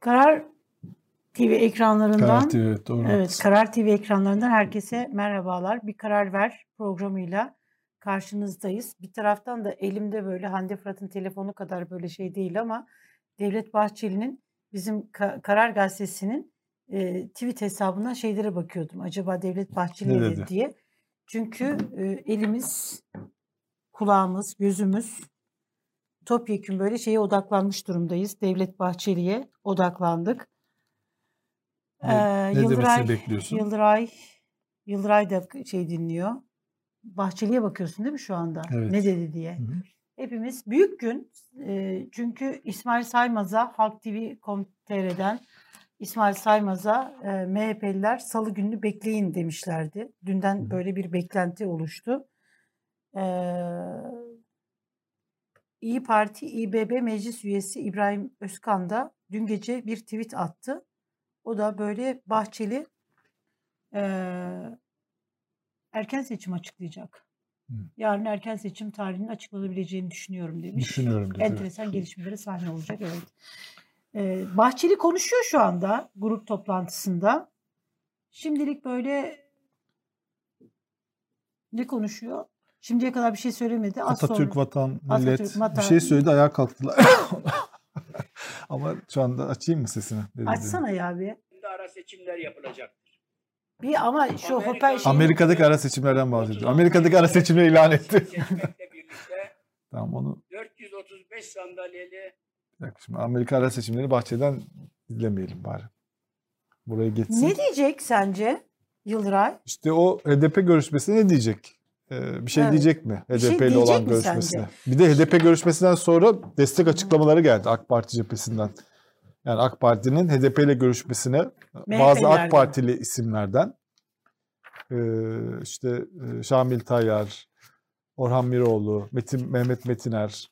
Karar TV ekranlarından Karar TV, evet, doğru. Evet, Karar TV ekranlarından herkese merhabalar. Bir Karar Ver programıyla karşınızdayız. Bir taraftan da elimde böyle Hande Fırat'ın telefonu kadar böyle şey değil ama Devlet Bahçeli'nin bizim Ka- Karar Gazetesi'nin e, tweet hesabından şeylere bakıyordum. Acaba Devlet Bahçeli Ne dedi diye. Çünkü e, elimiz, kulağımız, gözümüz topyekun böyle şeye odaklanmış durumdayız. Devlet Bahçeli'ye odaklandık. Ne- Ee, ne Yıldıray, bekliyorsun? Yıldıray, Yıldıray da şey dinliyor. Bahçeli'ye bakıyorsun değil mi şu anda? Evet. Ne dedi diye. Hı hı. Hepimiz büyük gün. e, çünkü İsmail Saymaz'a Halk TV.com.tr'den İsmail Saymaz'a e, MHP'liler salı gününü bekleyin demişlerdi. Dünden hı. böyle bir beklenti oluştu. Ee, İyi Parti İBB Meclis Üyesi İbrahim Özkan da dün gece bir tweet attı. O da böyle Bahçeli eee, erken seçim açıklayacak. Hı. Yarın erken seçim tarihinin açıklanabileceğini düşünüyorum demiş. Düşünüyorum dedi. evet. Enteresan gelişmelere sahne olacak evet. Eee, Bahçeli konuşuyor şu anda grup toplantısında. Şimdilik böyle ne konuşuyor? Şimdiye kadar bir şey söylemedi. Az Atatürk, sonra- vatan, millet Atatürk, bir vatan- şey söyledi ayağa kalktılar. Ama şu anda açayım mı sesini? Ne dedi? Açsana ya bir. Şimdi ara seçimler yapılacaktır. Bir ama şu Amerika- Hoper şey Amerika'daki ara seçimlerden bahsediyor. Amerika'daki ara seçimleri ilan etti. Tamam onu 435 sandalyeli bir dakika şimdi Amerika ara seçimleri bahçeden izlemeyelim bari. Buraya geçsin. Ne diyecek sence Yıldıray? İşte o HDP görüşmesine ne diyecek? Ee, bir şey Evet. diyecek mi? Bir şey HDP ile diyecek olan mi görüşmesine. sence? Bir de HDP görüşmesinden sonra destek açıklamaları geldi AK Parti cephesinden. Yani AK Parti'nin HDP ile görüşmesine bazı MHP'lerden. AK Partili isimlerden ee, işte e, Şamil Tayyar, Orhan Miroğlu, Metin, Mehmet Metiner,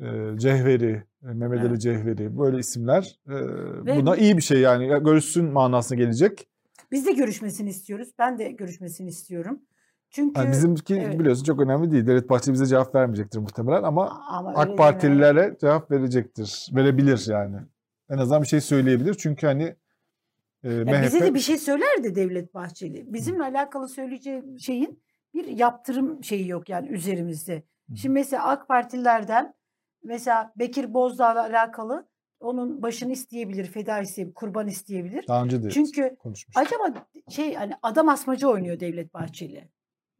e, Cehveri, e, Mehmet Ali Evet. Cehveri böyle isimler Ve- buna iyi bir şey yani Ya görüşsün manasına gelecek. Biz de görüşmesini istiyoruz. Ben de görüşmesini istiyorum. Çünkü Yani bizimki evet. biliyorsun çok önemli değil. Devlet Bahçeli bize cevap vermeyecektir muhtemelen ama ama AK. Partililere cevap verecektir. Verebilir yani. En azından bir şey söyleyebilir. Çünkü hani e, Ya MHP bize de bir şey söyler de Devlet Bahçeli. Bizimle alakalı söyleyeceği şeyin bir yaptırım şeyi yok yani üzerimizde. Hı. Şimdi mesela AK Partililerden mesela Bekir Bozdağ'la alakalı onun başını isteyebilir, feda isteyebilir, kurban isteyebilir. daha önce de Çünkü acaba şey hani adam asmacı oynuyor Devlet Bahçeli.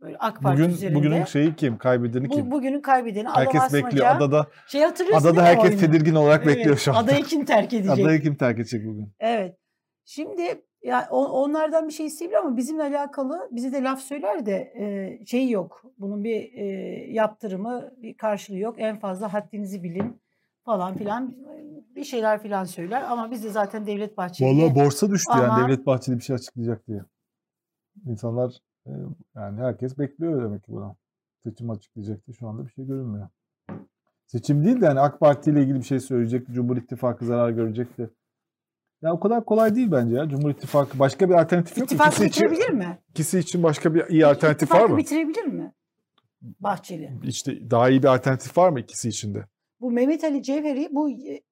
Böyle AK Parti Bugün üzerinde. bugünün şeyi kim? Kaybedeni Bu, kim? bugünün kaybedeni adam herkes asmaca. bekliyor. Adada Şey hatırlıyorsun adada herkes oyunu? tedirgin olarak Evet, bekliyor şu anda. Adayı kim terk edecek? Adayı kim terk edecek bugün? Evet. Şimdi ya o- onlardan bir şey isteyebilir ama bizimle alakalı bize de laf söyler de e, şey yok. Bunun bir e, yaptırımı, bir karşılığı yok. En fazla haddinizi bilin falan filan bir şeyler filan söyler ama biz de zaten Devlet Bahçeli'ye Vallahi borsa düştü Ama- yani Devlet Bahçeli bir şey açıklayacak diye. İnsanlar e, yani herkes bekliyor demek ki buna. Seçim açıklayacak diye şu anda bir şey görünmüyor. Seçim değil de yani AK Parti ile ilgili bir şey söyleyecek. Cumhur İttifakı zarar görecekti. Ya o kadar kolay değil bence ya. Cumhur İttifakı başka bir alternatif yok. ittifakı İkisi için, bitirebilir mi? ikisi için başka bir iyi alternatif var İttifakı mı? bitirebilir mi? Bahçeli. İşte daha iyi bir alternatif var mı ikisi içinde? Bu Mehmet Ali Cevheri bu e,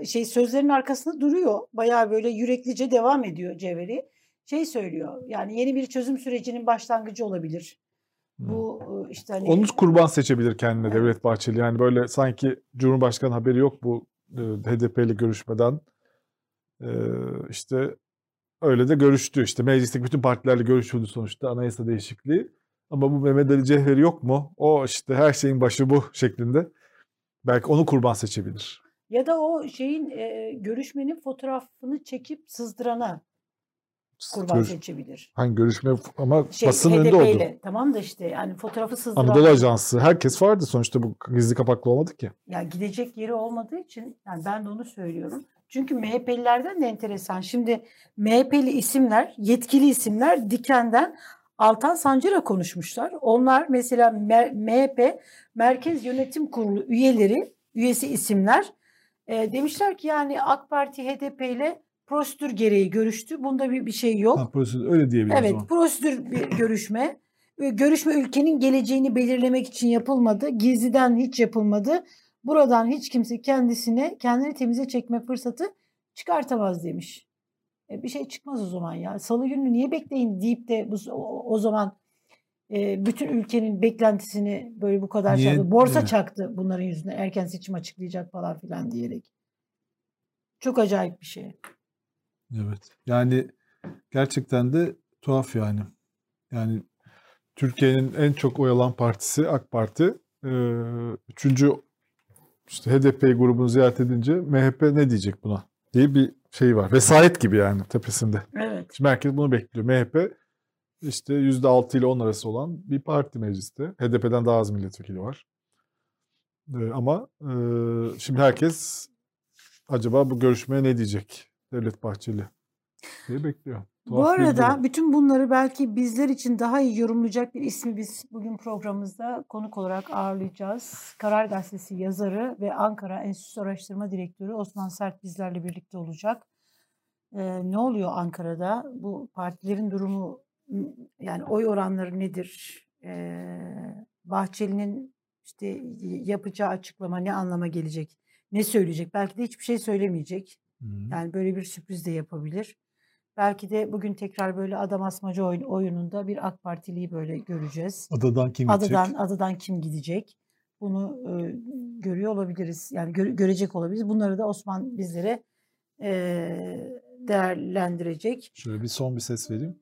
e, şey sözlerin arkasında duruyor. Bayağı böyle yüreklice devam ediyor Cevheri. Şey söylüyor. Yani yeni bir çözüm sürecinin başlangıcı olabilir. Bu e, işte hani Onu kurban seçebilir kendine Evet. Devlet Bahçeli. Yani böyle sanki Cumhurbaşkanı haberi yok bu e, HDP ile görüşmeden. E, işte öyle de görüştü. İşte meclisteki bütün partilerle görüşüldü sonuçta anayasa değişikliği. Ama bu Mehmet Ali Cevheri yok mu? O işte her şeyin başı bu şeklinde. Belki onu kurban seçebilir. ya da o şeyin e, görüşmenin fotoğrafını çekip sızdırana kurban Görüş- seçebilir. Hangi görüşme ama Şey, basın önünde oldu. ile. Tamam da işte yani fotoğrafı sızdıran. Anadolu Ajansı herkes vardı sonuçta bu gizli kapaklı olmadı ki. Ya gidecek yeri olmadığı için yani ben de onu söylüyorum. Çünkü MHP'lilerden de enteresan. Şimdi MHP'li isimler, yetkili isimler Diken'den Altan Sancar'a konuşmuşlar. Onlar mesela MHP Merkez Yönetim Kurulu üyeleri, üyesi isimler e, demişler ki yani AK Parti HDP ile prosedür gereği görüştü. Bunda bir, bir şey yok. Ha, prosedür öyle diyebiliriz Evet, o prosedür bir görüşme. Görüşme ülkenin geleceğini belirlemek için yapılmadı. Gizliden hiç yapılmadı. Buradan hiç kimse kendisine kendini temize çekme fırsatı çıkartamaz demiş. E, bir şey çıkmaz o zaman ya. Salı günü niye bekleyin deyip de bu, o, o zaman e, bütün ülkenin beklentisini böyle bu kadar Niye- çaktı. Borsa Evet. çaktı bunların yüzünden erken seçim açıklayacak falan filan diyerek. Çok acayip bir şey. Evet. Yani gerçekten de tuhaf yani. Yani Türkiye'nin en çok oy alan partisi AK Parti. Ee, üçüncü işte HDP grubunu ziyaret edince MHP ne diyecek buna diye bir şey var. Vesayet gibi yani tepesinde. Evet. Şimdi herkes bunu bekliyor. MHP işte %6 ile 10 arası olan bir parti mecliste. HDP'den daha az milletvekili var. Ee, ama e, şimdi herkes acaba bu görüşmeye ne diyecek Devlet Bahçeli diye bekliyor. Bu Tuhaf bir arada durum. bütün bunları belki bizler için daha iyi yorumlayacak bir ismi biz bugün programımızda konuk olarak ağırlayacağız. Karar Gazetesi yazarı ve Ankara Enstitüsü Araştırma Direktörü Osman Sert bizlerle birlikte olacak. Ee, ne oluyor Ankara'da? Bu partilerin durumu yani oy oranları nedir? Ee, Bahçeli'nin işte yapacağı açıklama ne anlama gelecek? Ne söyleyecek? Belki de hiçbir şey söylemeyecek. Hı. Yani böyle bir sürpriz de yapabilir. Belki de bugün tekrar böyle adam asmaca oyun, oyununda bir AK Partiliyi böyle göreceğiz. Adadan kim gidecek? Adadan adadan kim gidecek? Bunu e, görüyor olabiliriz. Yani gö- görecek olabiliriz. Bunları da Osman bizlere e, değerlendirecek. Şöyle bir son bir ses vereyim.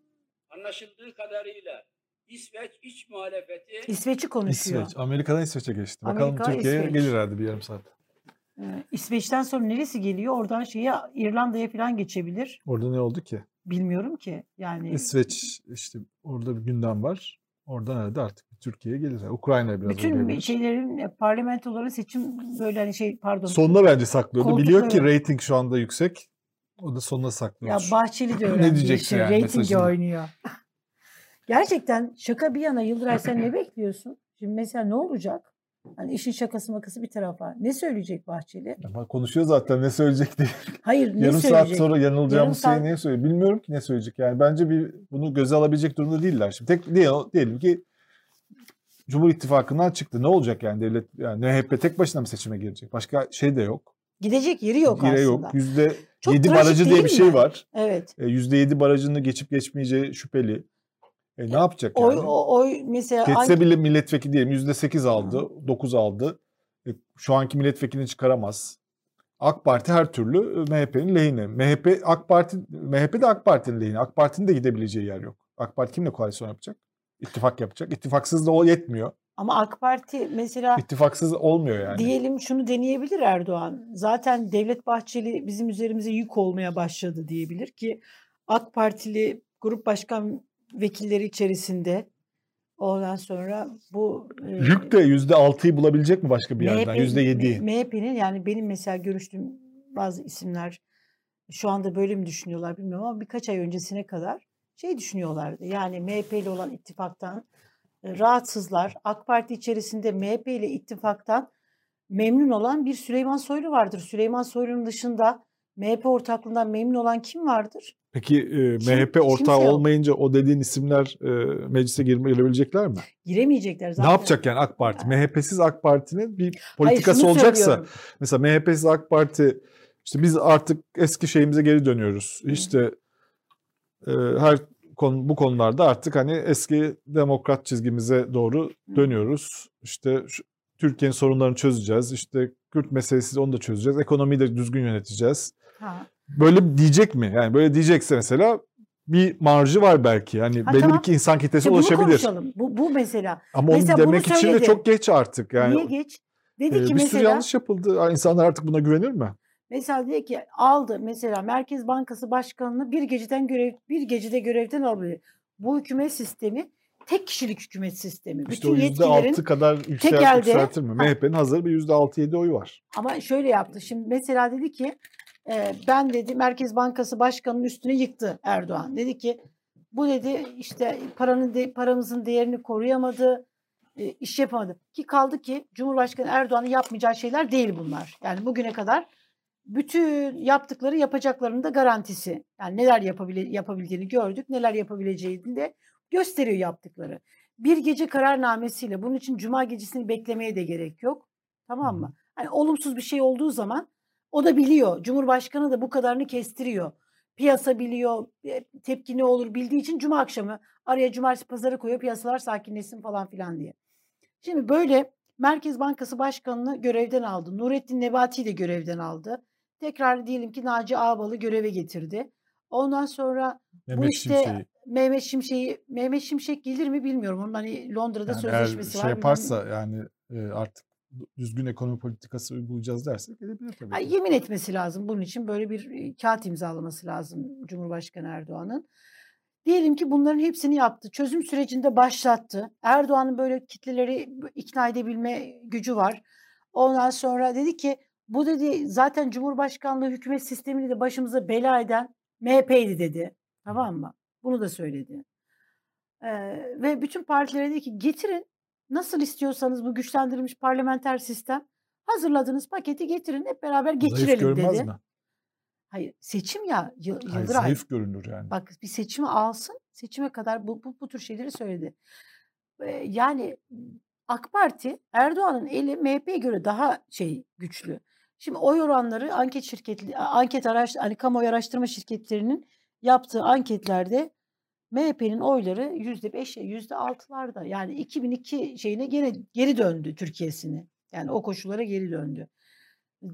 Anlaşıldığı kadarıyla İsveç iç muhalefeti İsveç'i konuşuyor. İsveç. Amerika'dan İsveç'e geçti. Bakalım Amerika, Türkiye'ye İsveç. gelir herhalde bir yarım saat. E, İsveç'ten sonra neresi geliyor? Oradan şeye İrlanda'ya falan geçebilir. Orada ne oldu ki? Bilmiyorum ki. Yani İsveç işte orada bir gündem var. Oradan herhalde artık Türkiye'ye gelir. Ukrayna'ya biraz bütün uğrayabilir. şeylerin e, parlamentoların seçim böyle hani şey pardon. Sonuna bence saklıyordu. Biliyor ki reyting şu anda yüksek. O da sonuna Ya saklıyor. Bahçeli de Ne öğrendi. diyeceksin yani Reytingi oynuyor. Gerçekten şaka bir yana Yıldıray sen ne bekliyorsun? Şimdi mesela ne olacak? Hani işin şakası makası bir tarafa. Ne söyleyecek Bahçeli? Ama konuşuyor zaten ne söyleyecek diye. Hayır ne Yarım söyleyecek? saat sonra yanılacağımız Yarım şeyi saat- niye söylüyor? Bilmiyorum ki ne söyleyecek yani. Bence bir bunu göze alabilecek durumda değiller. Şimdi tek diye, diyelim ki Cumhur İttifakı'ndan çıktı. Ne olacak yani devlet yani MHP tek başına mı seçime girecek? Başka şey de yok. Gidecek yeri yok Yine aslında. yok. Yüzde yedi barajı diye bir şey mi? var. Evet. E, Yüzde yedi barajını geçip geçmeyeceği şüpheli. E, ne yapacak Oy, yani? o- oy mesela Geçse hangi- bile milletvekili diyelim yüzde sekiz aldı, dokuz aldı. E, şu anki milletvekilini çıkaramaz. AK Parti her türlü e, MHP'nin lehine. MHP AK Parti MHP de AK Parti'nin lehine. AK Parti'nin de gidebileceği yer yok. AK Parti kimle koalisyon yapacak? İttifak yapacak. İttifaksız da o yetmiyor. ama AK Parti mesela İttifaksız olmuyor yani. diyelim şunu deneyebilir Erdoğan. Zaten Devlet Bahçeli bizim üzerimize yük olmaya başladı diyebilir ki AK Partili grup başkan vekilleri içerisinde ondan sonra bu Yük de yüzde altıyı bulabilecek mi başka bir yerden? MHP Yüzde yedi. MHP'nin yani benim mesela görüştüğüm bazı isimler şu anda böyle mi düşünüyorlar bilmiyorum ama birkaç ay öncesine kadar şey düşünüyorlardı. Yani MHP ile olan ittifaktan e, rahatsızlar. AK Parti içerisinde MHP ile ittifaktan memnun olan bir Süleyman Soylu vardır. Süleyman Soylu'nun dışında MHP ortaklığından memnun olan kim vardır? Peki e, Kim- MHP ortağı yok. olmayınca o dediğin isimler e, meclise girme, girebilecekler mi? Giremeyecekler zaten. Ne yapacak yani AK Parti? Yani. MHP'siz AK Parti'nin bir Hayır, politikası şunu olacaksa söylüyorum. mesela MHP'siz AK Parti işte biz artık eski şeyimize geri dönüyoruz. İşte e, her konu bu konularda artık hani eski demokrat çizgimize doğru dönüyoruz. İşte şu- Türkiye'nin sorunlarını çözeceğiz. İşte Kürt meselesi onu da çözeceğiz. Ekonomiyi de düzgün yöneteceğiz. Ha. Böyle diyecek mi? Yani böyle diyecekse mesela bir marjı var belki. Yani Ha, belli tamam. bir insan kitlesi bunu ulaşabilir. konuşalım. Bu, bu mesela. Ama onu Mesela bunu demek için de çok geç artık. Yani Niye geç? Dedi ki bir sürü mesela yanlış yapıldı. İnsanlar artık buna güvenir mi? Mesela diyor ki aldı mesela Merkez Bankası Başkanı'nı bir geceden görev bir gecede görevden alıyor. Bu hükümet sistemi tek kişilik hükümet sistemi. İşte Bütün yetkilerin altı kadar yüksel, elde- yükseltir mi? MHP'nin hazır bir yüzde altı yedi oyu var. ama şöyle yaptı. Şimdi mesela dedi ki e, ben dedi Merkez Bankası Başkanı'nın üstüne yıktı Erdoğan. Dedi ki bu dedi işte paranın de, paramızın değerini koruyamadı. e, iş yapamadı. Ki kaldı ki Cumhurbaşkanı Erdoğan'ın yapmayacağı şeyler değil bunlar. Yani bugüne kadar bütün yaptıkları yapacaklarının da garantisi. Yani neler yapabile, yapabildiğini gördük, neler yapabileceğini de gösteriyor yaptıkları. Bir gece kararnamesiyle bunun için cuma gecesini beklemeye de gerek yok. Tamam mı? Hani olumsuz bir şey olduğu zaman O da biliyor. Cumhurbaşkanı da bu kadarını kestiriyor. Piyasa biliyor, e, tepki ne olur bildiği için cuma akşamı araya cumartesi pazarı koyuyor piyasalar sakinleşsin falan filan diye. Şimdi böyle Merkez Bankası Başkanı'nı görevden aldı. Nurettin Nebati'yi de görevden aldı. Tekrar diyelim ki Naci Ağbal'ı göreve getirdi. Ondan sonra Mehmet işte Şimşek'i. Mehmet Şimşek'i Mehmet Şimşek gelir mi bilmiyorum. Onun hani Londra'da Yani eğer sözleşmesi şey var. yaparsa yani e, artık düzgün ekonomi politikası uygulayacağız derse gelebilir tabii. Ki. yemin etmesi lazım. Bunun için böyle bir e, kağıt imzalaması lazım Cumhurbaşkanı Erdoğan'ın. Diyelim ki bunların hepsini yaptı. Çözüm sürecinde başlattı. Erdoğan'ın böyle kitleleri ikna edebilme gücü var. Ondan sonra dedi ki bu dedi zaten Cumhurbaşkanlığı hükümet sistemini de başımıza bela eden MHP'ydi dedi. Tamam mı? Bunu da söyledi. Ee, ve bütün partilere dedi ki getirin nasıl istiyorsanız bu güçlendirilmiş parlamenter sistem hazırladığınız paketi getirin hep beraber Zayıf geçirelim görünmez dedi. mi? Hayır seçim ya Yı- Hayır, Yıldıray. zayıf görünür yani. Bak bir seçimi alsın. Seçime kadar bu, bu, bu tür şeyleri söyledi. Ee, yani AK Parti Erdoğan'ın eli MHP'ye göre daha şey güçlü. Şimdi oy oranları anket şirketli anket araş hani kamuoyu araştırma şirketlerinin yaptığı anketlerde MHP'nin oyları yüzde beşe yüzde altılarda yani 2002 şeyine gene geri döndü Türkiye'sini. Yani o koşullara geri döndü.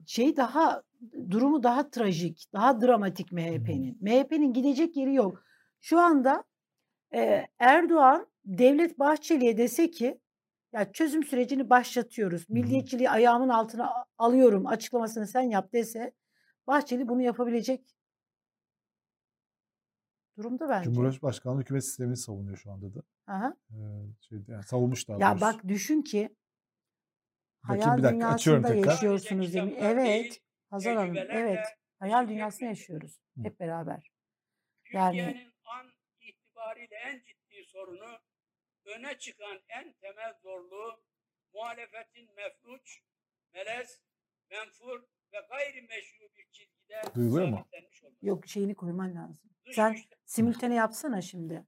Şey daha durumu daha trajik, daha dramatik MHP'nin. MHP'nin gidecek yeri yok. Şu anda e, Erdoğan Devlet Bahçeli'ye dese ki ya çözüm sürecini başlatıyoruz. Milliyetçiliği ayağımın altına alıyorum açıklamasını sen yap dese Bahçeli bunu yapabilecek durumda bence. Cumhurbaşkanlığı hükümet sistemini savunuyor şu anda da. Aha. Ee, şeyde, yani savunmuş daha Ya doğrusu. bak düşün ki Bakayım hayal bir dakika, dünyasında yaşıyorsunuz demin. Kitaplar Evet. değil, Hazal Hanım. Evet. Hayal mümkün. yaşıyoruz. Hı. Hep beraber. Yani- Türkiye'nin an itibariyle en ciddi sorunu öne çıkan en temel zorluğu muhalefetin mefluç, melez, menfur ve gayrimeşru bir çizgide Duyuluyor mu? Yok şeyini koyman lazım. Dış Sen güçler- simültane yapsana şimdi.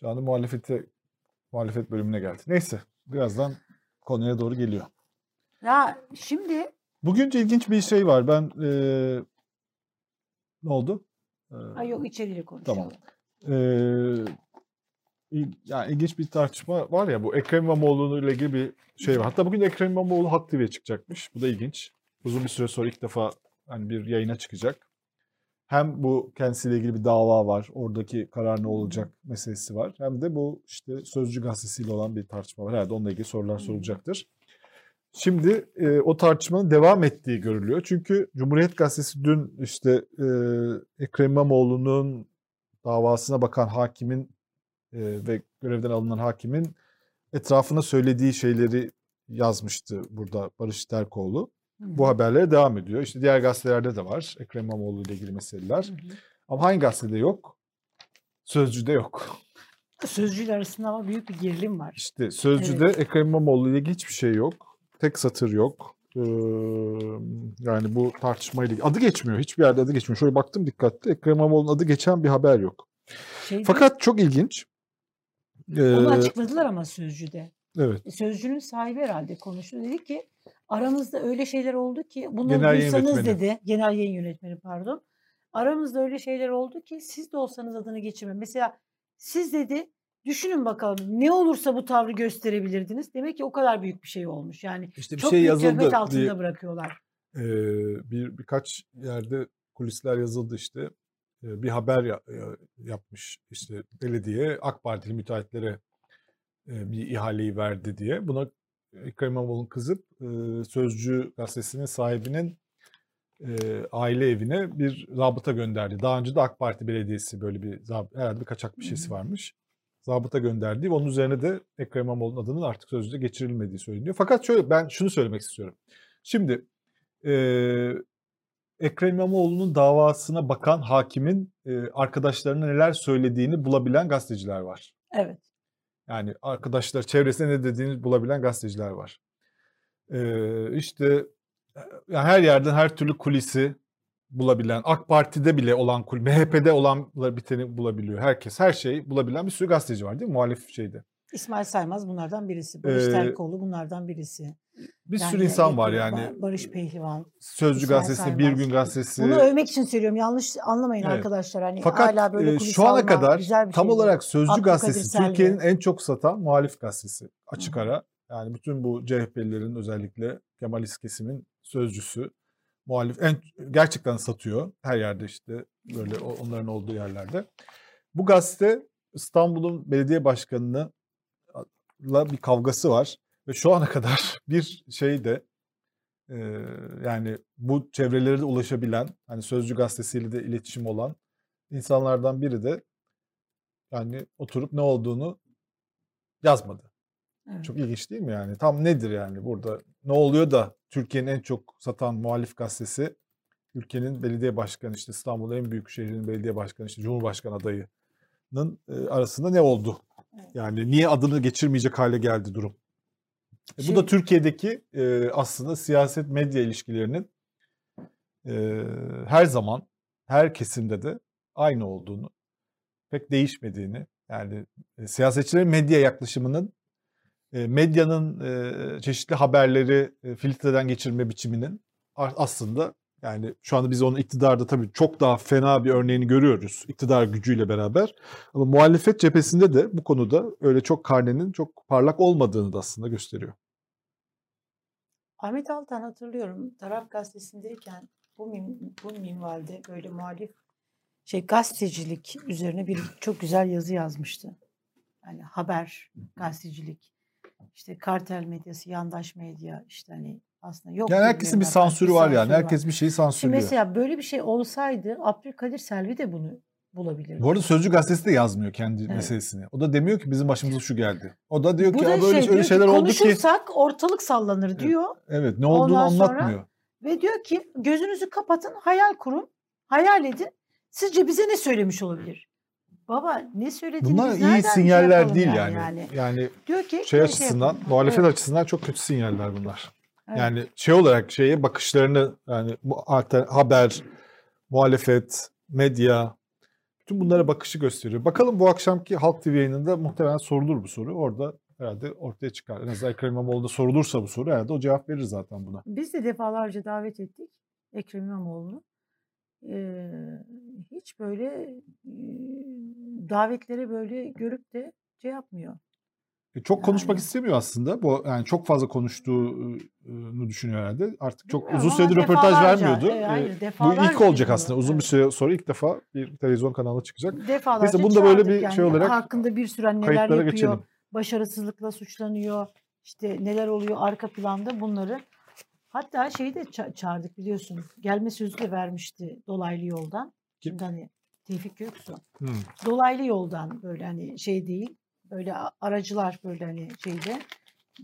Şu anda muhalefete, muhalefet bölümüne geldi. Neyse birazdan konuya doğru geliyor. Ya şimdi Bugün ilginç bir şey var. Ben eee, ne oldu? Eee, ay yok içeriği konuşalım. Tamam. eee, il- yani ilginç bir tartışma var ya bu Ekrem İmamoğlu ile ilgili bir şey var. Hatta bugün Ekrem İmamoğlu Halk TV'ye çıkacakmış. Bu da ilginç. Uzun bir süre sonra ilk defa hani bir yayına çıkacak. Hem bu kendisiyle ilgili bir dava var. Oradaki karar ne olacak meselesi var. Hem de bu işte Sözcü gazetesiyle olan bir tartışma var. Herhalde onunla ilgili sorular sorulacaktır. Şimdi e, o tartışmanın devam ettiği görülüyor. Çünkü Cumhuriyet Gazetesi dün işte e, Ekrem İmamoğlu'nun davasına bakan hakimin e, ve görevden alınan hakimin etrafına söylediği şeyleri yazmıştı burada Barış Terkoğlu. Bu haberlere devam ediyor. İşte diğer gazetelerde de var Ekrem İmamoğlu ile ilgili meseleler. Hı hı. Ama hangi gazetede yok? Sözcü'de yok. Sözcüler arasında ama büyük bir gerilim var. İşte Sözcü'de Ekrem İmamoğlu ile ilgili hiçbir şey yok. Tek satır yok. Ee, yani bu tartışmayla. Adı geçmiyor. Hiçbir yerde adı geçmiyor. Şöyle baktım dikkatli. Ekrem İmamoğlu'nun adı geçen bir haber yok. Şeyde, Fakat çok ilginç. Ee, onu açıkladılar ama Sözcü'de. evet. Sözcünün sahibi herhalde konuştu. Dedi ki aramızda öyle şeyler oldu ki bunları Genel duysanız dedi. Genel yayın yönetmeni pardon. Aramızda öyle şeyler oldu ki siz de olsanız adını geçirme. Mesela siz dedi düşünün bakalım ne olursa bu tavrı gösterebilirdiniz. Demek ki o kadar büyük bir şey olmuş. Yani İşte bir çok şey büyük yazıldı altında diye bırakıyorlar. Ee, bir birkaç yerde kulisler yazıldı işte. Ee, bir haber ya- ya- yapmış işte belediye AK Partili müteahhitlere e, bir ihaleyi verdi diye. Buna Ekrem İmamoğlu'nun kızıp e, Sözcü gazetesinin sahibinin e, aile evine bir zabıta gönderdi. Daha önce de AK Parti belediyesi böyle bir herhalde bir kaçak bir şeysi varmış. Zabıta gönderdi. Onun üzerine de Ekrem İmamoğlu'nun adının artık Sözcü'de geçirilmediği söyleniyor. Fakat şöyle ben şunu söylemek istiyorum. Şimdi ee, Ekrem İmamoğlu'nun davasına bakan hakimin e, arkadaşlarına neler söylediğini bulabilen gazeteciler var. Evet. Yani arkadaşlar çevresine ne dediğini bulabilen gazeteciler var. Ee, işte yani her yerden her türlü kulisi bulabilen, AK Parti'de bile olan, kul- MHP'de olan biteni bulabiliyor. Herkes, her şeyi bulabilen bir sürü gazeteci var değil mi? Muhalif şeyde. İsmail Saymaz bunlardan birisi. Barış Ee, Terkoğlu bunlardan birisi. Bir Yani sürü insan var yani. Ba- Barış Pehlivan. Sözcü İsmail gazetesi, Bir Saymaz. Gün gazetesi. Bunu övmek için söylüyorum. Yanlış anlamayın Evet. arkadaşlar. Hani Fakat hala böyle e, şu ana kadar güzel bir tam şey olarak Sözcü Abdülkadir gazetesi. Türkiye'nin en çok satan muhalif gazetesi. Açık Hı ara. Yani bütün bu CHP'lilerin özellikle Kemalist kesimin sözcüsü. Muhalif en gerçekten satıyor. Her yerde işte böyle onların olduğu yerlerde. Bu gazete İstanbul'un belediye başkanına bir kavgası var ve şu ana kadar bir şey de e, yani bu çevrelere de ulaşabilen hani Sözcü gazetesiyle de iletişim olan insanlardan biri de yani oturup ne olduğunu yazmadı. Evet. Çok ilginç değil mi yani? Tam nedir yani burada? Ne oluyor da Türkiye'nin en çok satan muhalif gazetesi ülkenin belediye başkanı işte İstanbul'un en büyük şehrinin belediye başkanı işte Cumhurbaşkanı adayının arasında ne oldu? Yani niye adını geçirmeyecek hale geldi durum? E, bu Şey- da Türkiye'deki e, aslında siyaset medya ilişkilerinin e, her zaman her kesimde de aynı olduğunu, pek değişmediğini yani e, siyasetçilerin medya yaklaşımının e, medyanın e, çeşitli haberleri e, filtreden geçirme biçiminin aslında yani şu anda biz onun iktidarda tabii çok daha fena bir örneğini görüyoruz iktidar gücüyle beraber. Ama muhalefet cephesinde de bu konuda öyle çok karnenin çok parlak olmadığını da aslında gösteriyor. Ahmet Altan hatırlıyorum. Taraf gazetesindeyken bu, min, bu minvalde böyle muhalif şey gazetecilik üzerine bir çok güzel yazı yazmıştı. Yani haber, gazetecilik, işte kartel medyası, yandaş medya işte hani aslında yok. Yani herkesin bir sansürü var yani. sansürü var. Herkes bir şeyi Şimdi sansürlüyor. mesela böyle bir şey olsaydı Abdülkadir Selvi de bunu bulabilirdi. Bu arada Sözcü gazetesi de yazmıyor kendi Evet. meselesini. O da demiyor ki bizim başımıza şu geldi. O da diyor Bu ki da böyle şey öyle diyor ki, şeyler oldu ki konuşursak ortalık sallanır diyor. evet ne olduğunu Ondan anlatmıyor. Ve diyor ki gözünüzü kapatın, hayal kurun, hayal edin. Sizce bize ne söylemiş olabilir? Baba ne söylediğini Bunlar iyi şey sinyaller yapalım değil yani, yani. Yani, Diyor ki şey ne açısından, yapalım? muhalefet Evet, açısından çok kötü sinyaller bunlar. Evet. Yani şey olarak şeye bakışlarını yani bu haber, muhalefet, medya bütün bunlara bakışı gösteriyor. Bakalım bu akşamki Halk TV yayınında muhtemelen sorulur bu soru. Orada herhalde ortaya çıkar. En azından Ekrem İmamoğlu'na sorulursa bu soru herhalde o cevap verir zaten buna. Biz de defalarca davet ettik Ekrem İmamoğlu'nu. Ee, hiç böyle e, davetlere böyle görüp de şey yapmıyor. E, Çok konuşmak Yani. istemiyor aslında. Bu yani çok fazla konuştuğunu düşünüyor herhalde. Artık çok Bilmiyorum uzun süredir röportaj vermiyordu. e, hayır, Bu ilk olacak aslında. Uzun bir süre sonra ilk defa bir televizyon kanalına çıkacak. Defalarca Neyse, bunu da böyle bir şey yani. olarak hakkında bir sürü hani neler yapıyor, geçelim. başarısızlıkla suçlanıyor, işte neler oluyor arka planda bunları. Hatta şeyi de ça- çağırdık biliyorsun. Gelme sözü de vermişti dolaylı yoldan. Kim? Şimdi hani Tevfik Göksu. Hmm. Dolaylı yoldan böyle hani şey değil. Böyle a- aracılar böyle hani şeyde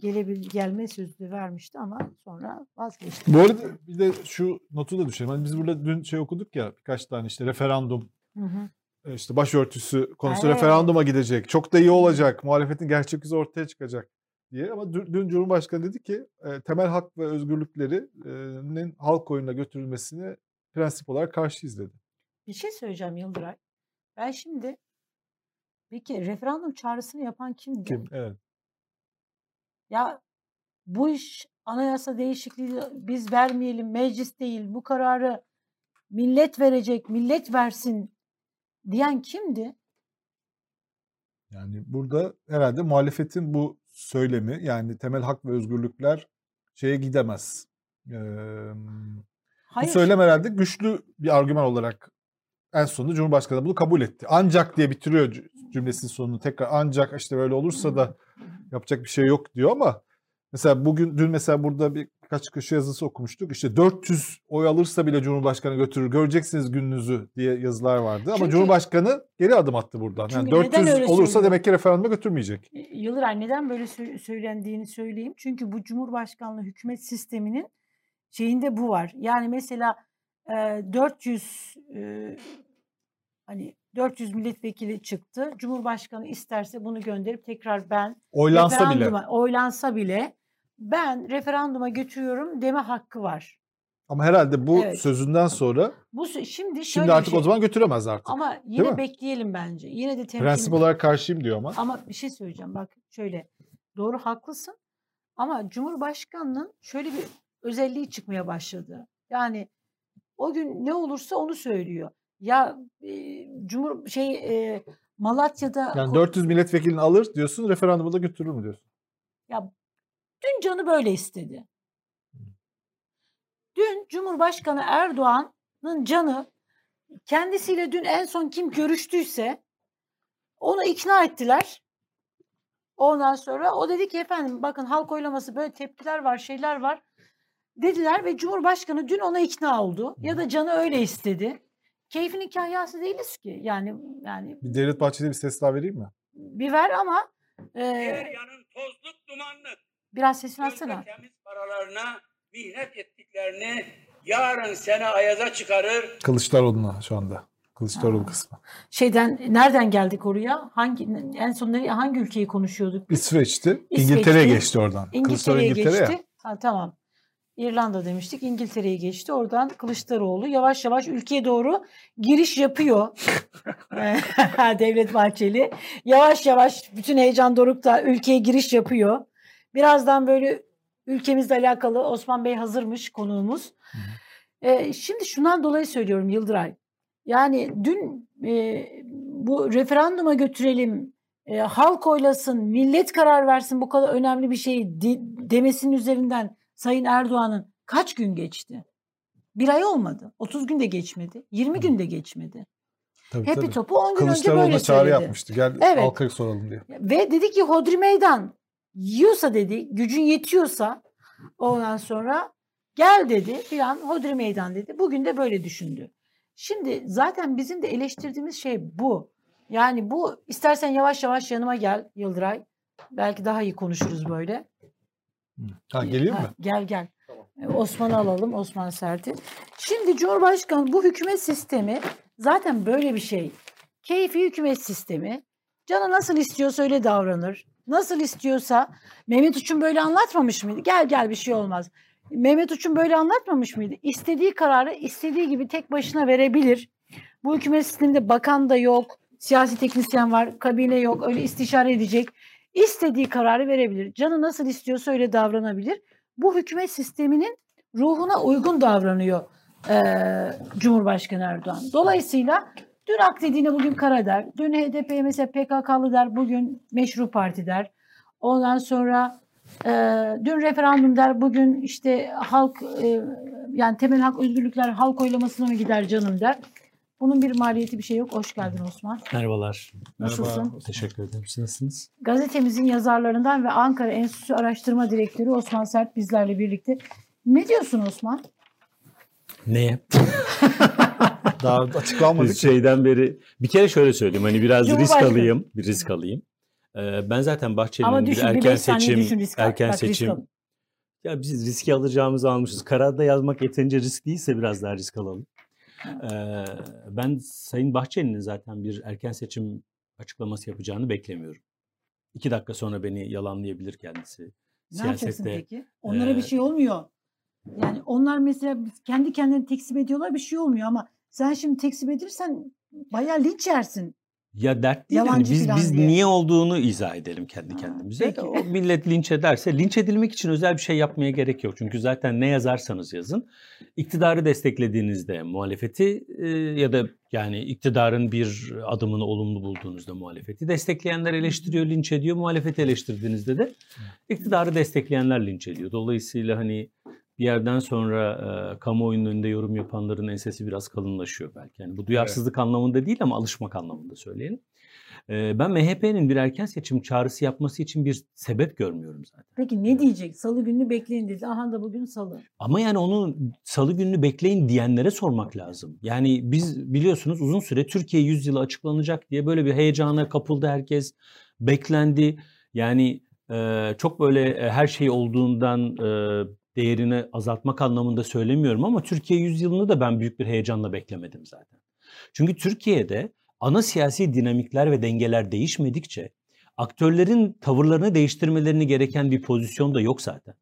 gelebil gelme sözü vermişti ama sonra vazgeçti. Bu arada bir de şu notu da düşelim. Hani biz burada dün şey okuduk ya birkaç tane işte referandum, Hı hı. e, işte başörtüsü konusu Evet. referanduma gidecek. Çok da iyi olacak. Muhalefetin gerçek yüzü ortaya çıkacak diye. Ama dün, dün Cumhurbaşkanı dedi ki e, temel hak ve özgürlüklerinin halk oyununa götürülmesine prensip olarak karşıyız dedi. Bir şey söyleyeceğim Yıldıray. Ben şimdi peki referandum çağrısını yapan kimdi? Kim? Evet. Ya bu iş anayasa değişikliği biz vermeyelim, meclis değil, bu kararı millet verecek, millet versin diyen kimdi? Yani burada herhalde muhalefetin bu söylemi yani temel hak ve özgürlükler şeye gidemez. Ee, bu Hayır. söylem herhalde güçlü bir argüman olarak en sonunda Cumhurbaşkanı bunu kabul etti. Ancak diye bitiriyor cü- cümlesinin sonunu tekrar ancak işte böyle olursa da yapacak bir şey yok diyor ama mesela bugün dün mesela burada bir birkaç köşe yazısı okumuştuk. İşte 400 oy alırsa bile Cumhurbaşkanı götürür. Göreceksiniz gününüzü diye yazılar vardı. Ama Çünkü- Cumhurbaşkanı geri adım attı buradan. Yani Çünkü neden 400 öyle olursa söylüyor? demek ki referanduma götürmeyecek. Y- Yıldıray neden böyle sö- söylendiğini söyleyeyim. Çünkü bu Cumhurbaşkanlığı hükümet sisteminin şeyinde bu var. Yani mesela e, 400 e, hani 400 milletvekili çıktı. Cumhurbaşkanı isterse bunu gönderip tekrar ben Oylansa bile. oylansa bile ben referanduma götürüyorum deme hakkı var. Ama herhalde bu Evet. sözünden sonra Bu şimdi şöyle şimdi artık şey. o zaman götüremez artık. ama Değil yine mi? bekleyelim bence. Yine de temkinli. Prensip olarak karşıyım diyor ama. Ama bir şey söyleyeceğim. Bak şöyle doğru haklısın. Ama Cumhurbaşkanı'nın şöyle bir özelliği çıkmaya başladı. Yani o gün ne olursa onu söylüyor. Ya e, Cumhur şey e, Malatya'da Yani ko- 400 milletvekilini alır diyorsun, referanduma da götürür mü diyorsun? dün canı böyle istedi. Dün Cumhurbaşkanı Erdoğan'ın canı kendisiyle dün en son kim görüştüyse onu ikna ettiler. Ondan sonra o dedi ki efendim bakın halk oylaması böyle tepkiler var şeyler var dediler ve Cumhurbaşkanı dün ona ikna oldu. Ya da canı öyle istedi. Keyfinin kahyası değiliz ki. Yani yani Bir Devlet Bahçeli'ye bir ses daha vereyim mi? bir ver ama e, yanın tozluk dumanlık. biraz sesini açsana. temiz paralarına mihnet ettiklerini yarın sene ayaza çıkarır. Kılıçdaroğlu'na şu anda. Kılıçdaroğlu kısmı. Şeyden nereden geldik oraya? Hangi en son hangi ülkeyi konuşuyorduk? biz? İsveç'ti. İsveç'ti. İngiltere'ye geçti oradan. Kılıçdaroğlu İngiltere'ye İngiltere geçti. ya. Ha, tamam. İrlanda demiştik. İngiltere'ye geçti. Oradan Kılıçdaroğlu yavaş yavaş ülkeye doğru giriş yapıyor. Devlet Bahçeli. Yavaş yavaş bütün heyecan dorukta ülkeye giriş yapıyor. Birazdan böyle ülkemizle alakalı Osman Bey hazırmış konuğumuz. Ee, şimdi şundan dolayı söylüyorum Yıldıray. Yani dün e, bu referanduma götürelim, e, halk oylasın, millet karar versin bu kadar önemli bir şey demesinin üzerinden Sayın Erdoğan'ın kaç gün geçti? Bir ay olmadı. 30 gün de geçmedi. 20 gün de geçmedi. Tabii, Hepi tabii. topu 10 gün önce böyle çağrı söyledi. yapmıştı. Gel Evet. halkaya soralım diye. Ve dedi ki hodri meydan yiyorsa dedi, gücün yetiyorsa ondan sonra gel dedi filan hodri meydan dedi. Bugün de böyle düşündü. Şimdi zaten bizim de eleştirdiğimiz şey bu. Yani bu istersen yavaş yavaş yanıma gel Yıldıray. Belki daha iyi konuşuruz böyle. Ha Ha, mi? Gel gel. Ee, Osman'ı alalım, Osman Sert'i. Şimdi Cumhurbaşkanı bu hükümet sistemi zaten böyle bir şey. Keyfi hükümet sistemi. Canı nasıl istiyorsa öyle davranır. Nasıl istiyorsa Mehmet Uç'un böyle anlatmamış mıydı? Gel gel bir şey olmaz. Mehmet Uç'un böyle anlatmamış mıydı? İstediği kararı istediği gibi tek başına verebilir. Bu hükümet sisteminde bakan da yok, siyasi teknisyen var, kabine yok, öyle istişare edecek. İstediği kararı verebilir. Canı nasıl istiyorsa öyle davranabilir. Bu hükümet sisteminin ruhuna uygun davranıyor eee, Cumhurbaşkanı Erdoğan. Dolayısıyla dün ak dediğine bugün kara der. Dün HDP mesela PKK'lı der, bugün meşru parti der. Ondan sonra eee, dün referandum der, bugün işte halk eee, yani temel hak özgürlükler halk oylamasına mı gider canım der. Bunun bir maliyeti bir şey yok. Hoş geldin Osman. Merhabalar. Nasılsın? Merhaba. Teşekkür ederim. Siz nasılsınız? Gazetemizin yazarlarından ve Ankara Enstitüsü Araştırma Direktörü Osman Sert bizlerle birlikte. Ne diyorsun Osman? Neye? Daha açıklanmadı Biz şeyden beri bir kere şöyle söyleyeyim hani biraz risk alayım, bir risk alayım. Ee, ben zaten Bahçeli'nin bir düşün, bir erken seçim düşün, risk erken Bak, risk seçim al. ya biz riski alacağımızı almışız. Kararda yazmak yeterince risk değilse biraz daha risk alalım. Ee, ben Sayın Bahçeli'nin zaten bir erken seçim açıklaması yapacağını beklemiyorum. İki dakika sonra beni yalanlayabilir kendisi. Ne yapacaksın Siyasette peki? Onlara bir e, şey olmuyor. Yani onlar mesela kendi kendini tekzip ediyorlar bir şey olmuyor ama sen şimdi tekzip edilirsen bayağı linç yersin. Ya dert değil. hani Yalancı biz filan biz diye. niye olduğunu izah edelim kendi Ha, kendimize. peki. O millet linç ederse linç edilmek için özel bir şey yapmaya gerek yok. Çünkü zaten ne yazarsanız yazın iktidarı desteklediğinizde muhalefeti e, ya da yani iktidarın bir adımını olumlu bulduğunuzda muhalefeti destekleyenler eleştiriyor, linç ediyor. Muhalefeti eleştirdiğinizde de iktidarı destekleyenler linç ediyor. Dolayısıyla hani bir yerden sonra e, kamuoyunun önünde yorum yapanların ensesi biraz kalınlaşıyor belki. Yani bu duyarsızlık anlamında değil ama alışmak anlamında söyleyelim. E, ben MHP'nin bir erken seçim çağrısı yapması için bir sebep görmüyorum zaten. Peki ne diyecek? Salı gününü bekleyin dedi. Aha da bugün salı. Ama yani onu salı gününü bekleyin diyenlere sormak lazım. Yani biz biliyorsunuz uzun süre Türkiye yüzyılı açıklanacak diye böyle bir heyecana kapıldı herkes. Beklendi. Yani e, çok böyle her şey olduğundan e, değerini azaltmak anlamında söylemiyorum ama Türkiye yüzyılını da ben büyük bir heyecanla beklemedim zaten. Çünkü Türkiye'de ana siyasi dinamikler ve dengeler değişmedikçe aktörlerin tavırlarını değiştirmelerini gereken bir pozisyon da yok zaten.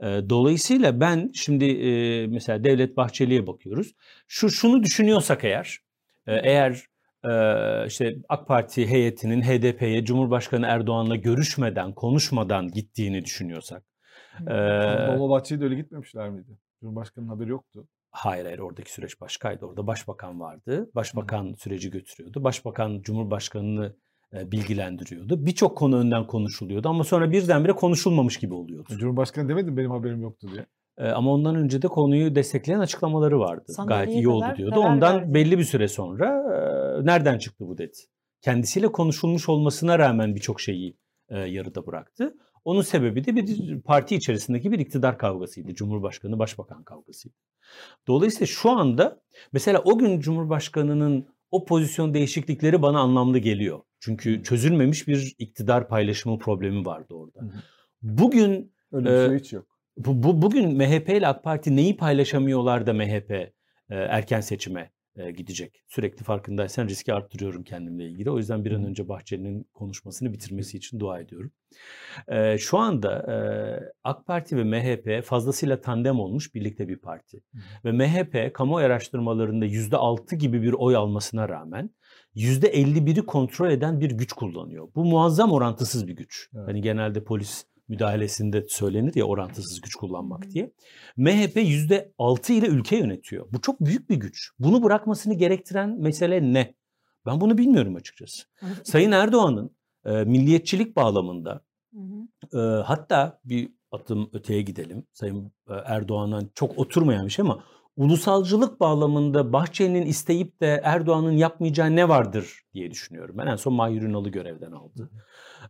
E, dolayısıyla ben şimdi e, mesela Devlet Bahçeli'ye bakıyoruz. Şu şunu düşünüyorsak eğer, e, eğer e, işte AK Parti heyetinin HDP'ye Cumhurbaşkanı Erdoğan'la görüşmeden, konuşmadan gittiğini düşünüyorsak. E, Dolmabahçe'ye de öyle gitmemişler miydi? Cumhurbaşkanının haberi yoktu. Hayır hayır oradaki süreç başkaydı. Orada başbakan vardı. Başbakan süreci götürüyordu. Başbakan Cumhurbaşkanını e, bilgilendiriyordu. Birçok konu önden konuşuluyordu ama sonra birdenbire konuşulmamış gibi oluyordu. Cumhurbaşkanı demedi mi benim haberim yoktu diye. E, ama ondan önce de konuyu destekleyen açıklamaları vardı. Sandalyeye Gayet iyi oldu diyordu. Ondan verdi. belli bir süre sonra e, nereden çıktı bu dedi. Kendisiyle konuşulmuş olmasına rağmen birçok şeyi e, yarıda bıraktı. Onun sebebi de bir parti içerisindeki bir iktidar kavgasıydı. Cumhurbaşkanı başbakan kavgasıydı. Dolayısıyla şu anda mesela o gün Cumhurbaşkanı'nın o pozisyon değişiklikleri bana anlamlı geliyor. Çünkü çözülmemiş bir iktidar paylaşımı problemi vardı orada. Bugün Öyle bir şey hiç yok. bu, bu bugün MHP ile AK Parti neyi paylaşamıyorlar da MHP e, erken seçime e, gidecek. Sürekli farkındaysan riski arttırıyorum kendimle ilgili. O yüzden bir an önce Bahçeli'nin konuşmasını bitirmesi için dua ediyorum. E, şu anda e, AK Parti ve MHP fazlasıyla tandem olmuş birlikte bir parti. Ve MHP kamuoyu araştırmalarında %6 gibi bir oy almasına rağmen %51'i kontrol eden bir güç kullanıyor. Bu muazzam orantısız bir güç. Evet. Hani genelde polis müdahalesinde söylenir ya orantısız güç kullanmak diye. MHP %6 ile ülke yönetiyor. Bu çok büyük bir güç. Bunu bırakmasını gerektiren mesele ne? Ben bunu bilmiyorum açıkçası. Sayın Erdoğan'ın e, milliyetçilik bağlamında e, hatta bir adım öteye gidelim. Sayın e, Erdoğan'dan çok oturmayan bir şey ama ulusalcılık bağlamında Bahçeli'nin isteyip de Erdoğan'ın yapmayacağı ne vardır diye düşünüyorum. Ben en son Mahir Ünal'ı görevden aldı.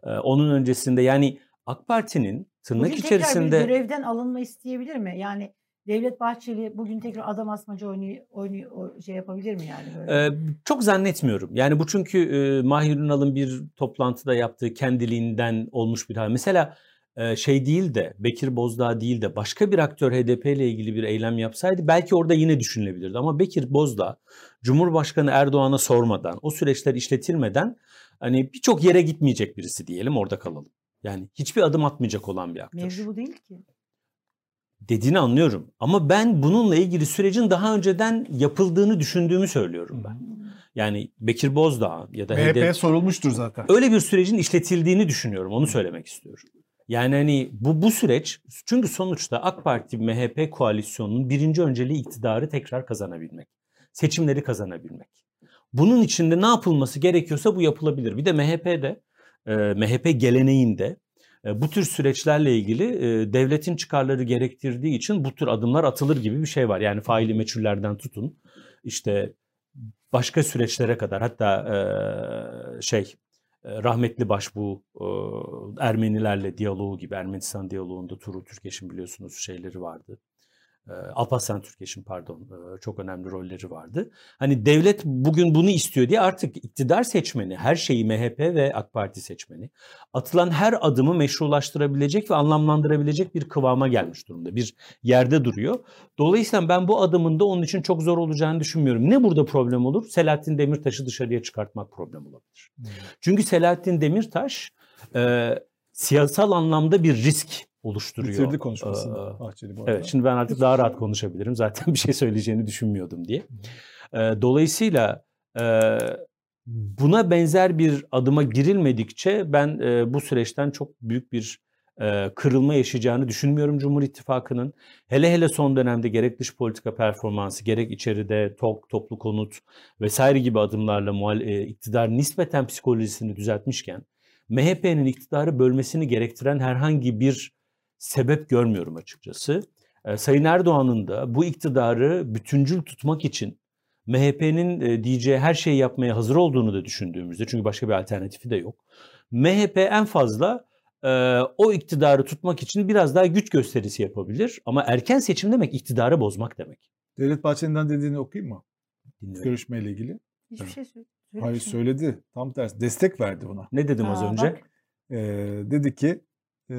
E, onun öncesinde yani AK Parti'nin tırnak Bugün tekrar içerisinde bir görevden alınma isteyebilir mi? Yani Devlet Bahçeli bugün tekrar adam asmacı oynuyor, oynuyor şey yapabilir mi yani böyle? Ee, çok zannetmiyorum. Yani bu çünkü e, Mahir Ünal'ın bir toplantıda yaptığı kendiliğinden olmuş bir hal. Mesela e, şey değil de Bekir Bozdağ değil de başka bir aktör HDP ile ilgili bir eylem yapsaydı belki orada yine düşünülebilirdi. Ama Bekir Bozdağ Cumhurbaşkanı Erdoğan'a sormadan, o süreçler işletilmeden hani birçok yere gitmeyecek birisi diyelim orada kalalım. Yani hiçbir adım atmayacak olan bir aktör. Mevzu bu değil ki. Dediğini anlıyorum. Ama ben bununla ilgili sürecin daha önceden yapıldığını düşündüğümü söylüyorum ben. Yani Bekir Bozdağ ya da MHP'ye HDP sorulmuştur zaten. öyle bir sürecin işletildiğini düşünüyorum. Onu söylemek istiyorum. Yani hani bu bu süreç çünkü sonuçta AK Parti MHP koalisyonunun birinci önceliği iktidarı tekrar kazanabilmek. Seçimleri kazanabilmek. Bunun içinde ne yapılması gerekiyorsa bu yapılabilir. Bir de MHP'de MHP geleneğinde bu tür süreçlerle ilgili devletin çıkarları gerektirdiği için bu tür adımlar atılır gibi bir şey var. Yani faili meçhullerden tutun işte başka süreçlere kadar hatta şey rahmetli başbuğ e, Ermenilerle diyaloğu gibi Ermenistan diyaloğunda Tuğrul Türkeş'in biliyorsunuz şeyleri vardı. E, Alparslan Türkeş'in pardon e, çok önemli rolleri vardı. Hani devlet bugün bunu istiyor diye artık iktidar seçmeni, her şeyi MHP ve AK Parti seçmeni atılan her adımı meşrulaştırabilecek ve anlamlandırabilecek bir kıvama gelmiş durumda. Bir yerde duruyor. Dolayısıyla ben bu adımın da onun için çok zor olacağını düşünmüyorum. Ne burada problem olur? Selahattin Demirtaş'ı dışarıya çıkartmak problem olabilir. Çünkü Selahattin Demirtaş e, siyasal anlamda bir risk oluşturuyor. Bitirdi konuşmasını Ee, Bahçeli bu arada. Evet şimdi ben artık daha rahat konuşabilirim. Zaten bir şey söyleyeceğini düşünmüyordum diye. Ee, dolayısıyla e, buna benzer bir adıma girilmedikçe ben e, bu süreçten çok büyük bir e, kırılma yaşayacağını düşünmüyorum Cumhur İttifakı'nın. Hele hele son dönemde gerek dış politika performansı gerek içeride TOK, toplu konut vesaire gibi adımlarla muhal, e, iktidar nispeten psikolojisini düzeltmişken MHP'nin iktidarı bölmesini gerektiren herhangi bir sebep görmüyorum açıkçası. E, Sayın Erdoğan'ın da bu iktidarı bütüncül tutmak için MHP'nin e, diyeceği her şeyi yapmaya hazır olduğunu da düşündüğümüzde çünkü başka bir alternatifi de yok. MHP en fazla e, o iktidarı tutmak için biraz daha güç gösterisi yapabilir ama erken seçim demek iktidarı bozmak demek. Devlet Bahçeli'nden dediğini okuyayım mı? Dinliyorum. Görüşmeyle ilgili. Hiçbir şey söyle. Hayır söyledi. Tam tersi. Destek verdi buna. Ne dedim az Aa, önce? bak. Ee, dedi ki e,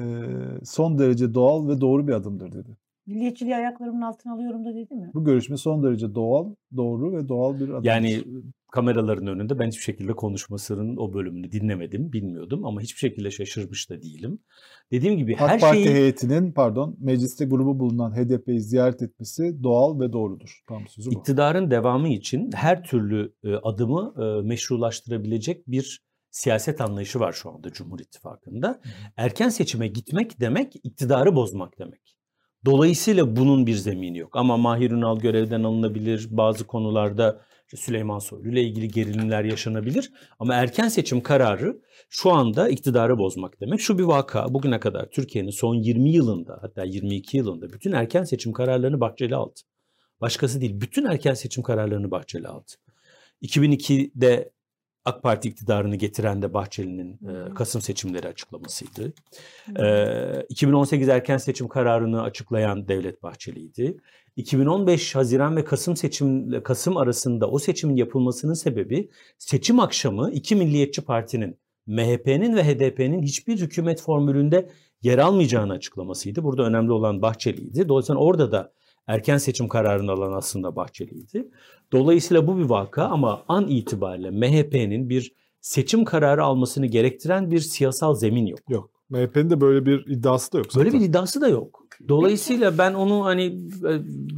son derece doğal ve doğru bir adımdır dedi. Milliyetçiliği ayaklarımın altına alıyorum da dedi mi? Bu görüşme son derece doğal, doğru ve doğal bir adım. Yani kameraların önünde ben hiçbir şekilde konuşmasının o bölümünü dinlemedim, bilmiyordum ama hiçbir şekilde şaşırmış da değilim. Dediğim gibi AK her Parti şeyi heyetinin pardon mecliste grubu bulunan HDP'yi ziyaret etmesi doğal ve doğrudur. Tam sözü bu. iktidarın devamı için her türlü adımı meşrulaştırabilecek bir siyaset anlayışı var şu anda Cumhur İttifakı'nda. Erken seçime gitmek demek iktidarı bozmak demek. Dolayısıyla bunun bir zemini yok. Ama Mahir Ünal görevden alınabilir. Bazı konularda işte Süleyman Soylu ile ilgili gerilimler yaşanabilir. Ama erken seçim kararı şu anda iktidarı bozmak demek. Şu bir vaka bugüne kadar Türkiye'nin son 20 yılında hatta 22 yılında bütün erken seçim kararlarını Bahçeli aldı. Başkası değil. Bütün erken seçim kararlarını Bahçeli aldı. 2002'de AK Parti iktidarını getiren de Bahçeli'nin e, Kasım seçimleri açıklamasıydı. E, 2018 erken seçim kararını açıklayan Devlet Bahçeli'ydi. 2015 Haziran ve Kasım seçim Kasım arasında o seçimin yapılmasının sebebi seçim akşamı iki milliyetçi partinin MHP'nin ve HDP'nin hiçbir hükümet formülünde yer almayacağını açıklamasıydı. Burada önemli olan Bahçeli'ydi. Dolayısıyla orada da erken seçim kararını alan aslında Bahçeli'ydi. Dolayısıyla bu bir vaka ama an itibariyle MHP'nin bir seçim kararı almasını gerektiren bir siyasal zemin yok. Yok. MHP'nin de böyle bir iddiası da yok. Böyle zaten. bir iddiası da yok. Dolayısıyla ben onu hani e,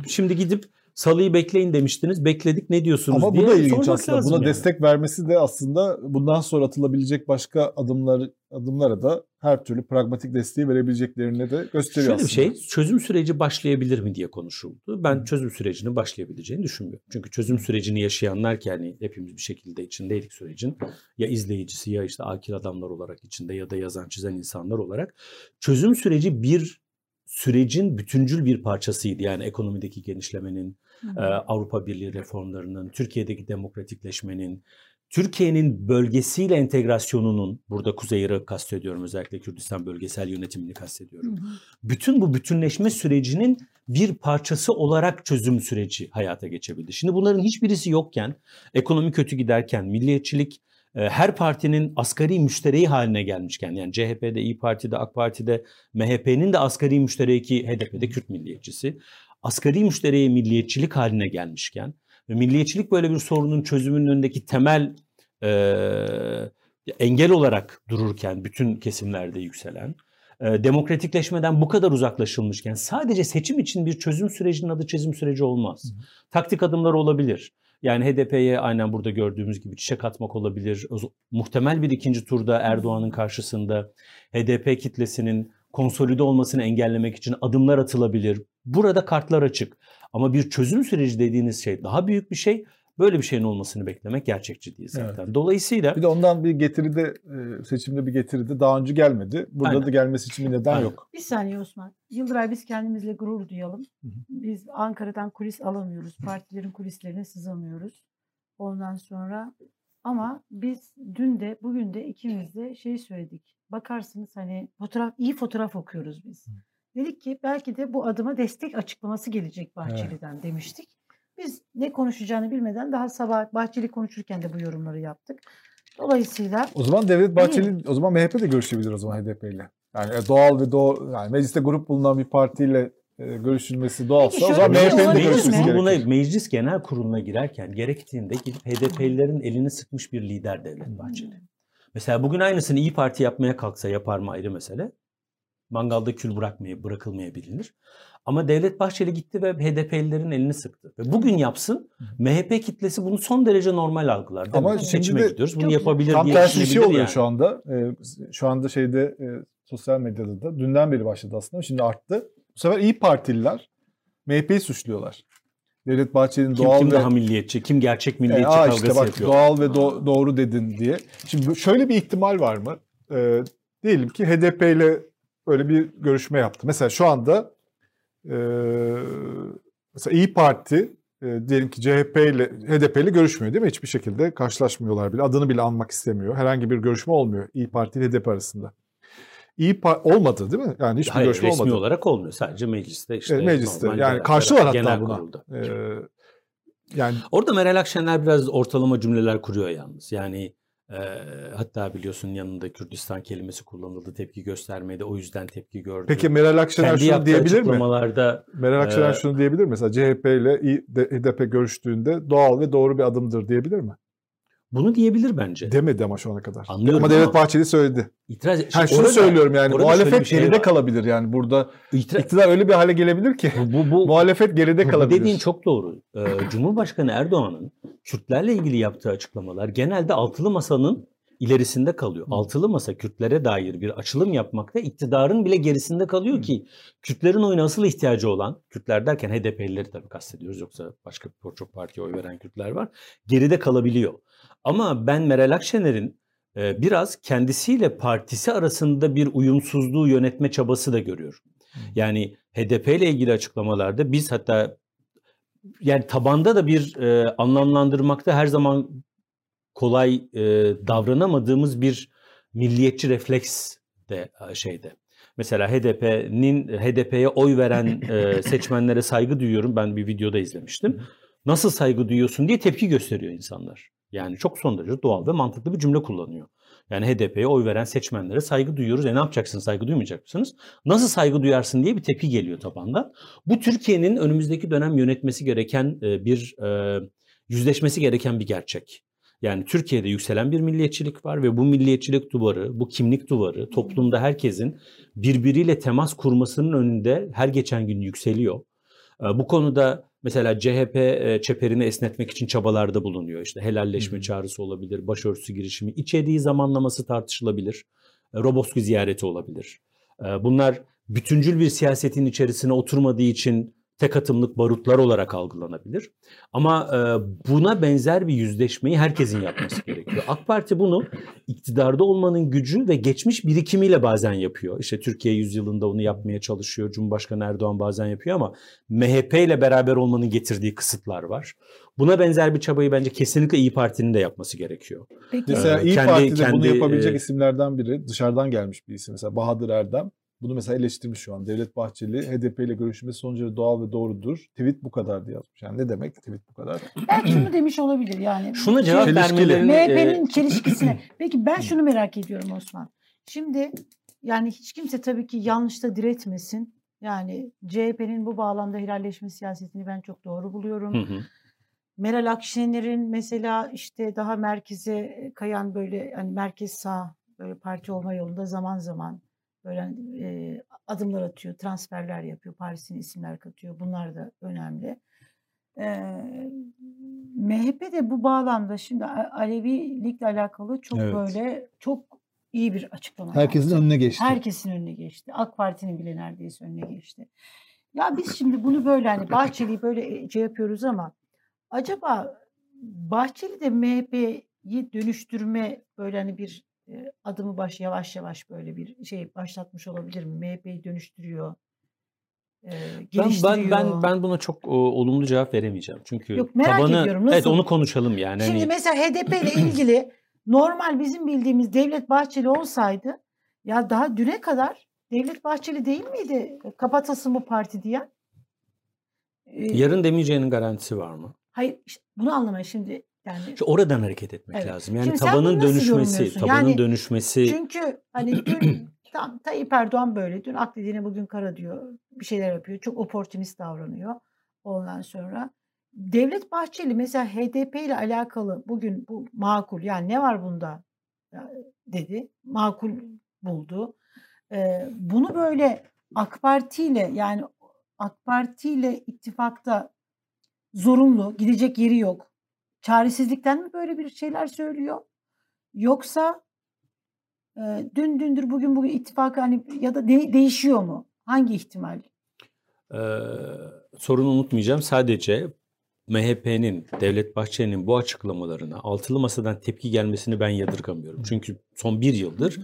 şimdi gidip salıyı bekleyin demiştiniz. Bekledik ne diyorsunuz Ama diye bu da ilginç aslında. Buna yani. destek vermesi de aslında bundan sonra atılabilecek başka adımlar adımlara da her türlü pragmatik desteği verebileceklerini de gösteriyor Şöyle aslında. bir şey, çözüm süreci başlayabilir mi diye konuşuldu. Ben çözüm sürecinin başlayabileceğini düşünmüyorum. Çünkü çözüm sürecini yaşayanlar ki yani hepimiz bir şekilde içindeydik sürecin. Ya izleyicisi ya işte akil adamlar olarak içinde ya da yazan çizen insanlar olarak. Çözüm süreci bir sürecin bütüncül bir parçasıydı. Yani ekonomideki genişlemenin, e, Avrupa Birliği reformlarının, Türkiye'deki demokratikleşmenin, Türkiye'nin bölgesiyle entegrasyonunun, burada Kuzey Irak'ı kastediyorum özellikle Kürdistan bölgesel yönetimini kastediyorum. Bütün bu bütünleşme sürecinin bir parçası olarak çözüm süreci hayata geçebildi. Şimdi bunların hiçbirisi yokken, ekonomi kötü giderken, milliyetçilik her partinin asgari müştereği haline gelmişken yani CHP'de, İyi Parti'de, AK Parti'de, MHP'nin de asgari müştereki HDP'de Kürt milliyetçisi asgari müşteriye milliyetçilik haline gelmişken ve milliyetçilik böyle bir sorunun çözümünün önündeki temel e, engel olarak dururken bütün kesimlerde yükselen e, demokratikleşmeden bu kadar uzaklaşılmışken sadece seçim için bir çözüm sürecinin adı çözüm süreci olmaz. Taktik adımlar olabilir. Yani HDP'ye aynen burada gördüğümüz gibi çiçek atmak olabilir. Muhtemel bir ikinci turda Erdoğan'ın karşısında HDP kitlesinin konsolide olmasını engellemek için adımlar atılabilir. Burada kartlar açık. Ama bir çözüm süreci dediğiniz şey daha büyük bir şey. Böyle bir şeyin olmasını beklemek gerçekçi değil zaten. Dolayısıyla Bir de ondan bir getiride e, seçimde bir getiride daha önce gelmedi. Burada Aynen. da gelmesi için bir neden Aynen. yok. Bir saniye Osman. Yıldıray biz kendimizle gurur duyalım. Biz Ankara'dan kulis alamıyoruz. Partilerin kulislerine sızamıyoruz. Ondan sonra ama biz dün de bugün de ikimiz de şey söyledik. Bakarsınız hani fotoğraf iyi fotoğraf okuyoruz biz. Dedik ki belki de bu adıma destek açıklaması gelecek Bahçeli'den demiştik. Biz ne konuşacağını bilmeden daha sabah Bahçeli konuşurken de bu yorumları yaptık. Dolayısıyla O zaman Devlet Bahçeli, o zaman MHP de görüşebilir o zaman HDP ile. Yani e, doğal ve doğal, yani mecliste grup bulunan bir partiyle e, görüşülmesi doğalsa Peki o zaman bir şey MHP'nin de görüşmesi gerekir. meclis genel kuruluna girerken gerektiğinde gidip HDP'lilerin elini sıkmış bir lider Devlet Bahçeli. Mesela bugün aynısını İyi Parti yapmaya kalksa yapar mı ayrı mesele. Mangalda kül bırakmaya, bırakılmaya bilinir. Ama Devlet Bahçeli gitti ve HDP'lilerin elini sıktı. Ve bugün yapsın MHP kitlesi bunu son derece normal algılar. Değil Ama mi? Seçime de gidiyoruz. Bunu yapabilir Tam diye tersi bir şey oluyor yani. şu anda. E, şu anda şeyde e, sosyal medyada da dünden beri başladı aslında. Şimdi arttı. Bu sefer İyi Partililer MHP'yi suçluyorlar. Devlet Bahçeli'nin Kim, doğal kim ve daha milliyetçi, kim gerçek E, milliyetçi aa kavgası işte bak yapıyor. doğal ve do- doğru dedin diye. Şimdi şöyle bir ihtimal var mı? Ee, diyelim ki HDP ile böyle bir görüşme yaptı. Mesela şu anda e, mesela İyi Parti e, diyelim ki CHP ile HDP ile görüşmüyor değil mi? Hiçbir şekilde karşılaşmıyorlar bile. Adını bile anmak istemiyor. Herhangi bir görüşme olmuyor İyi Parti ile HDP arasında. İyi Pa- olmadı değil mi? Yani hiçbir Hayır, görüşme resmi olmadı. olarak olmuyor. Sadece mecliste işte. Evet, mecliste. Yani genel- karşılar hatta genel buna. kurulda. Ee, yani Orada Meral Akşener biraz ortalama cümleler kuruyor yalnız. Yani Hatta biliyorsun yanında Kürdistan kelimesi kullanıldı tepki göstermedi. O yüzden tepki gördü. Peki Meral Akşener Kendi şunu diyebilir mi? Meral Akşener Ee, şunu diyebilir mi? Mesela CHP ile HDP görüştüğünde doğal ve doğru bir adımdır diyebilir mi? Bunu diyebilir bence. Demedi ama şu ana kadar. Anlıyorum ama Devlet Bahçeli söyledi. İtiraz Ha, şunu orada- söylüyorum yani muhalefet şey geride var. kalabilir yani burada. İtira- İktidar öyle bir hale gelebilir ki bu, bu, bu, muhalefet geride Bu kalabilir. dediğin çok doğru. Ee, Cumhurbaşkanı Erdoğan'ın Kürtlerle ilgili yaptığı açıklamalar genelde altılı masanın ilerisinde kalıyor. Altılı masa Kürtlere dair bir açılım yapmakta iktidarın bile gerisinde kalıyor ki Kürtlerin oyuna asıl ihtiyacı olan, Kürtler derken HDP'lileri tabii kastediyoruz yoksa başka çok partiye oy veren Kürtler var, geride kalabiliyor. Ama ben Meral Akşener'in e, biraz kendisiyle partisi arasında bir uyumsuzluğu yönetme çabası da görüyorum. Yani HDP ile ilgili açıklamalarda biz hatta yani tabanda da bir e, anlamlandırmakta her zaman kolay e, davranamadığımız bir milliyetçi refleks de e, şeyde. Mesela HDP'nin HDP'ye oy veren e, seçmenlere saygı duyuyorum. Ben bir videoda izlemiştim. Nasıl saygı duyuyorsun diye tepki gösteriyor insanlar. Yani çok son derece doğal ve mantıklı bir cümle kullanıyor. Yani HDP'ye oy veren seçmenlere saygı duyuyoruz. E ne yapacaksınız? Saygı duymayacak mısınız? Nasıl saygı duyarsın diye bir tepki geliyor tabandan. Bu Türkiye'nin önümüzdeki dönem yönetmesi gereken e, bir e, yüzleşmesi gereken bir gerçek. Yani Türkiye'de yükselen bir milliyetçilik var ve bu milliyetçilik duvarı, bu kimlik duvarı toplumda herkesin birbiriyle temas kurmasının önünde her geçen gün yükseliyor. E, Bu konuda mesela CHP e, çeperini esnetmek için çabalarda bulunuyor. İşte helalleşme hı. çağrısı olabilir, başörtüsü girişimi, içeriği zamanlaması tartışılabilir, e, Roboski ziyareti olabilir. E, Bunlar bütüncül bir siyasetin içerisine oturmadığı için tek atımlık barutlar olarak algılanabilir. Ama e, buna benzer bir yüzleşmeyi herkesin yapması gerekiyor. AK Parti bunu iktidarda olmanın gücü ve geçmiş birikimiyle bazen yapıyor. İşte Türkiye yüzyılında onu yapmaya çalışıyor. Cumhurbaşkanı Erdoğan bazen yapıyor ama MHP ile beraber olmanın getirdiği kısıtlar var. Buna benzer bir çabayı bence kesinlikle İyi Parti'nin de yapması gerekiyor. Peki Mesela Ee, İyi kendi- Parti'de bunu kendi, yapabilecek e, isimlerden biri dışarıdan gelmiş bir isim. Mesela Bahadır Erdem. Bunu mesela eleştirmiş şu an. Devlet Bahçeli HDP ile görüşmesi sonucu doğal ve doğrudur. Tweet bu kadar diye yazmış. Yani ne demek tweet bu kadar? belki şunu demiş olabilir yani. Şuna cevap vermelerini... e, MHP'nin çelişkisine. Peki ben şunu merak ediyorum Osman. Şimdi yani hiç kimse tabii ki yanlışta diretmesin. Yani CHP'nin bu bağlamda helalleşme siyasetini ben çok doğru buluyorum. Hı hı. Meral Akşener'in mesela işte daha merkeze kayan böyle hani merkez sağ böyle parti olma yolunda zaman zaman böyle e, adımlar atıyor, transferler yapıyor, Paris'in isimler katıyor. Bunlar da önemli. Ee, MHP de bu bağlamda şimdi Alevilikle alakalı çok Evet. böyle çok iyi bir açıklama Herkesin yaptı. önüne geçti. Herkesin önüne geçti. AK Parti'nin bile neredeyse önüne geçti. Ya biz şimdi bunu böyle hani Bahçeli'yi böyle şey yapıyoruz ama acaba Bahçeli de MHP'yi dönüştürme böyle hani bir e, adımı baş yavaş yavaş böyle bir şey başlatmış olabilir mi? MHP'yi dönüştürüyor. e, Ben, ben ben ben buna çok o, olumlu cevap veremeyeceğim. Çünkü Yok, merak tabanı ediyorum, evet nasıl? onu konuşalım yani. Şimdi Hani, mesela HDP ile ilgili normal bizim bildiğimiz Devlet Bahçeli olsaydı ya daha düne kadar Devlet Bahçeli değil miydi kapatasın bu parti diyen? Yarın demeyeceğinin garantisi var mı? Hayır bunu anlamaya şimdi yani İşte oradan hareket etmek Evet. lazım. Yani Şimdi tabanın dönüşmesi, tabanın Yani dönüşmesi çünkü hani dün tam Tayyip Erdoğan böyle dün ak dediğine bugün kara diyor bir şeyler yapıyor çok oportunist davranıyor ondan sonra Devlet Bahçeli mesela HDP ile alakalı bugün bu makul yani ne var bunda dedi makul buldu. Ee, bunu böyle AK Parti ile yani AK Parti ile ittifakta zorunlu gidecek yeri yok. Çaresizlikten mi böyle bir şeyler söylüyor? Yoksa e, dün dündür bugün bugün ittifak hani ya da de- değişiyor mu? Hangi ihtimal? Ee, sorunu unutmayacağım. Sadece MHP'nin, Devlet Bahçeli'nin bu açıklamalarına altılı masadan tepki gelmesini ben yadırgamıyorum. Çünkü son bir yıldır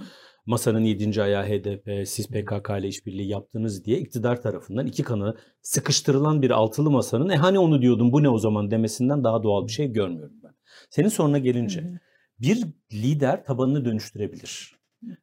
masanın yedinci ayağı HDP, siz PKK ile işbirliği yaptınız diye iktidar tarafından iki kanı sıkıştırılan bir altılı masanın e hani onu diyordum bu ne o zaman demesinden daha doğal bir şey görmüyorum ben. Senin soruna gelince Hı hı. bir lider tabanını dönüştürebilir.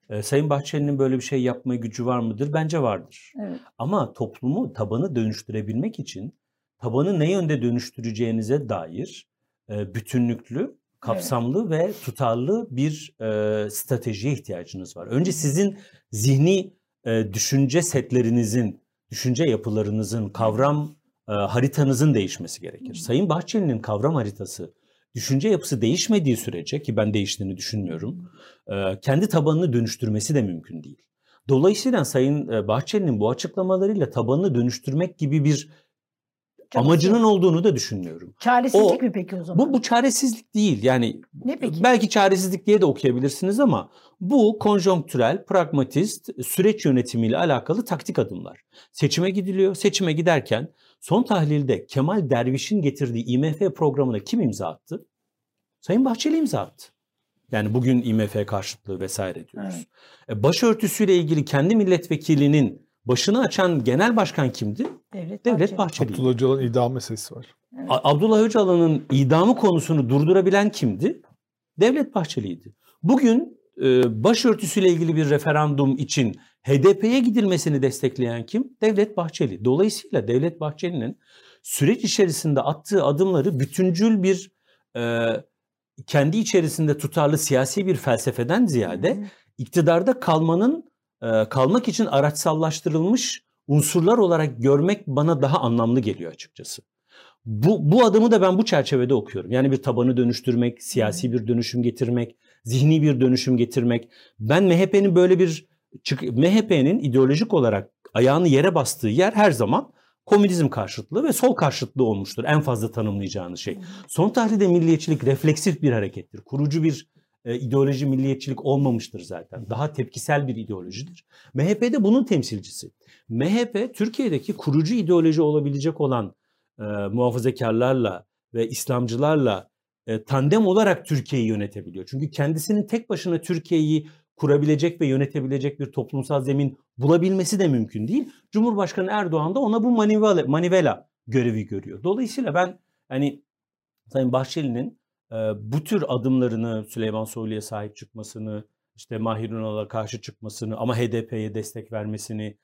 Ee, Sayın Bahçeli'nin böyle bir şey yapma gücü var mıdır? Bence vardır. Evet. Ama toplumu tabanı dönüştürebilmek için tabanı ne yönde dönüştüreceğinize dair e, bütünlüklü kapsamlı ve tutarlı bir e, stratejiye ihtiyacınız var. Önce sizin zihni e, düşünce setlerinizin, düşünce yapılarınızın, kavram e, haritanızın değişmesi gerekir. Sayın Bahçeli'nin kavram haritası, düşünce yapısı değişmediği sürece ki ben değiştiğini düşünmüyorum, e, kendi tabanını dönüştürmesi de mümkün değil. Dolayısıyla Sayın e, Bahçeli'nin bu açıklamalarıyla tabanını dönüştürmek gibi bir amacının olduğunu da düşünmüyorum. Çaresizlik O- mi peki o zaman? Bu bu çaresizlik değil. Yani ne peki? belki çaresizlik diye de okuyabilirsiniz ama bu konjonktürel, pragmatist, süreç yönetimiyle alakalı taktik adımlar. Seçime gidiliyor. Seçime giderken son tahlilde Kemal Derviş'in getirdiği IMF programına kim imza attı? Sayın Bahçeli imza attı. Yani bugün IMF karşıtlığı vesaire diyoruz. Evet. E, Başörtüsüyle ilgili kendi milletvekilinin başını açan genel başkan kimdi? Devlet, Devlet Bahçeli. Bahçeli. Abdullah Öcalan'ın idam meselesi var. A- Abdullah Öcalan'ın idamı konusunu durdurabilen kimdi? Devlet Bahçeli'ydi. Bugün e, başörtüsüyle ilgili bir referandum için HDP'ye gidilmesini destekleyen kim? Devlet Bahçeli. Dolayısıyla Devlet Bahçeli'nin süreç içerisinde attığı adımları bütüncül bir e, kendi içerisinde tutarlı siyasi bir felsefeden ziyade iktidarda kalmanın e, kalmak için araçsallaştırılmış unsurlar olarak görmek bana daha anlamlı geliyor açıkçası. Bu, bu adımı da ben bu çerçevede okuyorum. Yani bir tabanı dönüştürmek, siyasi bir dönüşüm getirmek, zihni bir dönüşüm getirmek. Ben MHP'nin böyle bir MHP'nin ideolojik olarak ayağını yere bastığı yer her zaman komünizm karşıtlığı ve sol karşıtlığı olmuştur. En fazla tanımlayacağınız şey. Son tahlilde milliyetçilik refleksif bir harekettir. Kurucu bir e, ideoloji milliyetçilik olmamıştır zaten. Daha tepkisel bir ideolojidir. MHP de bunun temsilcisi. MHP Türkiye'deki kurucu ideoloji olabilecek olan e, muhafazakarlarla ve İslamcılarla e, tandem olarak Türkiye'yi yönetebiliyor. Çünkü kendisinin tek başına Türkiye'yi kurabilecek ve yönetebilecek bir toplumsal zemin bulabilmesi de mümkün değil. Cumhurbaşkanı Erdoğan da ona bu manivela, manivela görevi görüyor. Dolayısıyla ben hani Sayın Bahçeli'nin bu tür adımlarını Süleyman Soylu'ya sahip çıkmasını, işte Mahir Ünal'a karşı çıkmasını ama HDP'ye destek vermesini,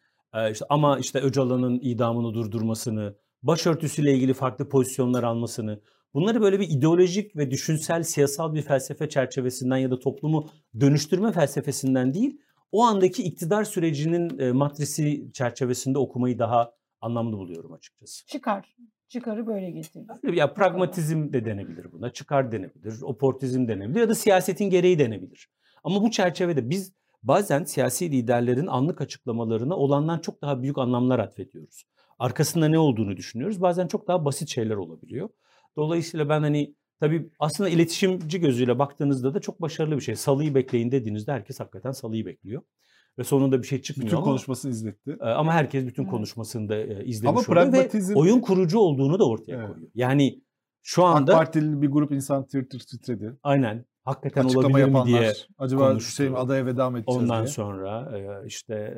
işte ama işte Öcalan'ın idamını durdurmasını, başörtüsüyle ilgili farklı pozisyonlar almasını, bunları böyle bir ideolojik ve düşünsel, siyasal bir felsefe çerçevesinden ya da toplumu dönüştürme felsefesinden değil, o andaki iktidar sürecinin matrisi çerçevesinde okumayı daha anlamlı buluyorum açıkçası. Çıkar. Çıkarı böyle getirdi. Ya pragmatizm de denebilir buna, çıkar denebilir, oportizm denebilir ya da siyasetin gereği denebilir. Ama bu çerçevede biz bazen siyasi liderlerin anlık açıklamalarına olandan çok daha büyük anlamlar atfediyoruz. Arkasında ne olduğunu düşünüyoruz. Bazen çok daha basit şeyler olabiliyor. Dolayısıyla ben hani tabii aslında iletişimci gözüyle baktığınızda da çok başarılı bir şey. Salıyı bekleyin dediğinizde herkes hakikaten salıyı bekliyor. Ve sonunda bir şey çıkmıyor Bütün ama, konuşmasını izletti. e, ama herkes bütün konuşmasını da e, izlemiş Ama oluyor ve pragmatizm- oyun kurucu olduğunu da ortaya Evet. koyuyor. Yani şu AK anda Partili bir grup insan Twitter titredi. aynen hakikaten Açıklama olabilir mi yapanlar. diye acaba konuştu. Hüseyin adaya veda mı edeceğiz Ondan diye. sonra e, işte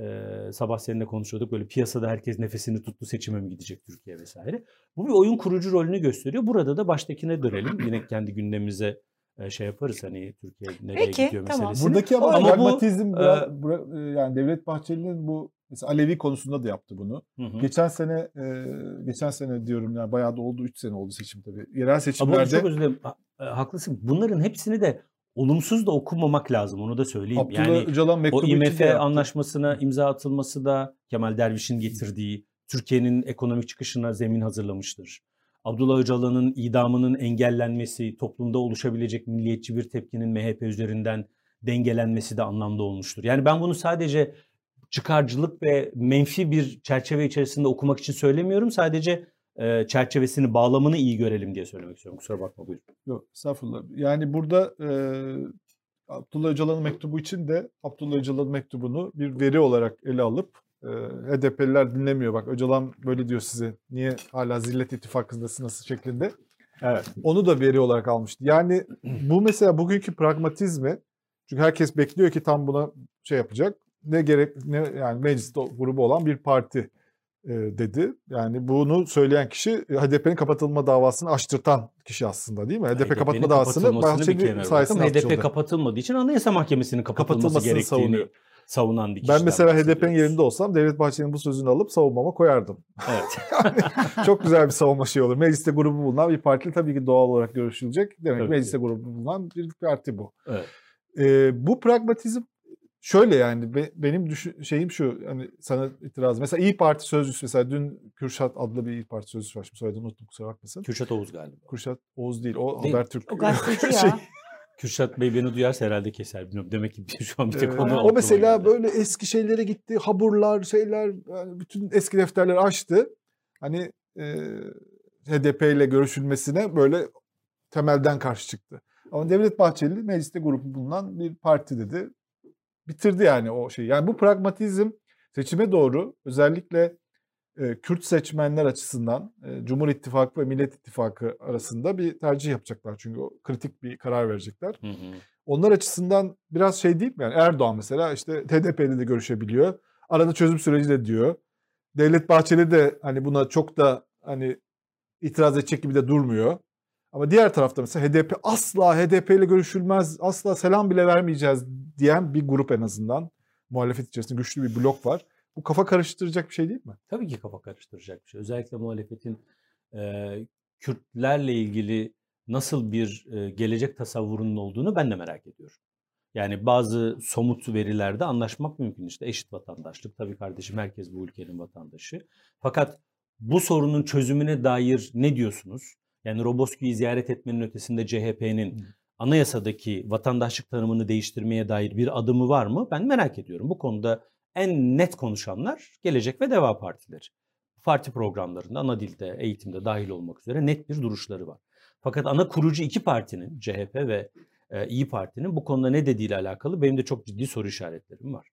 sabah seninle konuşuyorduk böyle piyasada herkes nefesini tuttu seçime mi gidecek Türkiye vesaire. Bu bir oyun kurucu rolünü gösteriyor. Burada da baştakine dönelim. Yine kendi gündemimize şey yaparız hani Türkiye nereye Peki, gidiyor tamam. meselesini. Buradaki ama, Ama bu, pragmatizm e, biraz- e, yani Devlet Bahçeli'nin bu mesela Alevi konusunda da yaptı bunu. Hı hı. Geçen sene e, geçen sene diyorum yani bayağı da oldu 3 sene oldu seçim tabii. Yerel Ama seçimlerde çok özür dilerim. Ha- e, haklısın. Bunların hepsini de olumsuz da okumamak lazım. Onu da söyleyeyim. Abdullah yani Öcalan o IMF anlaşmasına imza atılması da Kemal Derviş'in getirdiği Türkiye'nin ekonomik çıkışına zemin hazırlamıştır. Abdullah Öcalan'ın idamının engellenmesi, toplumda oluşabilecek milliyetçi bir tepkinin MHP üzerinden dengelenmesi de anlamda olmuştur. Yani ben bunu sadece çıkarcılık ve menfi bir çerçeve içerisinde okumak için söylemiyorum. Sadece e, çerçevesini, bağlamını iyi görelim diye söylemek istiyorum. Kusura bakma buyurun. Yok estağfurullah. Yani burada e, Abdullah Öcalan'ın mektubu için de Abdullah Öcalan'ın mektubunu bir veri olarak ele alıp e, HDP'liler dinlemiyor. Bak Öcalan böyle diyor size. Niye hala zillet ittifakındasınız şeklinde. Evet. Onu da veri olarak almıştı. Yani bu mesela bugünkü pragmatizmi çünkü herkes bekliyor ki tam buna şey yapacak. Ne gerek ne yani mecliste grubu olan bir parti e, dedi. Yani bunu söyleyen kişi e, HDP'nin kapatılma davasını açtırtan kişi aslında değil mi? HDP kapatma davasını Bahçeli sayesinde HDP kapatılmadığı için Anayasa Mahkemesi'nin kapatılması gerektiğini savunuyor. Savunan bir kişiden Ben mesela HDP'nin yerinde olsam Devlet Bahçeli'nin bu sözünü alıp savunmama koyardım. Evet. Çok güzel bir savunma şey olur. Mecliste grubu bulunan bir parti tabii ki doğal olarak görüşülecek. Demek Tabii mecliste ki. grubu bulunan bir parti bu. evet. Ee, bu pragmatizm şöyle yani be- benim düşün, şeyim şu hani sana itiraz. Mesela İyi Parti sözcüsü mesela dün Kürşat adlı bir İyi Parti sözcüsü var. Şimdi soyadını unuttum kusura bakmasın. Kürşat Oğuz galiba. Kürşat Oğuz değil. O Değil. Habertürk. O gazeteci şey, ya. Kürşat Bey beni duyarsa herhalde keser. Bilmiyorum. Demek ki şu an bir tek Ee, onu o aklıma mesela geldi. böyle eski şeylere gitti. Haburlar, şeyler, yani bütün eski defterleri açtı. Hani e, HDP ile görüşülmesine böyle temelden karşı çıktı. Ama Devlet Bahçeli mecliste grubu bulunan bir parti dedi. Bitirdi yani o şeyi. Yani bu pragmatizm seçime doğru özellikle Kürt seçmenler açısından e, Cumhur İttifakı ve Millet İttifakı arasında bir tercih yapacaklar. Çünkü o kritik bir karar verecekler. Hı hı. Onlar açısından biraz şey değil mi? Yani Erdoğan mesela işte TDP'de de görüşebiliyor. Arada çözüm süreci de diyor. Devlet Bahçeli de hani buna çok da hani itiraz edecek gibi de durmuyor. Ama diğer tarafta mesela HDP asla HDP ile görüşülmez, asla selam bile vermeyeceğiz diyen bir grup en azından. Muhalefet içerisinde güçlü bir blok var. Bu kafa karıştıracak bir şey değil mi? Tabii ki kafa karıştıracak bir şey. Özellikle muhalefetin e, Kürtlerle ilgili nasıl bir e, gelecek tasavvurunun olduğunu ben de merak ediyorum. Yani bazı somut verilerde anlaşmak mümkün işte eşit vatandaşlık. Tabii kardeşim herkes bu ülkenin vatandaşı. Fakat bu sorunun çözümüne dair ne diyorsunuz? Yani Roboski'yi ziyaret etmenin ötesinde CHP'nin anayasadaki vatandaşlık tanımını değiştirmeye dair bir adımı var mı? Ben merak ediyorum. Bu konuda en net konuşanlar Gelecek ve Deva Partileri. Parti programlarında, ana dilde, eğitimde dahil olmak üzere net bir duruşları var. Fakat ana kurucu iki partinin, CHP ve e, İyi Parti'nin bu konuda ne dediğiyle alakalı benim de çok ciddi soru işaretlerim var.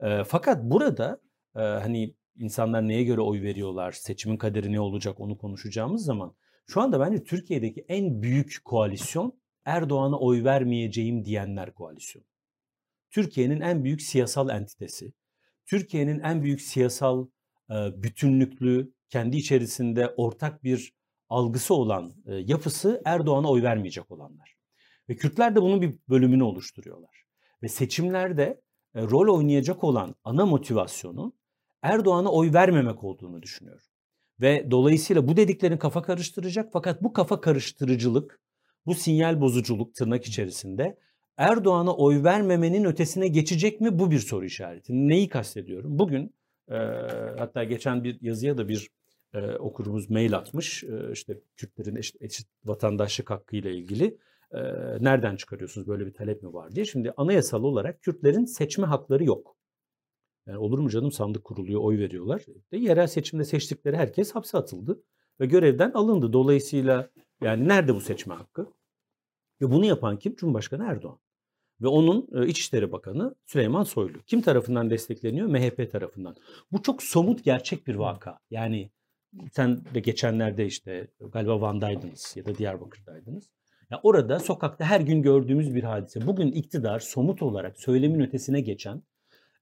E, fakat burada e, hani insanlar neye göre oy veriyorlar, seçimin kaderi ne olacak onu konuşacağımız zaman şu anda bence Türkiye'deki en büyük koalisyon Erdoğan'a oy vermeyeceğim diyenler koalisyonu. Türkiye'nin en büyük siyasal entitesi, Türkiye'nin en büyük siyasal bütünlüklü, kendi içerisinde ortak bir algısı olan yapısı Erdoğan'a oy vermeyecek olanlar. Ve Kürtler de bunun bir bölümünü oluşturuyorlar. Ve seçimlerde rol oynayacak olan ana motivasyonu Erdoğan'a oy vermemek olduğunu düşünüyorum. Ve dolayısıyla bu dediklerini kafa karıştıracak fakat bu kafa karıştırıcılık, bu sinyal bozuculuk tırnak içerisinde Erdoğan'a oy vermemenin ötesine geçecek mi? Bu bir soru işareti. Neyi kastediyorum? Bugün e, hatta geçen bir yazıya da bir e, okurumuz mail atmış. E, işte Kürtlerin eşit, eşit vatandaşlık hakkı ile ilgili. E, nereden çıkarıyorsunuz böyle bir talep mi var diye. Şimdi anayasal olarak Kürtlerin seçme hakları yok. Yani olur mu canım sandık kuruluyor, oy veriyorlar. De, yerel seçimde seçtikleri herkes hapse atıldı ve görevden alındı. Dolayısıyla yani nerede bu seçme hakkı? Ve bunu yapan kim? Cumhurbaşkanı Erdoğan. Ve onun e, İçişleri Bakanı Süleyman Soylu. Kim tarafından destekleniyor? MHP tarafından. Bu çok somut gerçek bir vaka. Yani sen de geçenlerde işte galiba Van'daydınız ya da Diyarbakır'daydınız. Ya orada sokakta her gün gördüğümüz bir hadise. Bugün iktidar somut olarak söylemin ötesine geçen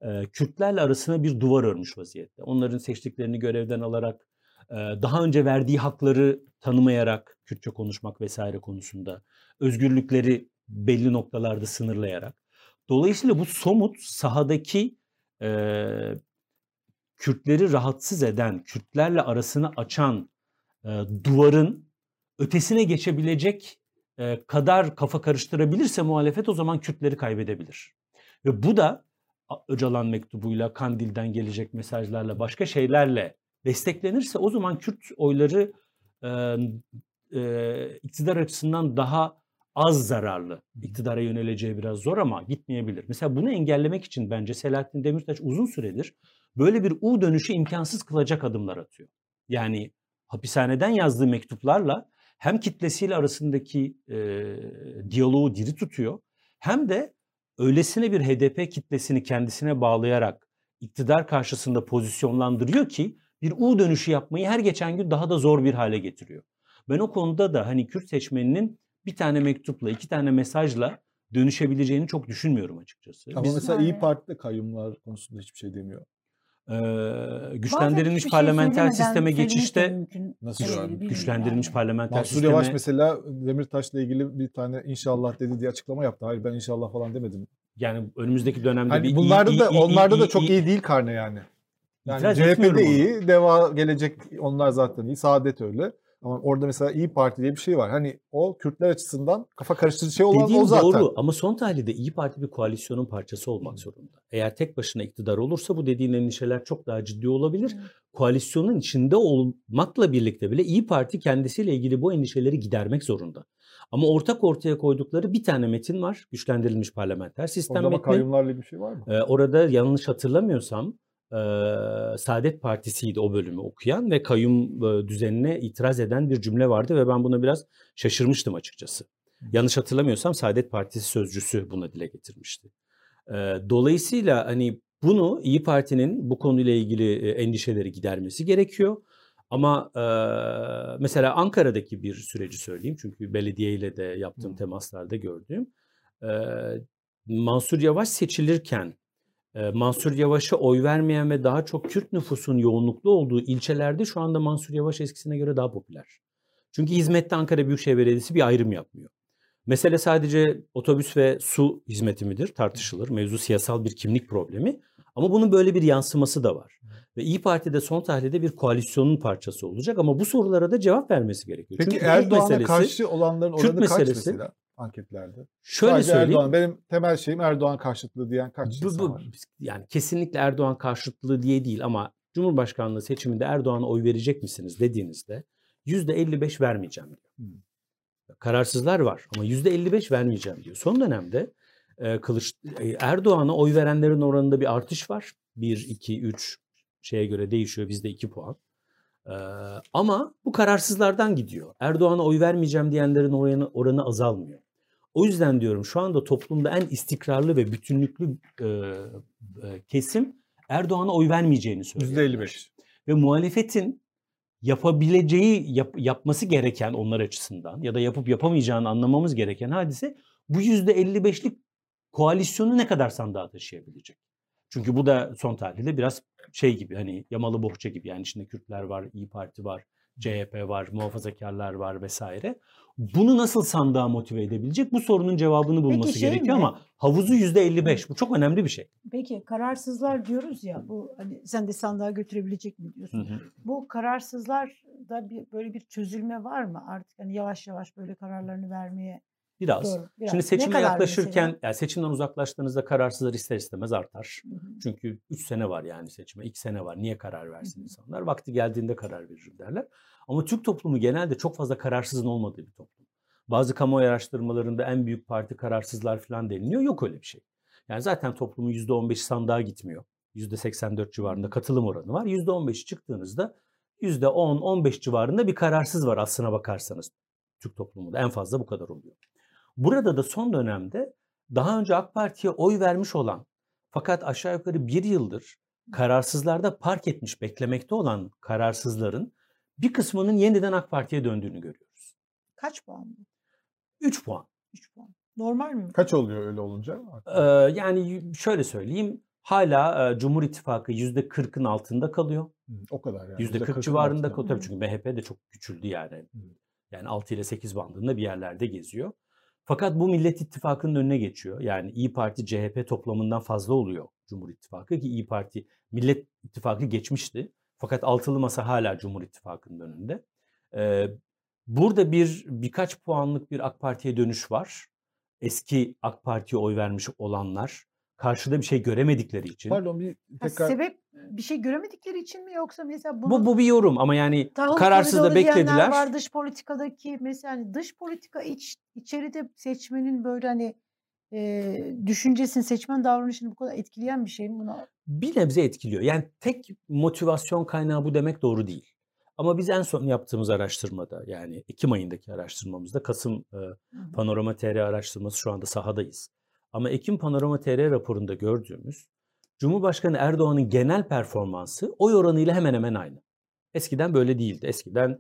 e, Kürtlerle arasına bir duvar örmüş vaziyette. Onların seçtiklerini görevden alarak, e, daha önce verdiği hakları tanımayarak Kürtçe konuşmak vesaire konusunda, özgürlükleri belli noktalarda sınırlayarak. Dolayısıyla bu somut sahadaki e, Kürtleri rahatsız eden, Kürtlerle arasını açan e, duvarın ötesine geçebilecek e, kadar kafa karıştırabilirse muhalefet o zaman Kürtleri kaybedebilir. Ve bu da Öcalan mektubuyla, Kandil'den gelecek mesajlarla, başka şeylerle desteklenirse o zaman Kürt oyları e, e, iktidar açısından daha az zararlı. İktidara yöneleceği biraz zor ama gitmeyebilir. Mesela bunu engellemek için bence Selahattin Demirtaş uzun süredir böyle bir U dönüşü imkansız kılacak adımlar atıyor. Yani hapishaneden yazdığı mektuplarla hem kitlesiyle arasındaki e, diyaloğu diri tutuyor hem de öylesine bir HDP kitlesini kendisine bağlayarak iktidar karşısında pozisyonlandırıyor ki bir U dönüşü yapmayı her geçen gün daha da zor bir hale getiriyor. Ben o konuda da hani Kürt seçmeninin bir tane mektupla, iki tane mesajla dönüşebileceğini çok düşünmüyorum açıkçası. Ama Biz, mesela Yani- İyi Parti'de kayyumlar konusunda hiçbir şey demiyor. e, Bazen güçlendirilmiş şey parlamenter sisteme geçişte. Nasıl yani? güçlendirilmiş yani. parlamenter Mansur sisteme Yavaş mesela Demirtaş'la ilgili bir tane inşallah dedi diye açıklama yaptı. Hayır ben inşallah falan demedim yani önümüzdeki dönemde Hani bir bunlarda iyi- da iyi- onlarda iyi- da çok iyi- iyi değil karne yani. Yani CHP'de iyi, Deva gelecek onlar zaten iyi, Saadet öyle. Ama orada mesela İyi Parti diye bir şey var. Hani o Kürtler açısından kafa karıştırıcı şey olan Dediğin o zaten. doğru ama son tahlilde İyi Parti bir koalisyonun parçası olmak zorunda. Eğer tek başına iktidar olursa bu dediğin endişeler çok daha ciddi olabilir. Koalisyonun içinde olmakla birlikte bile İyi Parti kendisiyle ilgili bu endişeleri gidermek zorunda. Ama ortak ortaya koydukları bir tane metin var. Güçlendirilmiş parlamenter sistem Orada metni. kayyumlarla bir şey var mı? Ee, orada yanlış hatırlamıyorsam e, Saadet Partisi'ydi o bölümü okuyan ve kayyum e, düzenine itiraz eden bir cümle vardı ve ben buna biraz şaşırmıştım açıkçası. Yanlış hatırlamıyorsam Saadet Partisi sözcüsü buna dile getirmişti. Ee, dolayısıyla hani bunu İyi Parti'nin bu konuyla ilgili e, endişeleri gidermesi gerekiyor. Ama e, mesela Ankara'daki bir süreci söyleyeyim çünkü belediyeyle de yaptığım temaslarda gördüğüm. E, Mansur Yavaş seçilirken e, Mansur Yavaş'a oy vermeyen ve daha çok Kürt nüfusun yoğunluklu olduğu ilçelerde şu anda Mansur Yavaş eskisine göre daha popüler. Çünkü hizmette Ankara Büyükşehir Belediyesi bir ayrım yapmıyor. Mesele sadece otobüs ve su hizmeti midir tartışılır. Mevzu siyasal bir kimlik problemi. Ama bunun böyle bir yansıması da var. Ve İyi Parti de son tahlilde bir koalisyonun parçası olacak ama bu sorulara da cevap vermesi gerekiyor. Peki Çünkü Kürt Erdoğan'a meselesi- karşı olanların Kürt oranı kaç meselesi- mesela anketlerde? şöyle Sadece söyleyeyim. Erdoğan. Benim temel şeyim Erdoğan karşıtlığı diyen kaç Bu, insan bu, var? yani kesinlikle Erdoğan karşıtlığı diye değil ama Cumhurbaşkanlığı seçiminde Erdoğan'a oy verecek misiniz dediğinizde %55 vermeyeceğim diyor. Hmm. Kararsızlar var ama %55 vermeyeceğim diyor. Son dönemde e, Kılıç e, Erdoğan'a oy verenlerin oranında bir artış var. 1 2 3 şeye göre değişiyor. Bizde 2 puan. Ee, ama bu kararsızlardan gidiyor. Erdoğan'a oy vermeyeceğim diyenlerin oranı, oranı azalmıyor. O yüzden diyorum şu anda toplumda en istikrarlı ve bütünlüklü e, e, kesim Erdoğan'a oy vermeyeceğini söylüyor. %55. Ve muhalefetin yapabileceği, yap- yapması gereken onlar açısından ya da yapıp yapamayacağını anlamamız gereken hadise bu %55'lik koalisyonu ne kadar sandığa taşıyabilecek? Çünkü bu da son tahlilde biraz şey gibi hani yamalı bohça gibi yani içinde Kürtler var, İyi Parti var, CHP var, muhafazakarlar var vesaire. Bunu nasıl sandığa motive edebilecek? Bu sorunun cevabını bulması şey gerekiyor mi? ama havuzu %55 bu çok önemli bir şey. Peki kararsızlar diyoruz ya bu hani sen de sandığa götürebilecek mi diyorsun. Bu kararsızlarda bir böyle bir çözülme var mı artık hani yavaş yavaş böyle kararlarını vermeye Biraz. doğru. biraz. Şimdi seçime yaklaşırken mesela? yani seçimden uzaklaştığınızda kararsızlar ister istemez artar. Hı hı. Çünkü 3 sene var yani seçime. 2 sene var. Niye karar versin Hı hı. insanlar? Vakti geldiğinde karar veririm derler. Ama Türk toplumu genelde çok fazla kararsızın olmadığı bir toplum. Bazı kamuoyu araştırmalarında en büyük parti kararsızlar falan deniliyor. Yok öyle bir şey. Yani zaten toplumun %15 sandığa gitmiyor. %84 civarında katılım oranı var. %15'i çıktığınızda %10-15 civarında bir kararsız var aslına bakarsanız. Türk toplumunda en fazla bu kadar oluyor. Burada da son dönemde daha önce AK Parti'ye oy vermiş olan fakat aşağı yukarı bir yıldır kararsızlarda park etmiş beklemekte olan kararsızların bir kısmının yeniden AK Parti'ye döndüğünü görüyoruz. Kaç puan mı? 3 puan. 3 puan. Normal mi? Kaç oluyor öyle olunca? Ee, yani şöyle söyleyeyim hala e, Cumhur İttifakı %40'ın altında kalıyor. Hı, o kadar yani. %40 %40'ın civarında kalıyor. Tabii çünkü MHP de çok küçüldü yani. Yani 6 ile 8 bandında bir yerlerde geziyor. Fakat bu Millet İttifakı'nın önüne geçiyor. Yani İyi Parti CHP toplamından fazla oluyor Cumhur İttifakı ki İyi Parti Millet İttifakı geçmişti. Fakat altılı masa hala Cumhur İttifakı'nın önünde. Ee, burada bir birkaç puanlık bir AK Parti'ye dönüş var. Eski AK Parti'ye oy vermiş olanlar karşıda bir şey göremedikleri için. Pardon bir Ha, tekrar sebep bir şey göremedikleri için mi yoksa mesela bunu Bu, bu bir yorum ama yani kararsız da beklediler. var dış politikadaki mesela hani dış politika iç içeride seçmenin böyle hani e, düşüncesini seçmen davranışını bu kadar etkileyen bir şey mi buna? bir nebze etkiliyor. Yani tek motivasyon kaynağı bu demek doğru değil. Ama biz en son yaptığımız araştırmada yani Ekim ayındaki araştırmamızda Kasım e, Panorama TR araştırması şu anda sahadayız. Ama Ekim Panorama TR raporunda gördüğümüz Cumhurbaşkanı Erdoğan'ın genel performansı oy oranıyla hemen hemen aynı. Eskiden böyle değildi. Eskiden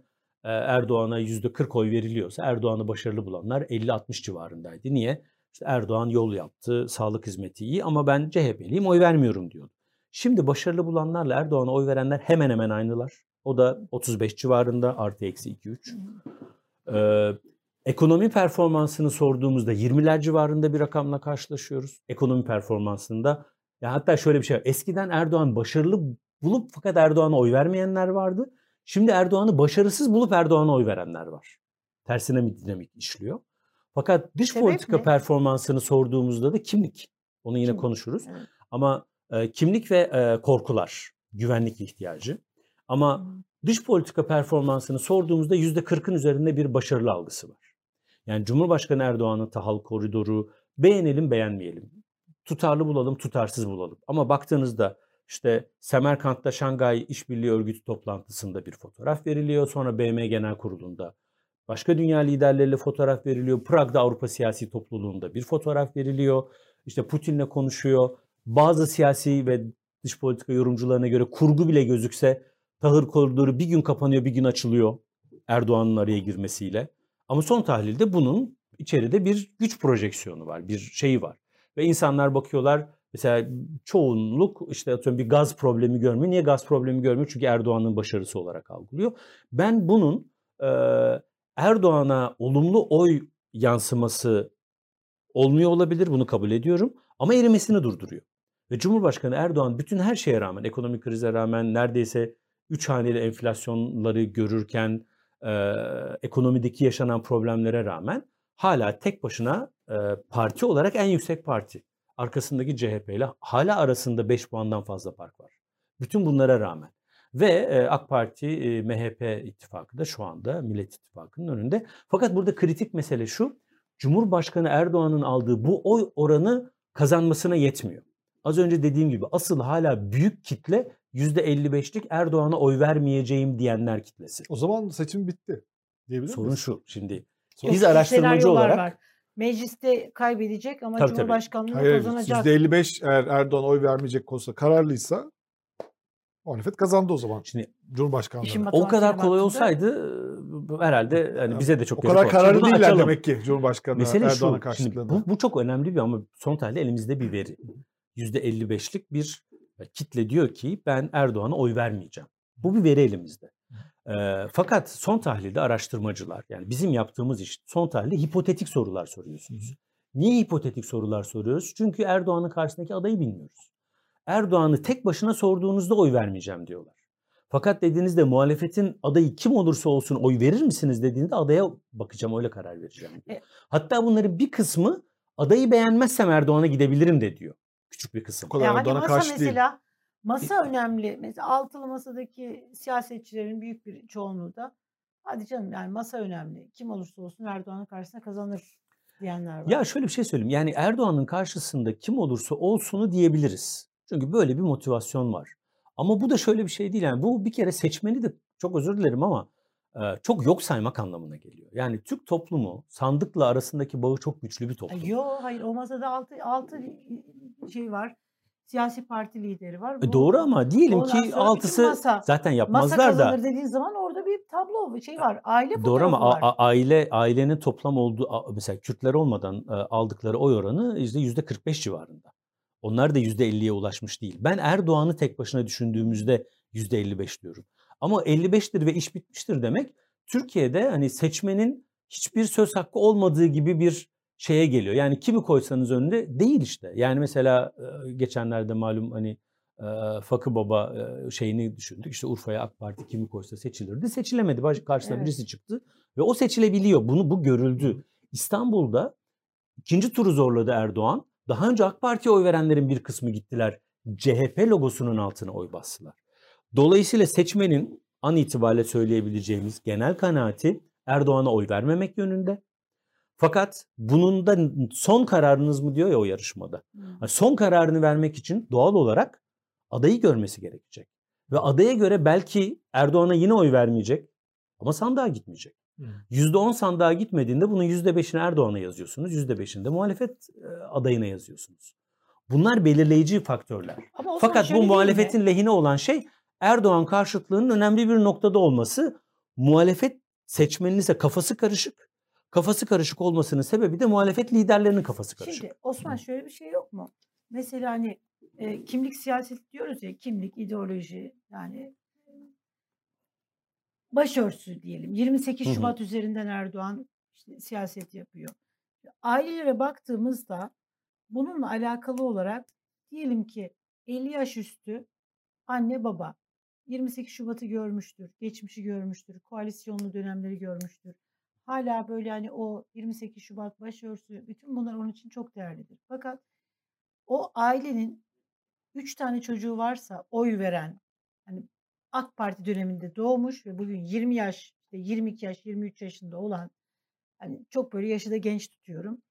e, Erdoğan'a %40 oy veriliyorsa Erdoğan'ı başarılı bulanlar 50-60 civarındaydı. Niye? İşte Erdoğan yol yaptı, sağlık hizmeti iyi ama ben CHP'liyim oy vermiyorum diyordu. Şimdi başarılı bulanlarla Erdoğan'a oy verenler hemen hemen aynılar. O da 35 civarında artı eksi 2-3. Ee, Ekonomi performansını sorduğumuzda 20'ler civarında bir rakamla karşılaşıyoruz. Ekonomi performansında ya hatta şöyle bir şey var. Eskiden Erdoğan başarılı bulup fakat Erdoğan'a oy vermeyenler vardı. Şimdi Erdoğan'ı başarısız bulup Erdoğan'a oy verenler var. Tersine bir dinamik işliyor. Fakat dış Sebep politika ne? performansını sorduğumuzda da kimlik. Onu yine Kimlik, konuşuruz. evet. Ama e, kimlik ve e, korkular, güvenlik ihtiyacı. Ama dış politika performansını sorduğumuzda yüzde 40'ın üzerinde bir başarılı algısı var. Yani Cumhurbaşkanı Erdoğan'ın tahal koridoru beğenelim beğenmeyelim. Tutarlı bulalım, tutarsız bulalım. Ama baktığınızda işte Semerkant'ta Şangay İşbirliği Örgütü toplantısında bir fotoğraf veriliyor. Sonra BM Genel Kurulu'nda başka dünya liderleriyle fotoğraf veriliyor. Prag'da Avrupa Siyasi Topluluğu'nda bir fotoğraf veriliyor. İşte Putin'le konuşuyor. Bazı siyasi ve dış politika yorumcularına göre kurgu bile gözükse tahır koridoru bir gün kapanıyor bir gün açılıyor Erdoğan'ın araya girmesiyle. Ama son tahlilde bunun içeride bir güç projeksiyonu var, bir şeyi var. Ve insanlar bakıyorlar mesela çoğunluk işte atıyorum bir gaz problemi görmüyor. Niye gaz problemi görmüyor? Çünkü Erdoğan'ın başarısı olarak algılıyor. Ben bunun e, Erdoğan'a olumlu oy yansıması olmuyor olabilir bunu kabul ediyorum ama erimesini durduruyor. Ve Cumhurbaşkanı Erdoğan bütün her şeye rağmen, ekonomik krize rağmen neredeyse 3 haneli enflasyonları görürken, e, ekonomideki yaşanan problemlere rağmen hala tek başına e, parti olarak en yüksek parti. Arkasındaki CHP ile hala arasında 5 puandan fazla fark var. Bütün bunlara rağmen. Ve e, AK Parti, e, MHP ittifakı da şu anda Millet İttifakı'nın önünde. Fakat burada kritik mesele şu, Cumhurbaşkanı Erdoğan'ın aldığı bu oy oranı kazanmasına yetmiyor. Az önce dediğim gibi asıl hala büyük kitle %55'lik Erdoğan'a oy vermeyeceğim diyenler kitlesi. O zaman seçim bitti. Diyebilir Sorun şu şimdi Sorun- biz araştırmacı olarak var. Mecliste kaybedecek ama Tabii, tabii. Cumhurbaşkanlığını Hayır, kazanacak. %55 eğer Erdoğan oy vermeyecek olsa kararlıysa muhalefet kazandı o zaman. şimdi Cumhurbaşkanlığı. O kadar kolay baktığında- olsaydı herhalde hani bize de çok o kadar kararlı değiller açalım. demek ki Cumhurbaşkanı Mesele Erdoğan'a şu, şimdi karşılıklı. bu, bu çok önemli bir ama son tahlilde elimizde bir veri. %55'lik bir kitle diyor ki ben Erdoğan'a oy vermeyeceğim. Bu bir veri elimizde. Fakat son tahlilde araştırmacılar yani bizim yaptığımız iş son tahlilde hipotetik sorular soruyorsunuz. Niye hipotetik sorular soruyoruz? Çünkü Erdoğan'ın karşısındaki adayı bilmiyoruz. Erdoğan'ı tek başına sorduğunuzda oy vermeyeceğim diyorlar. Fakat dediğinizde muhalefetin adayı kim olursa olsun oy verir misiniz dediğinde adaya bakacağım öyle karar vereceğim. diyor. E- Hatta bunların bir kısmı adayı beğenmezsem Erdoğan'a gidebilirim de diyor. Küçük bir kısım. O kadar Ya hani Erdoğan'a karşı değil. Masa önemli. Mesela altılı masadaki siyasetçilerin büyük bir çoğunluğu da hadi canım yani masa önemli. Kim olursa olsun Erdoğan'ın karşısına kazanır diyenler var. Ya şöyle bir şey söyleyeyim. Yani Erdoğan'ın karşısında kim olursa olsunu diyebiliriz. Çünkü böyle bir motivasyon var. Ama bu da şöyle bir şey değil. Yani bu bir kere seçmeni de çok özür dilerim ama çok yok saymak anlamına geliyor. Yani Türk toplumu sandıkla arasındaki bağı çok güçlü bir toplum. Ay, Yo hayır o masada altı, altı şey var. Siyasi parti lideri var. E Bu- doğru ama diyelim ki altısı masa- zaten Masa yapmazlar da. kazanır dediğin zaman orada bir tablo şey var. Aile Doğru ama var. a- aile ailenin toplam olduğu mesela Kürtler olmadan e, aldıkları oy oranı işte yüzde 45 civarında. Onlar da yüzde 50'ye ulaşmış değil. Ben Erdoğan'ı tek başına düşündüğümüzde yüzde 55 diyorum. Ama 55'tir ve iş bitmiştir demek Türkiye'de hani seçmenin hiçbir söz hakkı olmadığı gibi bir şeye geliyor. Yani kimi koysanız önüne değil işte. Yani mesela e, geçenlerde malum hani e, Fakı Baba e, şeyini düşündük. İşte Urfa'ya AK Parti kimi koysa seçilirdi. Seçilemedi. Baş- Karşısına Evet. birisi çıktı ve o seçilebiliyor. Bunu bu görüldü. İstanbul'da ikinci turu zorladı Erdoğan. Daha önce AK Parti'ye oy verenlerin bir kısmı gittiler. CHP logosunun altına oy bastılar. Dolayısıyla seçmenin an itibariyle söyleyebileceğimiz genel kanaati Erdoğan'a oy vermemek yönünde. Fakat bunun da son kararınız mı diyor ya o yarışmada. Hı. Ha, Son kararını vermek için doğal olarak adayı görmesi gerekecek. Ve adaya göre belki Erdoğan'a yine oy vermeyecek ama sandığa gitmeyecek. Hı. %10 sandığa gitmediğinde bunun %5'ini Erdoğan'a yazıyorsunuz. %5'ini de muhalefet e, adayına yazıyorsunuz. Bunlar belirleyici faktörler. Ama Fakat bu muhalefetin lehine olan şey Erdoğan karşıtlığının önemli bir noktada olması. Muhalefet seçmenin ise kafası karışık. Kafası karışık olmasının sebebi de muhalefet liderlerinin kafası karışık. Şimdi Osman şöyle bir şey yok mu? Mesela hani e, kimlik siyaset diyoruz ya kimlik, ideoloji yani başörtüsü diyelim. 28 Hı hı. Şubat üzerinden Erdoğan işte işte siyaset yapıyor. Ailelere baktığımızda bununla alakalı olarak diyelim ki 50 yaş üstü anne baba 28 Şubat'ı görmüştür, geçmişi görmüştür, koalisyonlu dönemleri görmüştür. Hala böyle hani o 28 Şubat başörtüsü bütün bunlar onun için çok değerlidir. Fakat o ailenin 3 tane çocuğu varsa oy veren hani AK Parti döneminde doğmuş ve bugün 20 yaş, işte 22 yaş, 23 yaşında olan hani çok böyle yaşı da genç tutuyorum.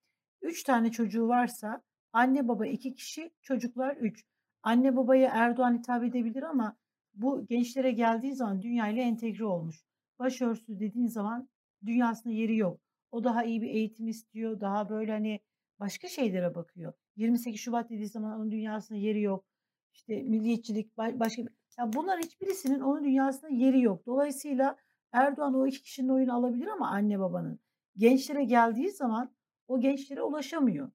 3 tane çocuğu varsa anne baba 2 kişi, çocuklar 3. Anne babaya Erdoğan hitap edebilir ama bu gençlere geldiği zaman dünyayla entegre olmuş. Başörtüsü dediğin zaman dünyasında yeri yok. O daha iyi bir eğitim istiyor. Daha böyle hani başka şeylere bakıyor. 28 Şubat dediği zaman onun dünyasında yeri yok. İşte milliyetçilik başka bir... Ya bunlar hiçbirisinin onun dünyasında yeri yok. Dolayısıyla Erdoğan o iki kişinin oyunu alabilir ama anne babanın. Gençlere geldiği zaman o gençlere ulaşamıyor.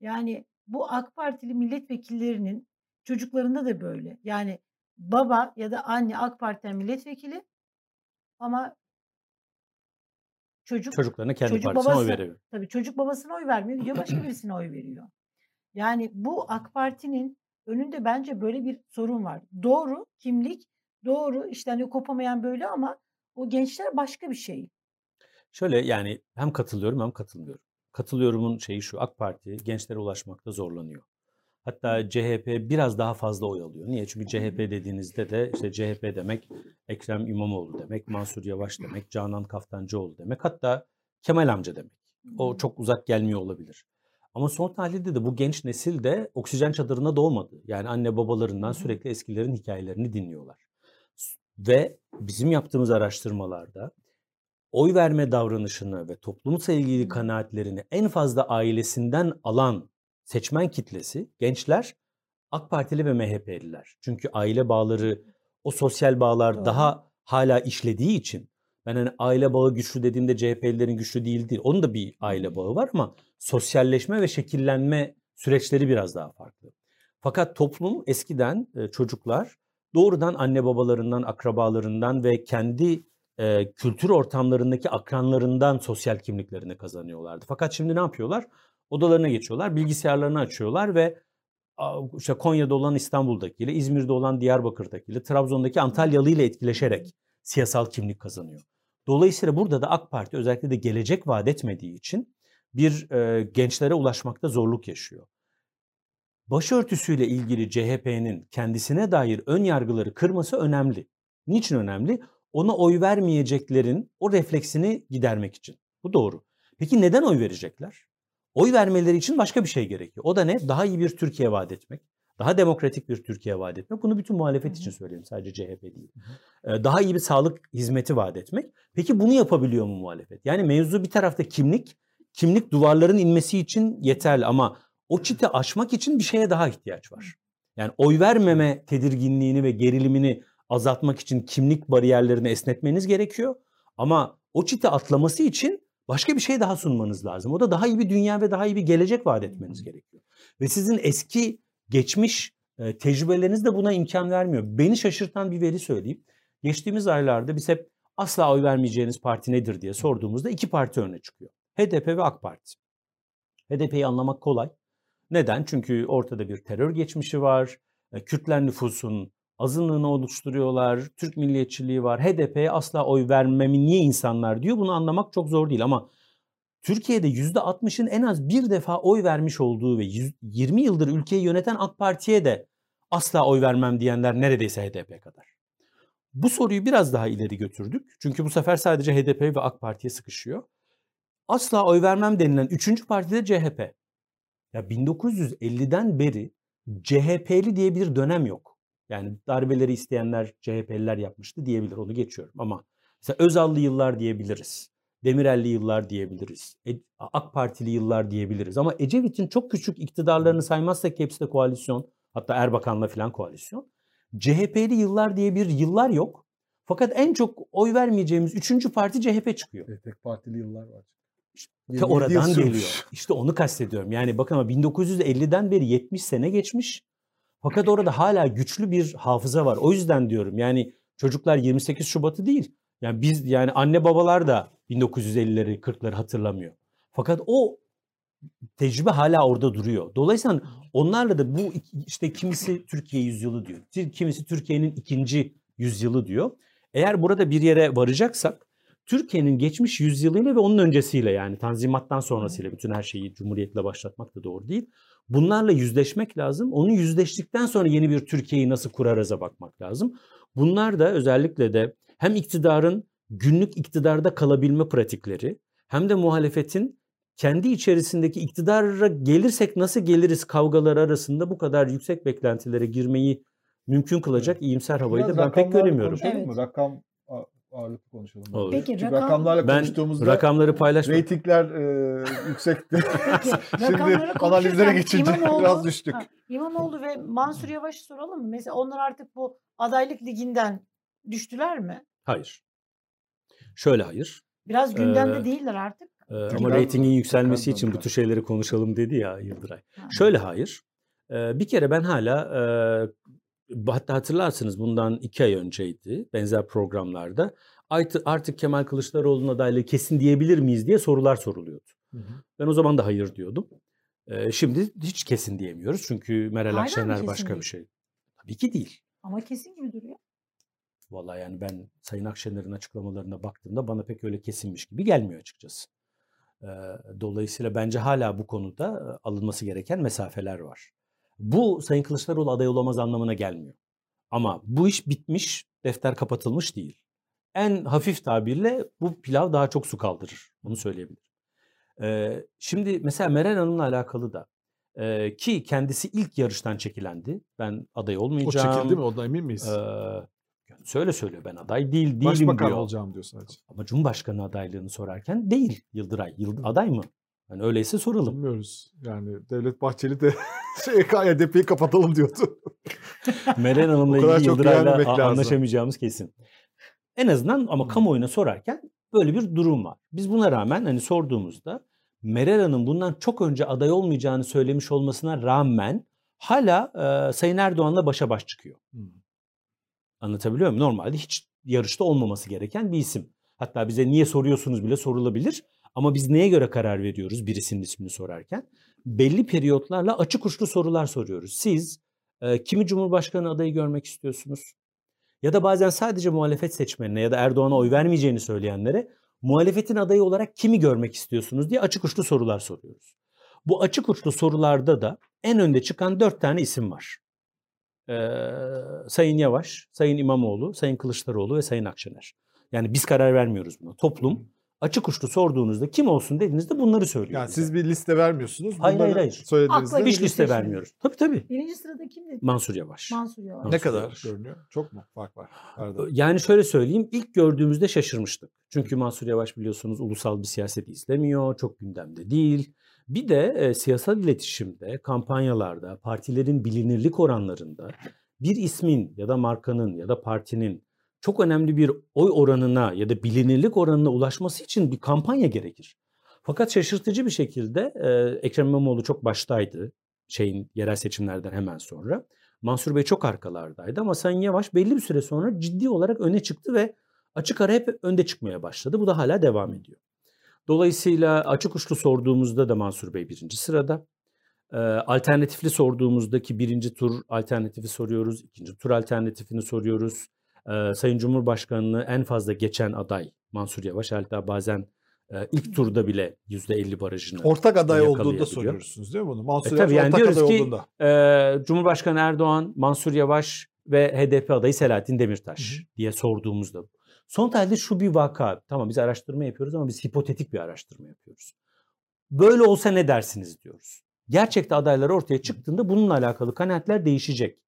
Yani bu AK Partili milletvekillerinin çocuklarında da böyle. Yani baba ya da anne AK Parti'den milletvekili ama çocuk Çocuklarına kendi çocuk partisine oy babası veriyor. tabii çocuk babasına oy vermiyor gidiyor başka birisine oy veriyor. Yani bu AK Parti'nin önünde bence böyle bir sorun var. Doğru kimlik, doğru işte hani kopamayan böyle ama o gençler başka bir şey. Şöyle yani hem katılıyorum hem katılmıyorum. Katılıyorumun şeyi şu AK Parti gençlere ulaşmakta zorlanıyor. Hatta CHP biraz daha fazla oy alıyor. Niye? Çünkü CHP dediğinizde de işte CHP demek Ekrem İmamoğlu demek, Mansur Yavaş demek, Canan Kaftancıoğlu demek. Hatta Kemal amca demek. O çok uzak gelmiyor olabilir. Ama son tahlilde de bu genç nesil de oksijen çadırına doğmadı. Yani anne babalarından sürekli eskilerin hikayelerini dinliyorlar. Ve bizim yaptığımız araştırmalarda oy verme davranışını ve toplumsal ilgili kanaatlerini en fazla ailesinden alan seçmen kitlesi gençler AK Partili ve MHP'liler. Çünkü aile bağları o sosyal bağlar Doğru. daha hala işlediği için ben hani aile bağı güçlü dediğimde CHP'lilerin güçlü değil değil. Onun da bir aile bağı var ama sosyalleşme ve şekillenme süreçleri biraz daha farklı. Fakat toplum eskiden e, çocuklar doğrudan anne babalarından, akrabalarından ve kendi e, kültür ortamlarındaki akranlarından sosyal kimliklerini kazanıyorlardı. Fakat şimdi ne yapıyorlar? Odalarına geçiyorlar, bilgisayarlarını açıyorlar ve işte Konya'da olan İstanbul'dakiyle, İzmir'de olan Diyarbakır'dakiyle, Trabzon'daki Antalyalı ile etkileşerek siyasal kimlik kazanıyor. Dolayısıyla burada da AK Parti özellikle de gelecek vaat etmediği için bir e, gençlere ulaşmakta zorluk yaşıyor. Başörtüsüyle ilgili CHP'nin kendisine dair ön yargıları kırması önemli. Niçin önemli? Ona oy vermeyeceklerin o refleksini gidermek için. Bu doğru. Peki neden oy verecekler? Oy vermeleri için başka bir şey gerekiyor. O da ne? Daha iyi bir Türkiye vaat etmek. Daha demokratik bir Türkiye vaat etmek. Bunu bütün muhalefet için söylüyorum. Sadece CHP değil. Ee, Daha iyi bir sağlık hizmeti vaat etmek. Peki bunu yapabiliyor mu muhalefet? Yani mevzu bir tarafta kimlik. Kimlik duvarların inmesi için yeterli ama o çiti aşmak için bir şeye daha ihtiyaç var. Yani oy vermeme tedirginliğini ve gerilimini azaltmak için kimlik bariyerlerini esnetmeniz gerekiyor. Ama o çiti atlaması için başka bir şey daha sunmanız lazım. O da daha iyi bir dünya ve daha iyi bir gelecek vaat etmeniz gerekiyor. Ve sizin eski geçmiş e, tecrübeleriniz de buna imkan vermiyor. Beni şaşırtan bir veri söyleyeyim. Geçtiğimiz aylarda biz hep asla oy vermeyeceğiniz parti nedir diye sorduğumuzda iki parti öne çıkıyor. HDP ve AK Parti. HDP'yi anlamak kolay. Neden? Çünkü ortada bir terör geçmişi var. E, Kürtler nüfusun azınlığını oluşturuyorlar. Türk milliyetçiliği var. HDP'ye asla oy vermemi niye insanlar diyor. Bunu anlamak çok zor değil ama Türkiye'de %60'ın en az bir defa oy vermiş olduğu ve 20 yıldır ülkeyi yöneten AK Parti'ye de asla oy vermem diyenler neredeyse HDP kadar. Bu soruyu biraz daha ileri götürdük. Çünkü bu sefer sadece HDP ve AK Parti'ye sıkışıyor. Asla oy vermem denilen üçüncü parti de CHP. Ya 1950'den beri CHP'li diye bir dönem yok. Yani darbeleri isteyenler CHP'liler yapmıştı diyebilir onu geçiyorum ama mesela Özallı yıllar diyebiliriz. Demirelli yıllar diyebiliriz. E, AK Partili yıllar diyebiliriz. Ama Ecevit'in çok küçük iktidarlarını saymazsak hepsi de koalisyon. Hatta Erbakan'la falan koalisyon. CHP'li yıllar diye bir yıllar yok. Fakat en çok oy vermeyeceğimiz üçüncü parti CHP çıkıyor. Evet, tek partili yıllar var. İşte 27 yıl oradan geliyor. İşte onu kastediyorum. Yani bakın ama 1950'den beri 70 sene geçmiş. Fakat orada hala güçlü bir hafıza var. O yüzden diyorum yani çocuklar 28 Şubat'ı değil. Yani biz yani anne babalar da 1950'leri 40'ları hatırlamıyor. Fakat o tecrübe hala orada duruyor. Dolayısıyla onlarla da bu işte kimisi Türkiye yüzyılı diyor. Kimisi Türkiye'nin ikinci yüzyılı diyor. Eğer burada bir yere varacaksak Türkiye'nin geçmiş yüzyılıyla ve onun öncesiyle yani Tanzimat'tan sonrasıyla bütün her şeyi Cumhuriyet'le başlatmak da doğru değil. Bunlarla yüzleşmek lazım. Onu yüzleştikten sonra yeni bir Türkiye'yi nasıl kurarıza bakmak lazım. Bunlar da özellikle de hem iktidarın günlük iktidarda kalabilme pratikleri hem de muhalefetin kendi içerisindeki iktidara gelirsek nasıl geliriz kavgaları arasında bu kadar yüksek beklentilere girmeyi mümkün kılacak iyimser havayı Biraz da ben pek göremiyorum. Evet. mı? Rakam ağırlıklı konuşalım. Olur. Peki Çünkü rakam, rakamlarla Ben konuştuğumuzda rakamları paylaşmak reytingler e, yüksekti. Peki, Şimdi rakamları analizlere geçince İmamoğlu- biraz düştük. Ha, İmamoğlu ve Mansur Yavaş'ı soralım mı? Mesela onlar artık bu adaylık liginden düştüler mi? hayır. Şöyle hayır. Biraz gündemde Ee, değiller artık. Ee, ama reytingin yükselmesi için bu tür şeyleri konuşalım dedi ya Yıldıray. Ha. Şöyle hayır. Ee, bir kere ben hala e, hatta hatırlarsınız bundan iki ay önceydi benzer programlarda artık, Kemal Kılıçdaroğlu'nun adaylığı kesin diyebilir miyiz diye sorular soruluyordu. Hı hı. Ben o zaman da hayır diyordum. Ee, şimdi hiç kesin diyemiyoruz çünkü Meral Hala Akşener başka değil? bir şey. Tabii ki değil. Ama kesin gibi duruyor. Vallahi yani ben Sayın Akşener'in açıklamalarına baktığımda bana pek öyle kesinmiş gibi gelmiyor açıkçası. Ee, Dolayısıyla bence hala bu konuda e, alınması gereken mesafeler var. Bu Sayın Kılıçdaroğlu aday olamaz anlamına gelmiyor. Ama bu iş bitmiş, defter kapatılmış değil. En hafif tabirle bu pilav daha çok su kaldırır. Bunu söyleyebilirim. Ee, Şimdi mesela Meral Hanım'la alakalı da e, ki kendisi ilk yarıştan çekilendi. Ben aday O olmayacağım. çekildi mi? Ondan emin miyiz? Ee, söyle söylüyor ben aday değil değilim Başbakan diyor. olacağım diyor sadece. Ama Cumhurbaşkanı adaylığını sorarken değil Yıldıray. Yıld aday mı? Yani öyleyse soralım. Bilmiyoruz. Yani Devlet Bahçeli de şey HDP'yi kapatalım diyordu. Meral Hanım'la ilgili Yıldıray'la anlaşamayacağımız kesin. En azından ama kamuoyuna sorarken böyle bir durum var. Biz buna rağmen hani sorduğumuzda Meral Hanım bundan çok önce aday olmayacağını söylemiş olmasına rağmen hala e, Sayın Erdoğan'la başa baş çıkıyor. Anlatabiliyor muyum? Normalde hiç yarışta olmaması gereken bir isim. Hatta bize niye soruyorsunuz bile sorulabilir. Ama biz neye göre karar veriyoruz birisinin ismini sorarken? Belli periyotlarla açık uçlu sorular soruyoruz. Siz e, kimi Cumhurbaşkanı adayı görmek istiyorsunuz? Ya da bazen sadece muhalefet seçmenine ya da Erdoğan'a oy vermeyeceğini söyleyenlere muhalefetin adayı olarak kimi görmek istiyorsunuz diye açık uçlu sorular soruyoruz. Bu açık uçlu sorularda da en önde çıkan dört tane isim var. Ee, Sayın Yavaş, Sayın İmamoğlu, Sayın Kılıçdaroğlu ve Sayın Akşener. Yani biz karar vermiyoruz buna. Toplum açık uçlu sorduğunuzda kim olsun dediğinizde bunları söylüyor. Yani bize. siz bir liste vermiyorsunuz. Hayır, Bunları hayır, hayır. Söylediğinizde Akla hiç liste vermiyoruz. Tabii tabii. Birinci sırada kimdi? Mansur Yavaş. Mansur Yavaş. ne kadar Yavaş. görünüyor? Çok mu fark var? Arada. Yani şöyle söyleyeyim ilk gördüğümüzde şaşırmıştık. Çünkü Mansur Yavaş biliyorsunuz ulusal bir siyaseti izlemiyor, çok gündemde değil. Bir de e, siyasal iletişimde, kampanyalarda, partilerin bilinirlik oranlarında bir ismin ya da markanın ya da partinin çok önemli bir oy oranına ya da bilinirlik oranına ulaşması için bir kampanya gerekir. Fakat şaşırtıcı bir şekilde e, Ekrem İmamoğlu çok baştaydı şeyin yerel seçimlerden hemen sonra. Mansur Bey çok arkalardaydı ama Sayın Yavaş belli bir süre sonra ciddi olarak öne çıktı ve açık ara hep önde çıkmaya başladı. Bu da hala devam ediyor. Dolayısıyla açık uçlu sorduğumuzda da Mansur Bey birinci sırada. Ee, alternatifli sorduğumuzdaki birinci tur alternatifi soruyoruz. ikinci tur alternatifini soruyoruz. Ee, Sayın Cumhurbaşkanı'nı en fazla geçen aday Mansur Yavaş. Hatta bazen e, ilk turda bile %50 barajını Ortak aday olduğunda soruyorsunuz değil mi bunu? Mansur E Yavaş tabii yani ortak diyoruz aday ki olduğunda. e, Cumhurbaşkanı Erdoğan, Mansur Yavaş ve HDP adayı Selahattin Demirtaş Hı diye sorduğumuzda. Son tahlilde şu bir vaka. Tamam biz araştırma yapıyoruz ama biz hipotetik bir araştırma yapıyoruz. Böyle olsa ne dersiniz diyoruz. Gerçekte adaylar ortaya çıktığında bununla alakalı kanaatler değişecek.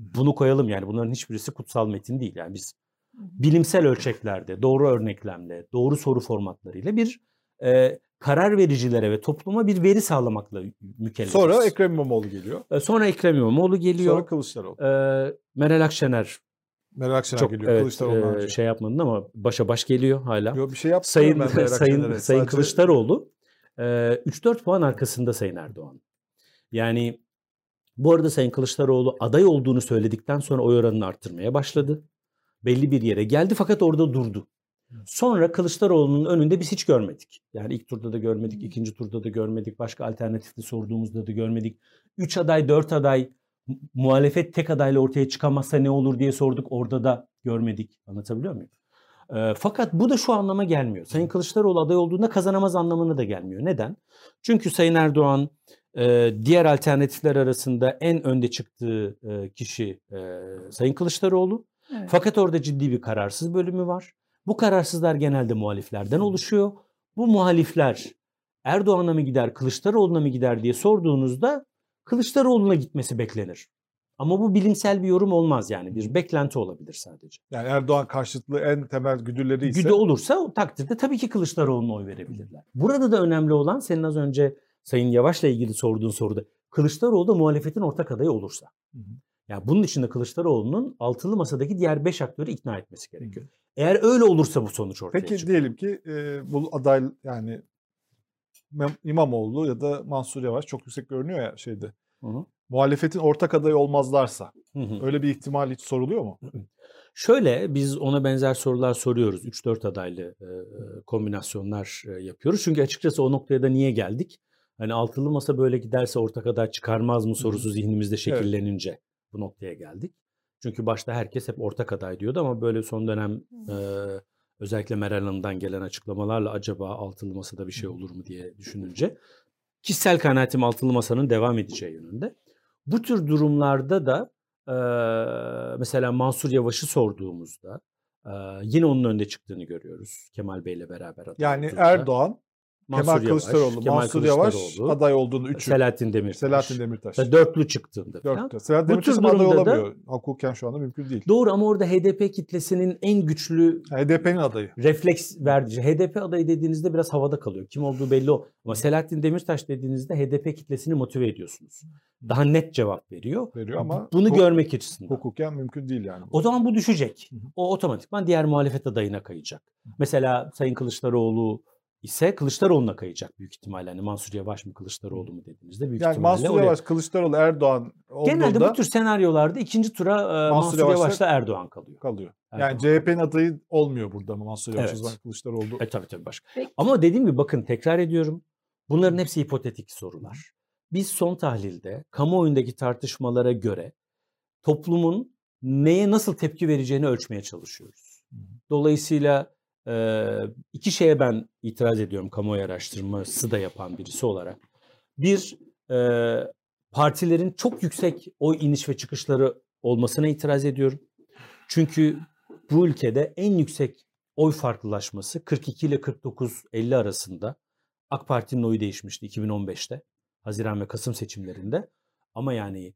Bunu koyalım yani bunların hiçbirisi kutsal metin değil. Yani biz bilimsel ölçeklerde, doğru örneklemle, doğru soru formatlarıyla bir e, karar vericilere ve topluma bir veri sağlamakla mükellefiz. Sonra Ekrem İmamoğlu geliyor. E, Sonra Ekrem İmamoğlu geliyor. Sonra Kılıçdaroğlu. E, Meral Akşener Meral Akşener çok geliyor. evet, Kılıçdaroğlu'ndan e, önce. şey yapmadın ama başa baş geliyor hala. Yo, bir şey yaptı Sayın ben Meral Sayın. Sayın Sadece- Kılıçdaroğlu e, 3-4 puan arkasında Sayın Erdoğan. Yani bu arada Sayın Kılıçdaroğlu aday olduğunu söyledikten sonra oy oranını arttırmaya başladı. Belli bir yere geldi fakat orada durdu. Sonra Kılıçdaroğlu'nun önünde biz hiç görmedik. Yani ilk turda da görmedik, ikinci turda da görmedik, başka alternatifli sorduğumuzda da görmedik. Üç aday, dört aday mu- muhalefet tek adayla ortaya çıkamazsa ne olur diye sorduk. Orada da görmedik. Anlatabiliyor muyum? Ee, fakat bu da şu anlama gelmiyor. Sayın Kılıçdaroğlu aday olduğunda kazanamaz anlamına da gelmiyor. Neden? Çünkü Sayın Erdoğan e, diğer alternatifler arasında en önde çıktığı e, kişi e, Sayın Kılıçdaroğlu. Evet. Fakat orada ciddi bir kararsız bölümü var. Bu kararsızlar genelde muhaliflerden oluşuyor. Bu muhalifler Erdoğan'a mı gider, Kılıçdaroğlu'na mı gider diye sorduğunuzda Kılıçdaroğlu'na gitmesi beklenir. Ama bu bilimsel bir yorum olmaz yani. Bir beklenti olabilir sadece. Yani Erdoğan karşıtlığı en temel güdüleri ise Güdü olursa o takdirde tabii ki Kılıçdaroğlu'na oy verebilirler. Burada da önemli olan senin az önce Sayın Yavaş'la ilgili sorduğun soruda Kılıçdaroğlu da muhalefetin ortak adayı olursa. Hı hı. Yani bunun için de Kılıçdaroğlu'nun altılı masadaki diğer beş aktörü ikna etmesi gerekiyor. Eğer öyle olursa bu sonuç ortaya Peki çıkıyor. diyelim ki e, bu aday yani İmamoğlu ya da Mansur Yavaş çok yüksek görünüyor ya şeyde. Hı hı. Muhalefetin ortak adayı olmazlarsa Hı hı. öyle bir ihtimal hiç soruluyor mu? Şöyle biz ona benzer sorular soruyoruz. 3-4 adaylı e, kombinasyonlar e, yapıyoruz. Çünkü açıkçası o noktaya da niye geldik? Hani altılı masa böyle giderse ortak aday çıkarmaz mı sorusu zihnimizde şekillenince bu noktaya geldik. Çünkü başta herkes hep ortak aday diyordu ama böyle son dönem e, özellikle Meral Hanım'dan gelen açıklamalarla acaba altılı masada bir şey olur mu diye düşününce kişisel kanaatim altılı masanın devam edeceği yönünde. Bu tür durumlarda da Eee, mesela Mansur Yavaş'ı sorduğumuzda eee, yine onun önde çıktığını görüyoruz Kemal Bey'le beraber. Yani. Erdoğan, Mansur Kemal Yavaş, Kılıçdaroğlu, Kemal Mansur Yavaş Kılıçdaroğlu, aday olduğunu üçü. Selahattin Demirtaş. Selahattin Demirtaş. Ve dörtlü çıktığında. Dörtte. Selahattin Demirtaş'ın aday durumda da- olamıyor. Hukuken şu anda mümkün değil. Doğru ama orada HDP kitlesinin en güçlü HDP'nin adayı. refleks verdiği HDP adayı dediğinizde biraz havada kalıyor. Kim olduğu belli o. Ama Selahattin Demirtaş dediğinizde HDP kitlesini motive ediyorsunuz. Daha net cevap veriyor. Veriyor ama Bunu görmek açısından. hukuken mümkün değil yani. O zaman bu düşecek. O otomatikman diğer muhalefet adayına kayacak. Mesela Sayın Kılıçdaroğlu ise Kılıçdaroğlu'na kayacak büyük ihtimalle. Hani Mansur Yavaş mı Kılıçdaroğlu mu dediğinizde büyük yani ihtimalle Mansur oraya- Yavaş, Kılıçdaroğlu, Erdoğan olduğunda Genelde bu tür senaryolarda ikinci tura e, Mansur, Yavaş'la- Yavaş'la Erdoğan kalıyor. kalıyor. Erdoğan Yani CHP'nin adayı olmuyor burada mı Mansur Yavaş? Evet. Kılıçdaroğlu. E tabii tabii başka. Peki. Ama dediğim gibi bakın tekrar ediyorum. Bunların hepsi hipotetik sorular. Biz son tahlilde kamuoyundaki tartışmalara göre toplumun neye nasıl tepki vereceğini ölçmeye çalışıyoruz. Dolayısıyla e, iki şeye ben itiraz ediyorum kamuoyu araştırması da yapan birisi olarak. Bir, e, partilerin çok yüksek oy iniş ve çıkışları olmasına itiraz ediyorum. Çünkü bu ülkede en yüksek oy farklılaşması 42 ile 49-50 arasında AK Parti'nin oyu değişmişti 2015'te. Haziran ve Kasım seçimlerinde. Ama yani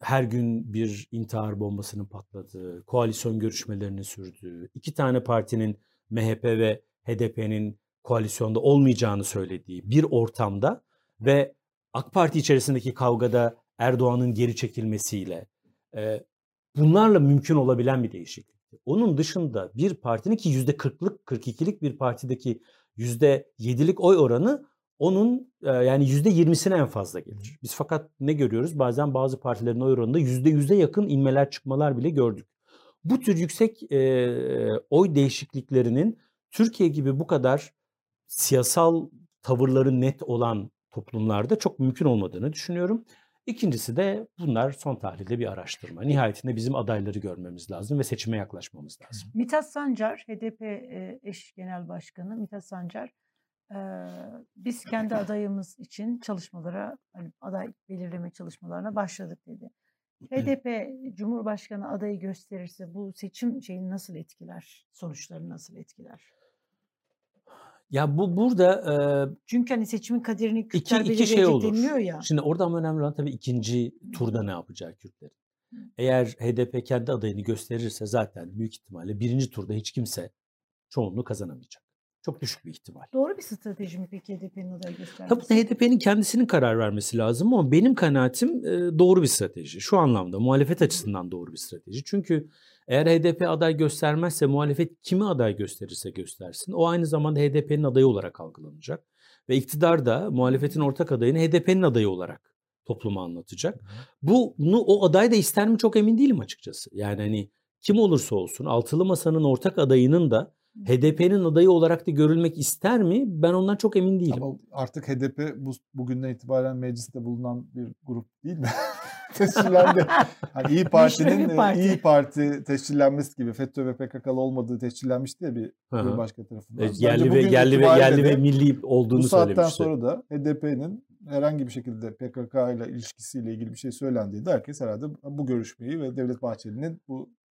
her gün bir intihar bombasının patladığı, koalisyon görüşmelerinin sürdüğü, iki tane partinin MHP ve HDP'nin koalisyonda olmayacağını söylediği bir ortamda ve AK Parti içerisindeki kavgada Erdoğan'ın geri çekilmesiyle e, bunlarla mümkün olabilen bir değişiklikti. Onun dışında bir partinin ki %40'lık 42'lik bir partideki %7'lik oy oranı onun e, yani %20'sine en fazla gelir. Biz fakat ne görüyoruz? Bazen bazı partilerin oy oranında %100'e yakın inmeler çıkmalar bile gördük. Bu tür yüksek e, oy değişikliklerinin Türkiye gibi bu kadar siyasal tavırları net olan toplumlarda çok mümkün olmadığını düşünüyorum. İkincisi de bunlar son tahlilde bir araştırma. Nihayetinde bizim adayları görmemiz lazım ve seçime yaklaşmamız lazım. Mithat Sancar, HDP e, eş genel başkanı Mithat Sancar, e, biz kendi adayımız için çalışmalara, hani aday belirleme çalışmalarına başladık dedi. HDP Cumhurbaşkanı adayı gösterirse bu seçim şeyini nasıl etkiler? Sonuçlarını nasıl etkiler? Ya bu burada e, Çünkü hani seçimin kaderini Kürtler iki belirleyecek şey olur. deniliyor ya. Şimdi orada ama önemli olan tabii ikinci turda ne yapacağı Kürtlerin. Eğer HDP kendi adayını gösterirse zaten büyük ihtimalle birinci turda hiç kimse çoğunluğu kazanamayacak. Çok düşük bir ihtimal. Doğru bir strateji mi peki HDP'nin Tabii göstermesi? HDP'nin kendisinin karar vermesi lazım ama benim kanaatim e, doğru bir strateji. Şu anlamda muhalefet açısından doğru bir strateji. Çünkü eğer HDP aday göstermezse muhalefet kimi aday gösterirse göstersin o aynı zamanda HDP'nin adayı olarak algılanacak. Ve iktidar da muhalefetin ortak adayını HDP'nin adayı olarak topluma anlatacak. Bunu o aday da ister mi çok emin değilim açıkçası. Yani hani kim olursa olsun altılı masanın ortak adayının da HDP'nin adayı olarak da görülmek ister mi? Ben ondan çok emin değilim. Ama artık HDP bu, bugünden itibaren mecliste bulunan bir grup değil mi? tescillendi. Hani İyi Parti'nin bir parti. İyi Parti tescillenmesi gibi FETÖ ve PKK'lı olmadığı tescillenmişti ya bir. Cumhurbaşkanı tarafından. E, Bence yerli ve yerli ve yerli ve milli olduğunu bu saatten söylemişti. sonra da HDP'nin herhangi bir şekilde PKK ile ilişkisiyle ilgili bir şey söylendiğinde herkes herhalde bu görüşmeyi ve Devlet Bahçeli'nin bu e,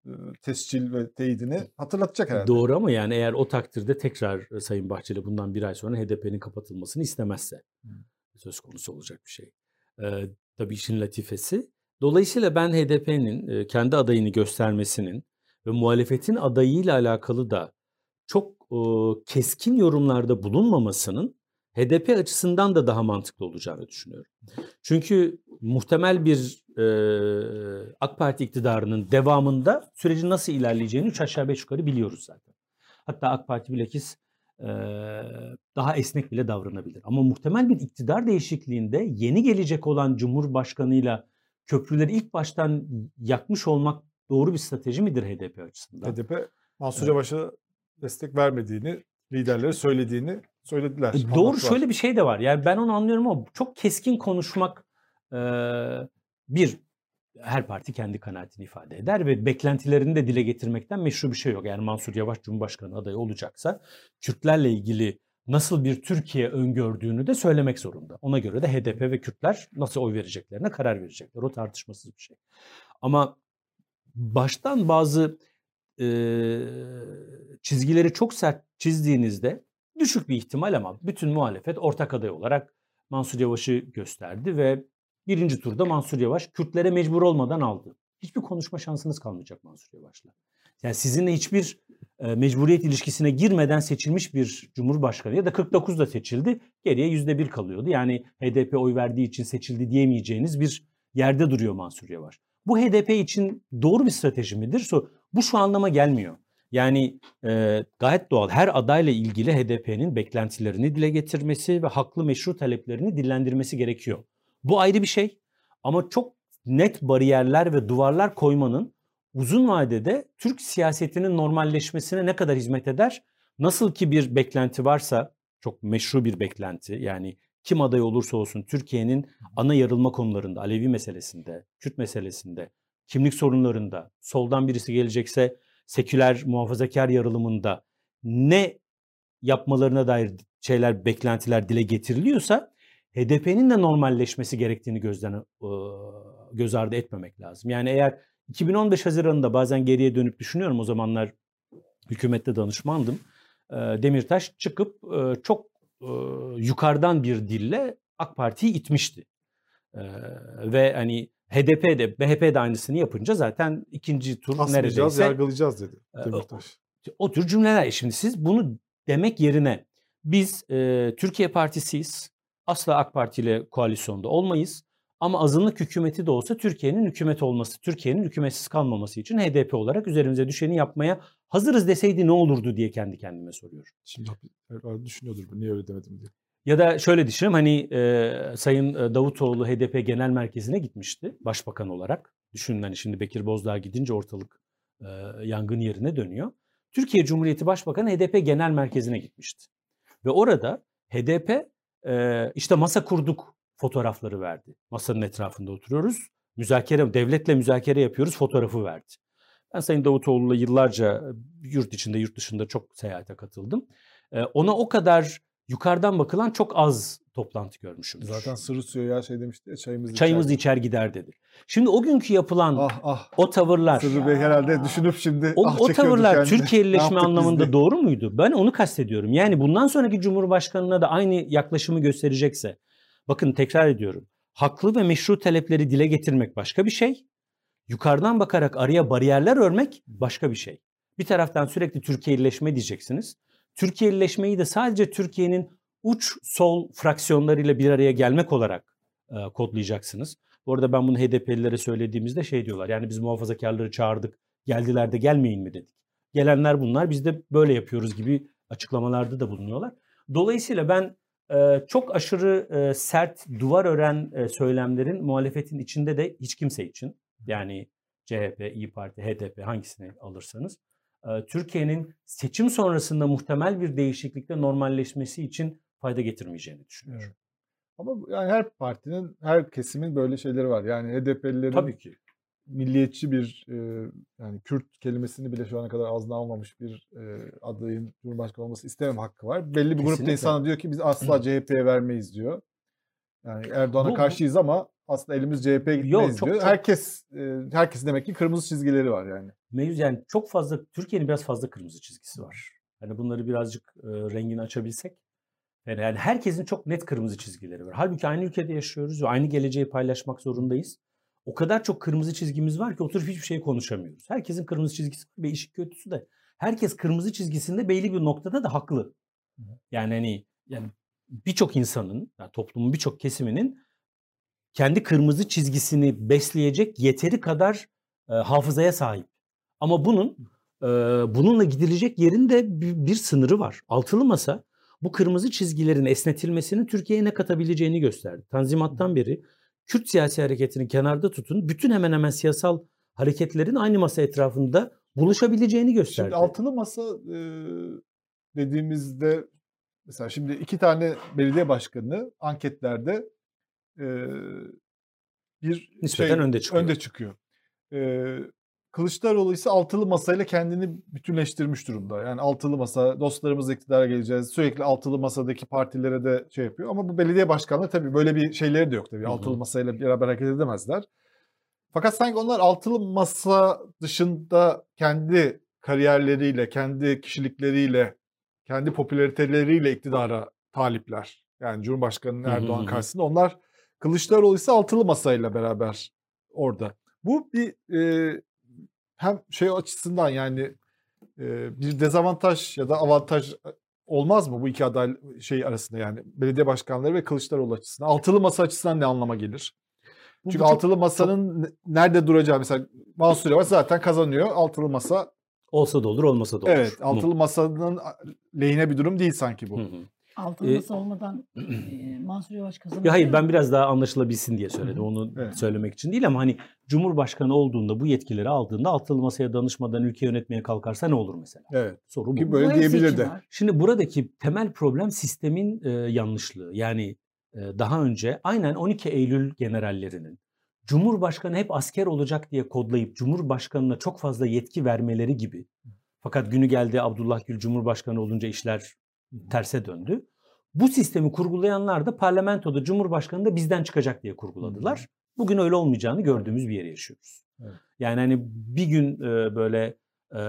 tescil ve teyidini hatırlatacak herhalde. Doğru ama yani eğer o takdirde tekrar e, Sayın Bahçeli bundan bir ay sonra HDP'nin kapatılmasını istemezse söz konusu olacak bir şey. Ee, tabii işin latifesi. Dolayısıyla ben HDP'nin e, kendi adayını göstermesinin ve muhalefetin adayıyla alakalı da çok e, keskin yorumlarda bulunmamasının HDP açısından da daha mantıklı olacağını düşünüyorum. Çünkü muhtemel bir e, AK Parti iktidarının devamında sürecin nasıl ilerleyeceğini üç aşağı beş yukarı biliyoruz zaten. Hatta AK Parti bilakis e, daha esnek bile davranabilir. Ama muhtemel bir iktidar değişikliğinde yeni gelecek olan Cumhurbaşkanıyla köprüleri ilk baştan yakmış olmak doğru bir strateji midir HDP açısından? HDP Mansur Evet. Yavaş'a destek vermediğini, liderlere söylediğini söylediler. E, Doğru şöyle bir şey de var. Yani ben onu anlıyorum ama çok keskin konuşmak e, bir her parti kendi kanaatini ifade eder ve beklentilerini de dile getirmekten meşru bir şey yok. Yani Mansur Yavaş Cumhurbaşkanı adayı olacaksa Kürtlerle ilgili nasıl bir Türkiye öngördüğünü de söylemek zorunda. Ona göre de HDP ve Kürtler nasıl oy vereceklerine karar verecekler. O tartışmasız bir şey. Ama baştan bazı e, çizgileri çok sert çizdiğinizde düşük bir ihtimal ama bütün muhalefet ortak aday olarak Mansur Yavaş'ı gösterdi ve birinci turda Mansur Yavaş Kürtlere mecbur olmadan aldı. Hiçbir konuşma şansınız kalmayacak Mansur Yavaş'la. Yani sizinle hiçbir e, mecburiyet ilişkisine girmeden seçilmiş bir cumhurbaşkanı ya da 49'da seçildi. Geriye %1 kalıyordu. Yani HDP oy verdiği için seçildi diyemeyeceğiniz bir yerde duruyor Mansur Yavaş. Bu HDP için doğru bir strateji midir? Bu şu anlama gelmiyor. Yani e, gayet doğal. Her adayla ilgili HDP'nin beklentilerini dile getirmesi ve haklı meşru taleplerini dillendirmesi gerekiyor. Bu ayrı bir şey. Ama çok net bariyerler ve duvarlar koymanın uzun vadede Türk siyasetinin normalleşmesine ne kadar hizmet eder? Nasıl ki bir beklenti varsa çok meşru bir beklenti yani kim aday olursa olsun Türkiye'nin ana yarılma konularında, Alevi meselesinde, Kürt meselesinde, kimlik sorunlarında, soldan birisi gelecekse seküler muhafazakar yarılımında ne yapmalarına dair şeyler, beklentiler dile getiriliyorsa HDP'nin de normalleşmesi gerektiğini gözden göz ardı etmemek lazım. Yani eğer 2015 Haziran'ında bazen geriye dönüp düşünüyorum o zamanlar hükümette danışmandım. Demirtaş çıkıp çok yukarıdan bir dille AK Parti'yi itmişti. Ve hani HDP de MHP de aynısını yapınca zaten ikinci tur Asmayacağız, neredeyse yargılayacağız dedi E, Demirtaş. o tür cümleler. Şimdi siz bunu demek yerine biz e, Türkiye Partisiyiz. Asla AK Parti ile koalisyonda olmayız. Ama azınlık hükümeti de olsa Türkiye'nin hükümet olması, Türkiye'nin hükümetsiz kalmaması için HDP olarak üzerimize düşeni yapmaya hazırız deseydi ne olurdu diye kendi kendime soruyorum. Şimdi herhalde düşünüyordur niye öyle demedim diye. Ya da şöyle düşünün hani e, Sayın e, Davutoğlu HDP Genel Merkezi'ne gitmişti başbakan olarak. Düşünün hani şimdi Bekir Bozdağ gidince ortalık e, yangın yerine dönüyor. Türkiye Cumhuriyeti Başbakanı HDP Genel Merkezi'ne gitmişti. Ve orada HDP e, işte masa kurduk fotoğrafları verdi. Masanın etrafında oturuyoruz. Müzakere, devletle müzakere yapıyoruz fotoğrafı verdi. Ben Sayın Davutoğlu'yla yıllarca yurt içinde yurt dışında çok seyahate katıldım. E, ona o kadar yukarıdan bakılan çok az toplantı görmüşüm. Zaten Sırrı Suyo ya şey demişti ya çayımızı Çayımız içer. içer gider dedi. Şimdi o günkü yapılan Ah ah. o tavırlar, Sırrı Bey herhalde düşünüp şimdi o, ah o tavırlar. Ne Türkiye'lileşme anlamında diye. doğru muydu? Ben onu kastediyorum. Yani bundan sonraki Cumhurbaşkanına da aynı yaklaşımı gösterecekse, bakın tekrar ediyorum, haklı ve meşru talepleri dile getirmek başka bir şey, yukarıdan bakarak araya bariyerler örmek başka bir şey. Bir taraftan sürekli Türkiye'lileşme diyeceksiniz. Türkiye'lileşmeyi de sadece Türkiye'nin uç sol fraksiyonlarıyla bir araya gelmek olarak e, kodlayacaksınız. Bu arada ben bunu HDP'lilere söylediğimizde şey diyorlar. Yani biz muhafazakarları çağırdık, geldiler de gelmeyin mi dedik. Gelenler bunlar, biz de böyle yapıyoruz gibi açıklamalarda da bulunuyorlar. Dolayısıyla ben e, çok aşırı e, sert, duvar ören e, söylemlerin muhalefetin içinde de hiç kimse için yani CHP, İyi Parti, HDP hangisini alırsanız Türkiye'nin seçim sonrasında muhtemel bir değişiklikte normalleşmesi için fayda getirmeyeceğini düşünüyorum. Evet. Ama yani her partinin, her kesimin böyle şeyleri var. Yani HDP'lilerin Tabii ki. milliyetçi bir e, yani Kürt kelimesini bile şu ana kadar ağzına almamış bir e, adayın Cumhurbaşkanı olması istemem hakkı var. Belli bir grupta Kesinlikle. insan diyor ki biz asla CHP'ye vermeyiz diyor. Yani Erdoğan'a Bu- karşıyız ama aslında elimiz CHP'ye gitmeyiz Yok, çok- diyor. çok- Herkes herkesin demek ki kırmızı çizgileri var yani. Mevzu yani çok fazla Türkiye'nin biraz fazla kırmızı çizgisi var. Hani bunları birazcık e, rengini açabilsek. Yani, yani herkesin çok net kırmızı çizgileri var. Halbuki aynı ülkede yaşıyoruz ve aynı geleceği paylaşmak zorundayız. O kadar çok kırmızı çizgimiz var ki oturup hiçbir şey konuşamıyoruz. Herkesin kırmızı çizgisi var ve işin kötüsü de herkes kırmızı çizgisinde belli bir noktada da haklı. Yani hani yani birçok insanın, yani toplumun birçok kesiminin kendi kırmızı çizgisini besleyecek yeteri kadar e, hafızaya sahip. Ama bunun e, bununla gidilecek yerin de bir, bir sınırı var. Altılı masa bu kırmızı çizgilerin esnetilmesinin Türkiye'ye ne katabileceğini gösterdi. Tanzimattan beri Kürt siyasi hareketini kenarda tutun, bütün hemen hemen siyasal hareketlerin aynı masa etrafında buluşabileceğini gösterdi. Şimdi altılı masa e, dediğimizde mesela şimdi iki tane belediye başkanı anketlerde e, bir Nispeten şey, önde çıkıyor. önde çıkıyor. E, Kılıçdaroğlu ise altılı masayla kendini bütünleştirmiş durumda. Yani altılı masa, dostlarımız iktidara geleceğiz. Sürekli altılı masadaki partilere de şey yapıyor. Ama bu belediye başkanları tabii böyle bir şeyleri de yok tabii. Hı hı. Altılı masayla beraber hareket edemezler. Fakat sanki onlar altılı masa dışında kendi kariyerleriyle, kendi kişilikleriyle, kendi popülariteleriyle iktidara talipler. Yani Cumhurbaşkanı hı Erdoğan hı. karşısında onlar Kılıçdaroğlu ise altılı masayla beraber orada. Bu bir e, hem şey açısından yani e, bir dezavantaj ya da avantaj olmaz mı bu iki aday şey arasında yani belediye başkanları ve Kılıçdaroğlu açısından? Altılı masa açısından ne anlama gelir? Çünkü bu çok- altılı masanın ne- nerede duracağı mesela Mansur Yavaş zaten kazanıyor. Altılı masa Olsa da olur, olmasa da olur. evet altılı masanın lehine bir durum değil sanki bu. Hı hı. Altın E, masa olmadan e, Mansur Yavaş kazanabilir Ya hayır ben biraz daha anlaşılabilsin diye söyledim. Onu Evet. söylemek için değil ama hani Cumhurbaşkanı olduğunda bu yetkileri aldığında altılı masaya danışmadan ülke yönetmeye kalkarsa ne olur mesela? Evet. Soru bu. Ki böyle Bu hepsi diyebilir için de. var. Şimdi buradaki temel problem sistemin e, yanlışlığı. Yani e, daha önce aynen 12 Eylül generallerinin Cumhurbaşkanı hep asker olacak diye kodlayıp Cumhurbaşkanına çok fazla yetki vermeleri gibi. Fakat günü geldi Abdullah Gül Cumhurbaşkanı olunca işler terse döndü. Bu sistemi kurgulayanlar da parlamentoda Cumhurbaşkanı da bizden çıkacak diye kurguladılar. Bugün öyle olmayacağını gördüğümüz bir yere yaşıyoruz. Evet. Yani hani bir gün e, böyle e,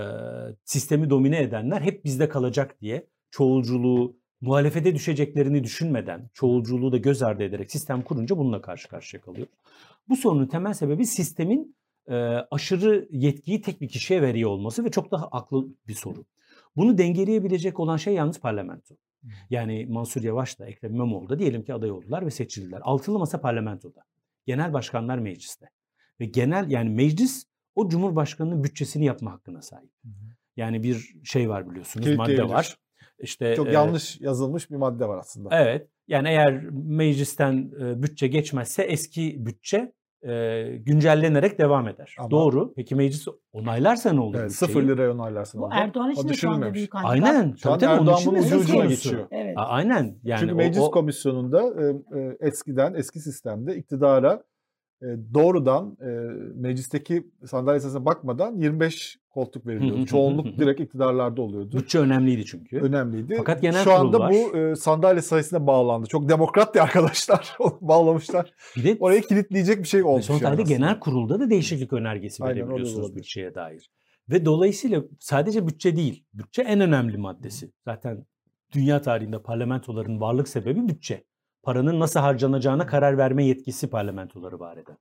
sistemi domine edenler hep bizde kalacak diye çoğulculuğu muhalefete düşeceklerini düşünmeden çoğulculuğu da göz ardı ederek sistem kurunca bununla karşı karşıya kalıyoruz. Bu sorunun temel sebebi sistemin e, aşırı yetkiyi tek bir kişiye veriyor olması ve çok daha aklı bir soru. Bunu dengeleyebilecek olan şey yalnız parlamento. Yani Mansur Yavaş da Ekrem İmamoğlu da diyelim ki aday oldular ve seçildiler. Altılı masa parlamentoda. Genel başkanlar mecliste. Ve genel yani meclis o cumhurbaşkanının bütçesini yapma hakkına sahip. Yani bir şey var biliyorsunuz madde var. İşte Çok e, yanlış yazılmış bir madde var aslında. Evet. Yani eğer meclisten e, bütçe geçmezse eski bütçe e, güncellenerek devam eder. Ama- Doğru. Peki meclis onaylarsa ne olur? Evet, sıfır liraya onaylarsın. Bu orada. Erdoğan için de şu anda büyük handikap. Aynen. Şu an Tabii Erdoğan bunun ucuna geçiyor. Evet. A- Aynen. Yani Çünkü o- meclis o- komisyonunda e, e, eskiden eski sistemde iktidara doğrudan e, meclisteki sandalye sayısına bakmadan 25 koltuk veriliyordu. Çoğunluk direkt iktidarlarda oluyordu. bütçe önemliydi çünkü. Önemliydi. Fakat genel Şu anda kurul bu e, sandalye sayısına bağlandı. Çok demokrat diye arkadaşlar bağlamışlar. Bir de Orayı kilitleyecek bir şey olmuş. son yani tarihte aslında. genel kurulda da değişiklik önergesi Aynen, verebiliyorsunuz bütçeye dair. Ve dolayısıyla sadece bütçe değil, bütçe en önemli maddesi. Zaten dünya tarihinde parlamentoların varlık sebebi bütçe. Paranın nasıl harcanacağına karar verme yetkisi parlamentoları var eden.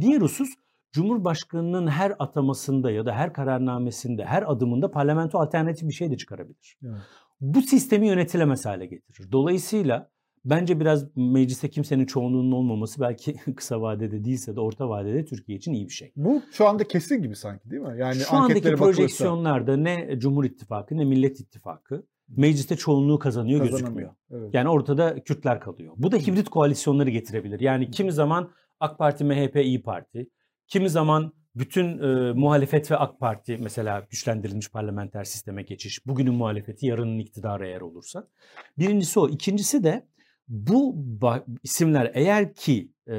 Diğer husus Cumhurbaşkanının her atamasında ya da her kararnamesinde, her adımında parlamento alternatif bir şey de çıkarabilir. Evet. Bu sistemi yönetilemez hale getirir. Dolayısıyla bence biraz mecliste kimsenin çoğunluğunun olmaması belki kısa vadede değilse de orta vadede Türkiye için iyi bir şey. Bu şu anda kesin gibi sanki değil mi? Yani Şu andaki anketlere bakılırsa projeksiyonlarda ne Cumhur İttifakı ne Millet İttifakı mecliste çoğunluğu kazanıyor gözükmüyor. Evet. Yani ortada Kürtler kalıyor. Bu da hibrit koalisyonları getirebilir. Yani kimi zaman AK Parti, MHP, İyi Parti, kimi zaman bütün e, muhalefet ve AK Parti mesela güçlendirilmiş parlamenter sisteme geçiş, bugünün muhalefeti yarının iktidara eğer olursa. Birincisi o. İkincisi de bu isimler eğer ki e,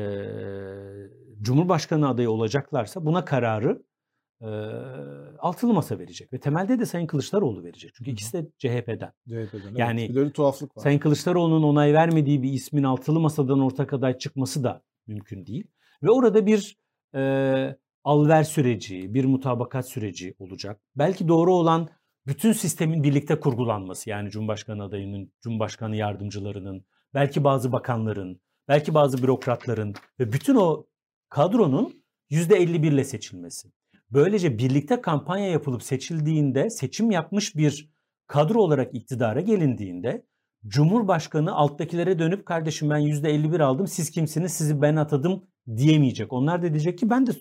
Cumhurbaşkanı adayı olacaklarsa buna kararı e, altılı masa verecek. Ve temelde de Sayın Kılıçdaroğlu verecek. Çünkü ikisi de CHP'den. CHP'den. evet. Yani bir de öyle tuhaflık var. Sayın Kılıçdaroğlu'nun onay vermediği bir ismin altılı masadan ortak aday çıkması da mümkün değil. Ve orada bir e, alver süreci, bir mutabakat süreci olacak. Belki doğru olan bütün sistemin birlikte kurgulanması. Yani Cumhurbaşkanı adayının, Cumhurbaşkanı yardımcılarının, belki bazı bakanların, belki bazı bürokratların ve bütün o kadronun %51 ile seçilmesi. Böylece birlikte kampanya yapılıp seçildiğinde, seçim yapmış bir kadro olarak iktidara gelindiğinde Cumhurbaşkanı alttakilere dönüp kardeşim ben %51 aldım siz kimsiniz sizi ben atadım diyemeyecek. Onlar da diyecek ki ben de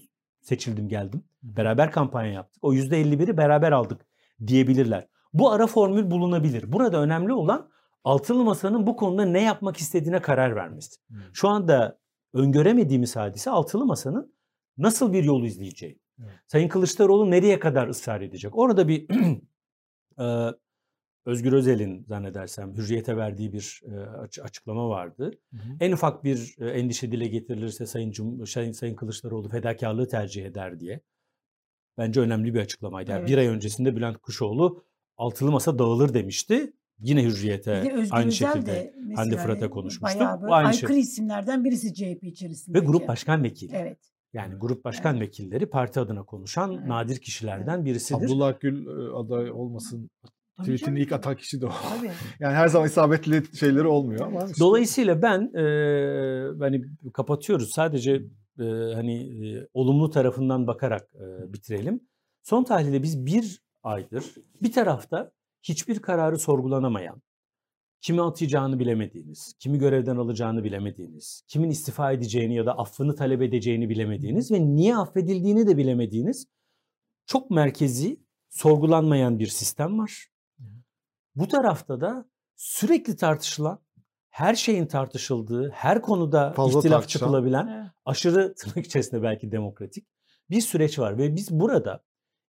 seçildim geldim. Beraber kampanya yaptık. O %51'i beraber aldık diyebilirler. Bu ara formül bulunabilir. Burada önemli olan altılı masanın bu konuda ne yapmak istediğine karar vermesi. Şu anda öngöremediğimiz hadise altılı masanın nasıl bir yol izleyeceği. Evet. Sayın Kılıçdaroğlu nereye kadar ısrar edecek? Orada bir e, Özgür Özel'in zannedersem hürriyete verdiği bir e, aç- açıklama vardı. Hı hı. En ufak bir e, endişe dile getirilirse Sayın, Cum- Sayın, Sayın Kılıçdaroğlu fedakarlığı tercih eder diye. Bence önemli bir açıklamaydı. Yani Evet. Bir ay öncesinde Bülent Kuşoğlu altılı masa dağılır demişti. Yine hürriyete aynı şekilde de Hande Fırat'a konuşmuştu. Bayağı böyle Aynı aykırı şey. isimlerden birisi CHP içerisinde. ve grup başkan vekili. Evet. Yani grup başkan vekilleri parti adına konuşan Evet. nadir kişilerden birisidir. Abdullah Gül e, aday olmasın. Canım. ilk atan kişi de o. Tabii. Yani her zaman isabetli şeyleri olmuyor ama. işte- Dolayısıyla ben e, hani kapatıyoruz. Sadece e, hani e, olumlu tarafından bakarak e, bitirelim. Son tahlilde biz bir aydır bir tarafta hiçbir kararı sorgulanamayan, kimi atacağını bilemediğiniz, kimi görevden alacağını bilemediğiniz, kimin istifa edeceğini ya da affını talep edeceğini bilemediğiniz ve niye affedildiğini de bilemediğiniz çok merkezi, sorgulanmayan bir sistem var. Bu tarafta da sürekli tartışılan, her şeyin tartışıldığı, her konuda Fazla ihtilaf tartışan. çıkılabilen aşırı tırnak içerisinde belki demokratik bir süreç var ve biz burada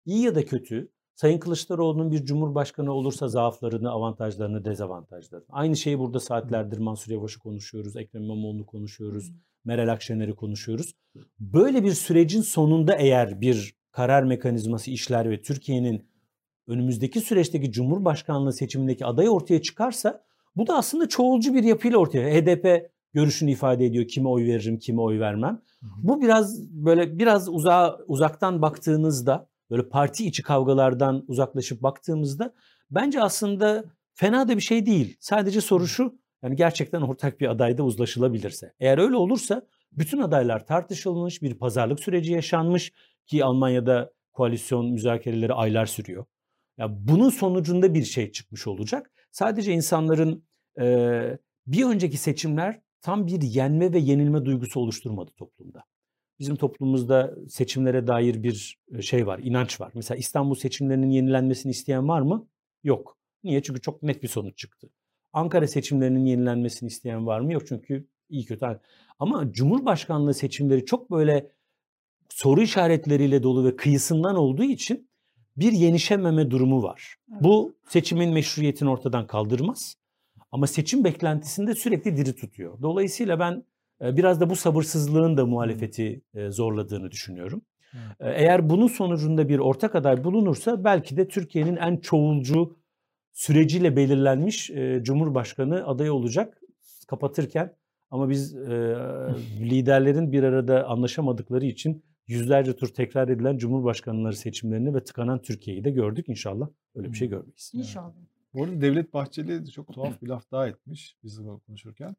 iyi ya da kötü Sayın Kılıçdaroğlu'nun bir cumhurbaşkanı olursa zaaflarını, avantajlarını, dezavantajlarını. Aynı şeyi burada saatlerdir Mansur Yavaş'ı konuşuyoruz, Ekrem İmamoğlu'nu konuşuyoruz, Meral Akşener'i konuşuyoruz. Böyle bir sürecin sonunda eğer bir karar mekanizması işler ve Türkiye'nin önümüzdeki süreçteki Cumhurbaşkanlığı seçimindeki aday ortaya çıkarsa bu da aslında çoğulcu bir yapıyla ortaya. HDP görüşünü ifade ediyor. Kime oy veririm, kime oy vermem. Hı hı. Bu biraz böyle biraz uzağa, uzaktan baktığınızda böyle parti içi kavgalardan uzaklaşıp baktığımızda bence aslında fena da bir şey değil. Sadece soru şu yani gerçekten ortak bir adayda uzlaşılabilirse. Eğer öyle olursa bütün adaylar tartışılmış, bir pazarlık süreci yaşanmış ki Almanya'da koalisyon müzakereleri aylar sürüyor. Ya bunun sonucunda bir şey çıkmış olacak. Sadece insanların e, bir önceki seçimler tam bir yenme ve yenilme duygusu oluşturmadı toplumda. Bizim toplumumuzda seçimlere dair bir e, şey var, inanç var. Mesela İstanbul seçimlerinin yenilenmesini isteyen var mı? Yok. Niye? Çünkü çok net bir sonuç çıktı. Ankara seçimlerinin yenilenmesini isteyen var mı? Yok çünkü iyi kötü. Ama Cumhurbaşkanlığı seçimleri çok böyle soru işaretleriyle dolu ve kıyısından olduğu için bir yenişememe durumu var. Bu seçimin meşruiyetini ortadan kaldırmaz. Ama seçim beklentisini de sürekli diri tutuyor. Dolayısıyla ben biraz da bu sabırsızlığın da muhalefeti zorladığını düşünüyorum. Eğer bunun sonucunda bir ortak aday bulunursa belki de Türkiye'nin en çoğulcu süreciyle belirlenmiş Cumhurbaşkanı adayı olacak kapatırken. Ama biz liderlerin bir arada anlaşamadıkları için yüzlerce tur tekrar edilen Cumhurbaşkanları seçimlerini ve tıkanan Türkiye'yi de gördük. İnşallah öyle bir şey görmeyiz. İnşallah. Bu arada Devlet Bahçeli çok tuhaf bir laf daha etmiş biz konuşurken.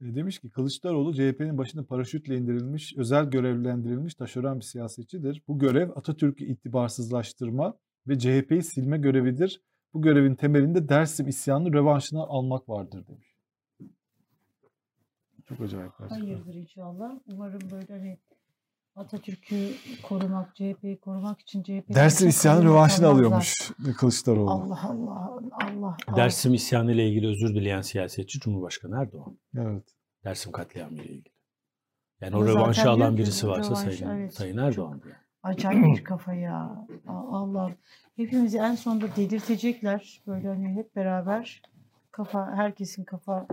Demiş ki Kılıçdaroğlu CHP'nin başına paraşütle indirilmiş, özel görevlendirilmiş taşeron bir siyasetçidir. Bu görev Atatürk'ü itibarsızlaştırma ve CHP'yi silme görevidir. Bu görevin temelinde Dersim isyanı rövanşını almak vardır demiş. Çok acayip. Hayırdır inşallah. Umarım böyle hani Atatürk'ü korumak, CHP'yi korumak için CHP Dersim isyanı rövanşını alıyormuş Kılıçdaroğlu. Allah Allah Allah. Allah. Dersim isyanı ile ilgili özür dileyen siyasetçi Cumhurbaşkanı Erdoğan. Evet. Dersim katliamı ile ilgili. Yani o zaten rövanşı alan birisi varsa rövanş, Sayın, evet, Sayın Erdoğan. yani. Acayip bir kafa ya. A- Allah'ım. Hepimizi en sonunda delirtecekler. Böyle hani hep beraber kafa, herkesin kafa.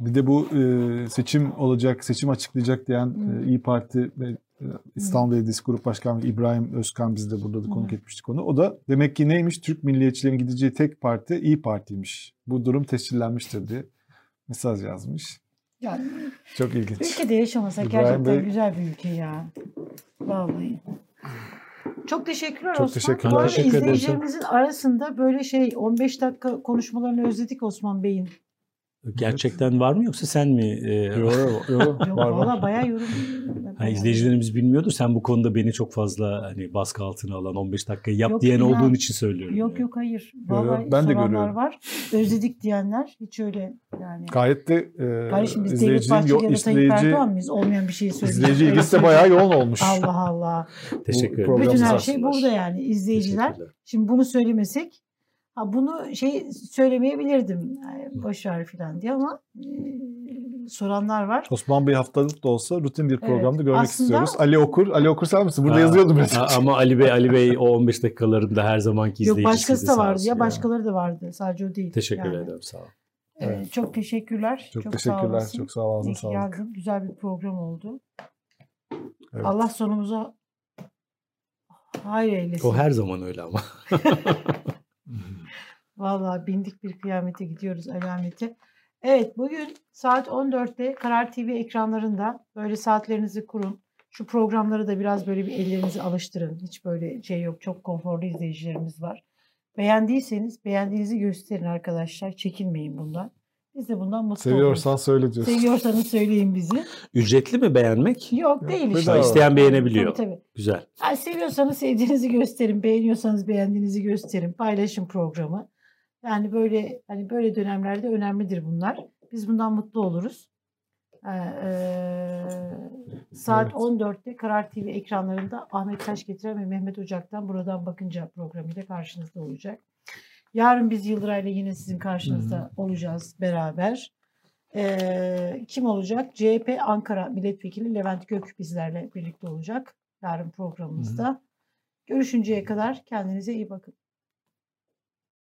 Bir de bu e, seçim olacak, seçim açıklayacak diyen e, İyi Parti ve e, İstanbul Belediyesi Grup Başkanı İbrahim Özkan biz de burada da konuk Hı. etmiştik onu. O da demek ki neymiş? Türk milliyetçilerin gideceği tek parti İyi Parti'ymiş. Bu durum tescillenmiştir diye mesaj yazmış. Yani Çok ilginç. ülkede yaşamasak İbrahim gerçekten Bey- güzel bir ülke ya. Vallahi. Çok teşekkürler Çok Osman. teşekkürler. Bu arada Teşekkür ederim. izleyicilerimizin arasında böyle şey 15 dakika konuşmalarını özledik Osman Bey'in. Gerçekten var mı yoksa sen mi? e, Yo, yo, yo, Yok var valla bayağı yorum. Ha, bayağı- izleyicilerimiz bilmiyordur. Sen bu konuda beni çok fazla hani baskı altına alan 15 dakikayı yap Yok, diyen inan- olduğun için söylüyorum. Yok yani. yok hayır. Vallahi ben de görüyorum. var. Özledik diyenler hiç öyle yani. Gayet de e, Kardeşim biz Devlet izleyicinin Bahçeli ya da Tayyip izleyici, Erdoğan mıyız? Olmayan bir şeyi söylüyoruz. izleyici ilgisi de bayağı yoğun olmuş. Allah Allah. Teşekkür ederim. Bütün her şey burada yani izleyiciler. Şimdi bunu söylemesek ha bunu şey söylemeyebilirdim. Yani boş ver filan diye ama e, soranlar var. Osman Bey haftalık da olsa rutin bir Evet. programda görmek Aslında- istiyoruz. Ali Okur, Ali Okur sen misin? Burada Ha, yazıyordum ha, ama Ali Bey Ali Bey o 15 dakikalarında her zamanki Yok izleyicisiydi. başkası da sağ vardı olsun ya başkaları da vardı. Sadece o değil. Teşekkür Yani. ederim sağ ol. Ee, Evet. Çok teşekkürler. Çok, sağ teşekkürler. olasın. Çok sağ ol. Ağzına İyi ki sağlık. geldin. Güzel bir program oldu. Evet. Allah sonumuza hayır eylesin. O her zaman öyle ama. Vallahi bindik bir kıyamete gidiyoruz alamete. Evet bugün saat 14'te Karar TV ekranlarında böyle saatlerinizi kurun. Şu programları da biraz böyle bir ellerinizi alıştırın. Hiç böyle şey yok. Çok konforlu izleyicilerimiz var. Beğendiyseniz beğendiğinizi gösterin arkadaşlar. Çekinmeyin bundan. Biz de bundan mutlu Seviyorsan oluruz. söyle diyorsun. Seviyorsanız söyleyin bizi. Ücretli mi beğenmek? Yok değil bedava. işte. İsteyen beğenebiliyor. Tabii tabii. Güzel. Yani seviyorsanız sevdiğinizi gösterin, beğeniyorsanız beğendiğinizi gösterin, paylaşın programı. Yani böyle hani böyle dönemlerde önemlidir bunlar. Biz bundan mutlu oluruz. Ee, eee, saat Evet. 14'te Karar TV ekranlarında Ahmet Taş getiren ve Mehmet Ocak'tan Buradan Bakınca programıyla karşınızda olacak. Yarın biz Yıldıray'la yine sizin karşınızda olacağız beraber. Ee, kim olacak? CHP Ankara Milletvekili Levent Gök bizlerle birlikte olacak yarın programımızda. Görüşünceye kadar kendinize iyi bakın.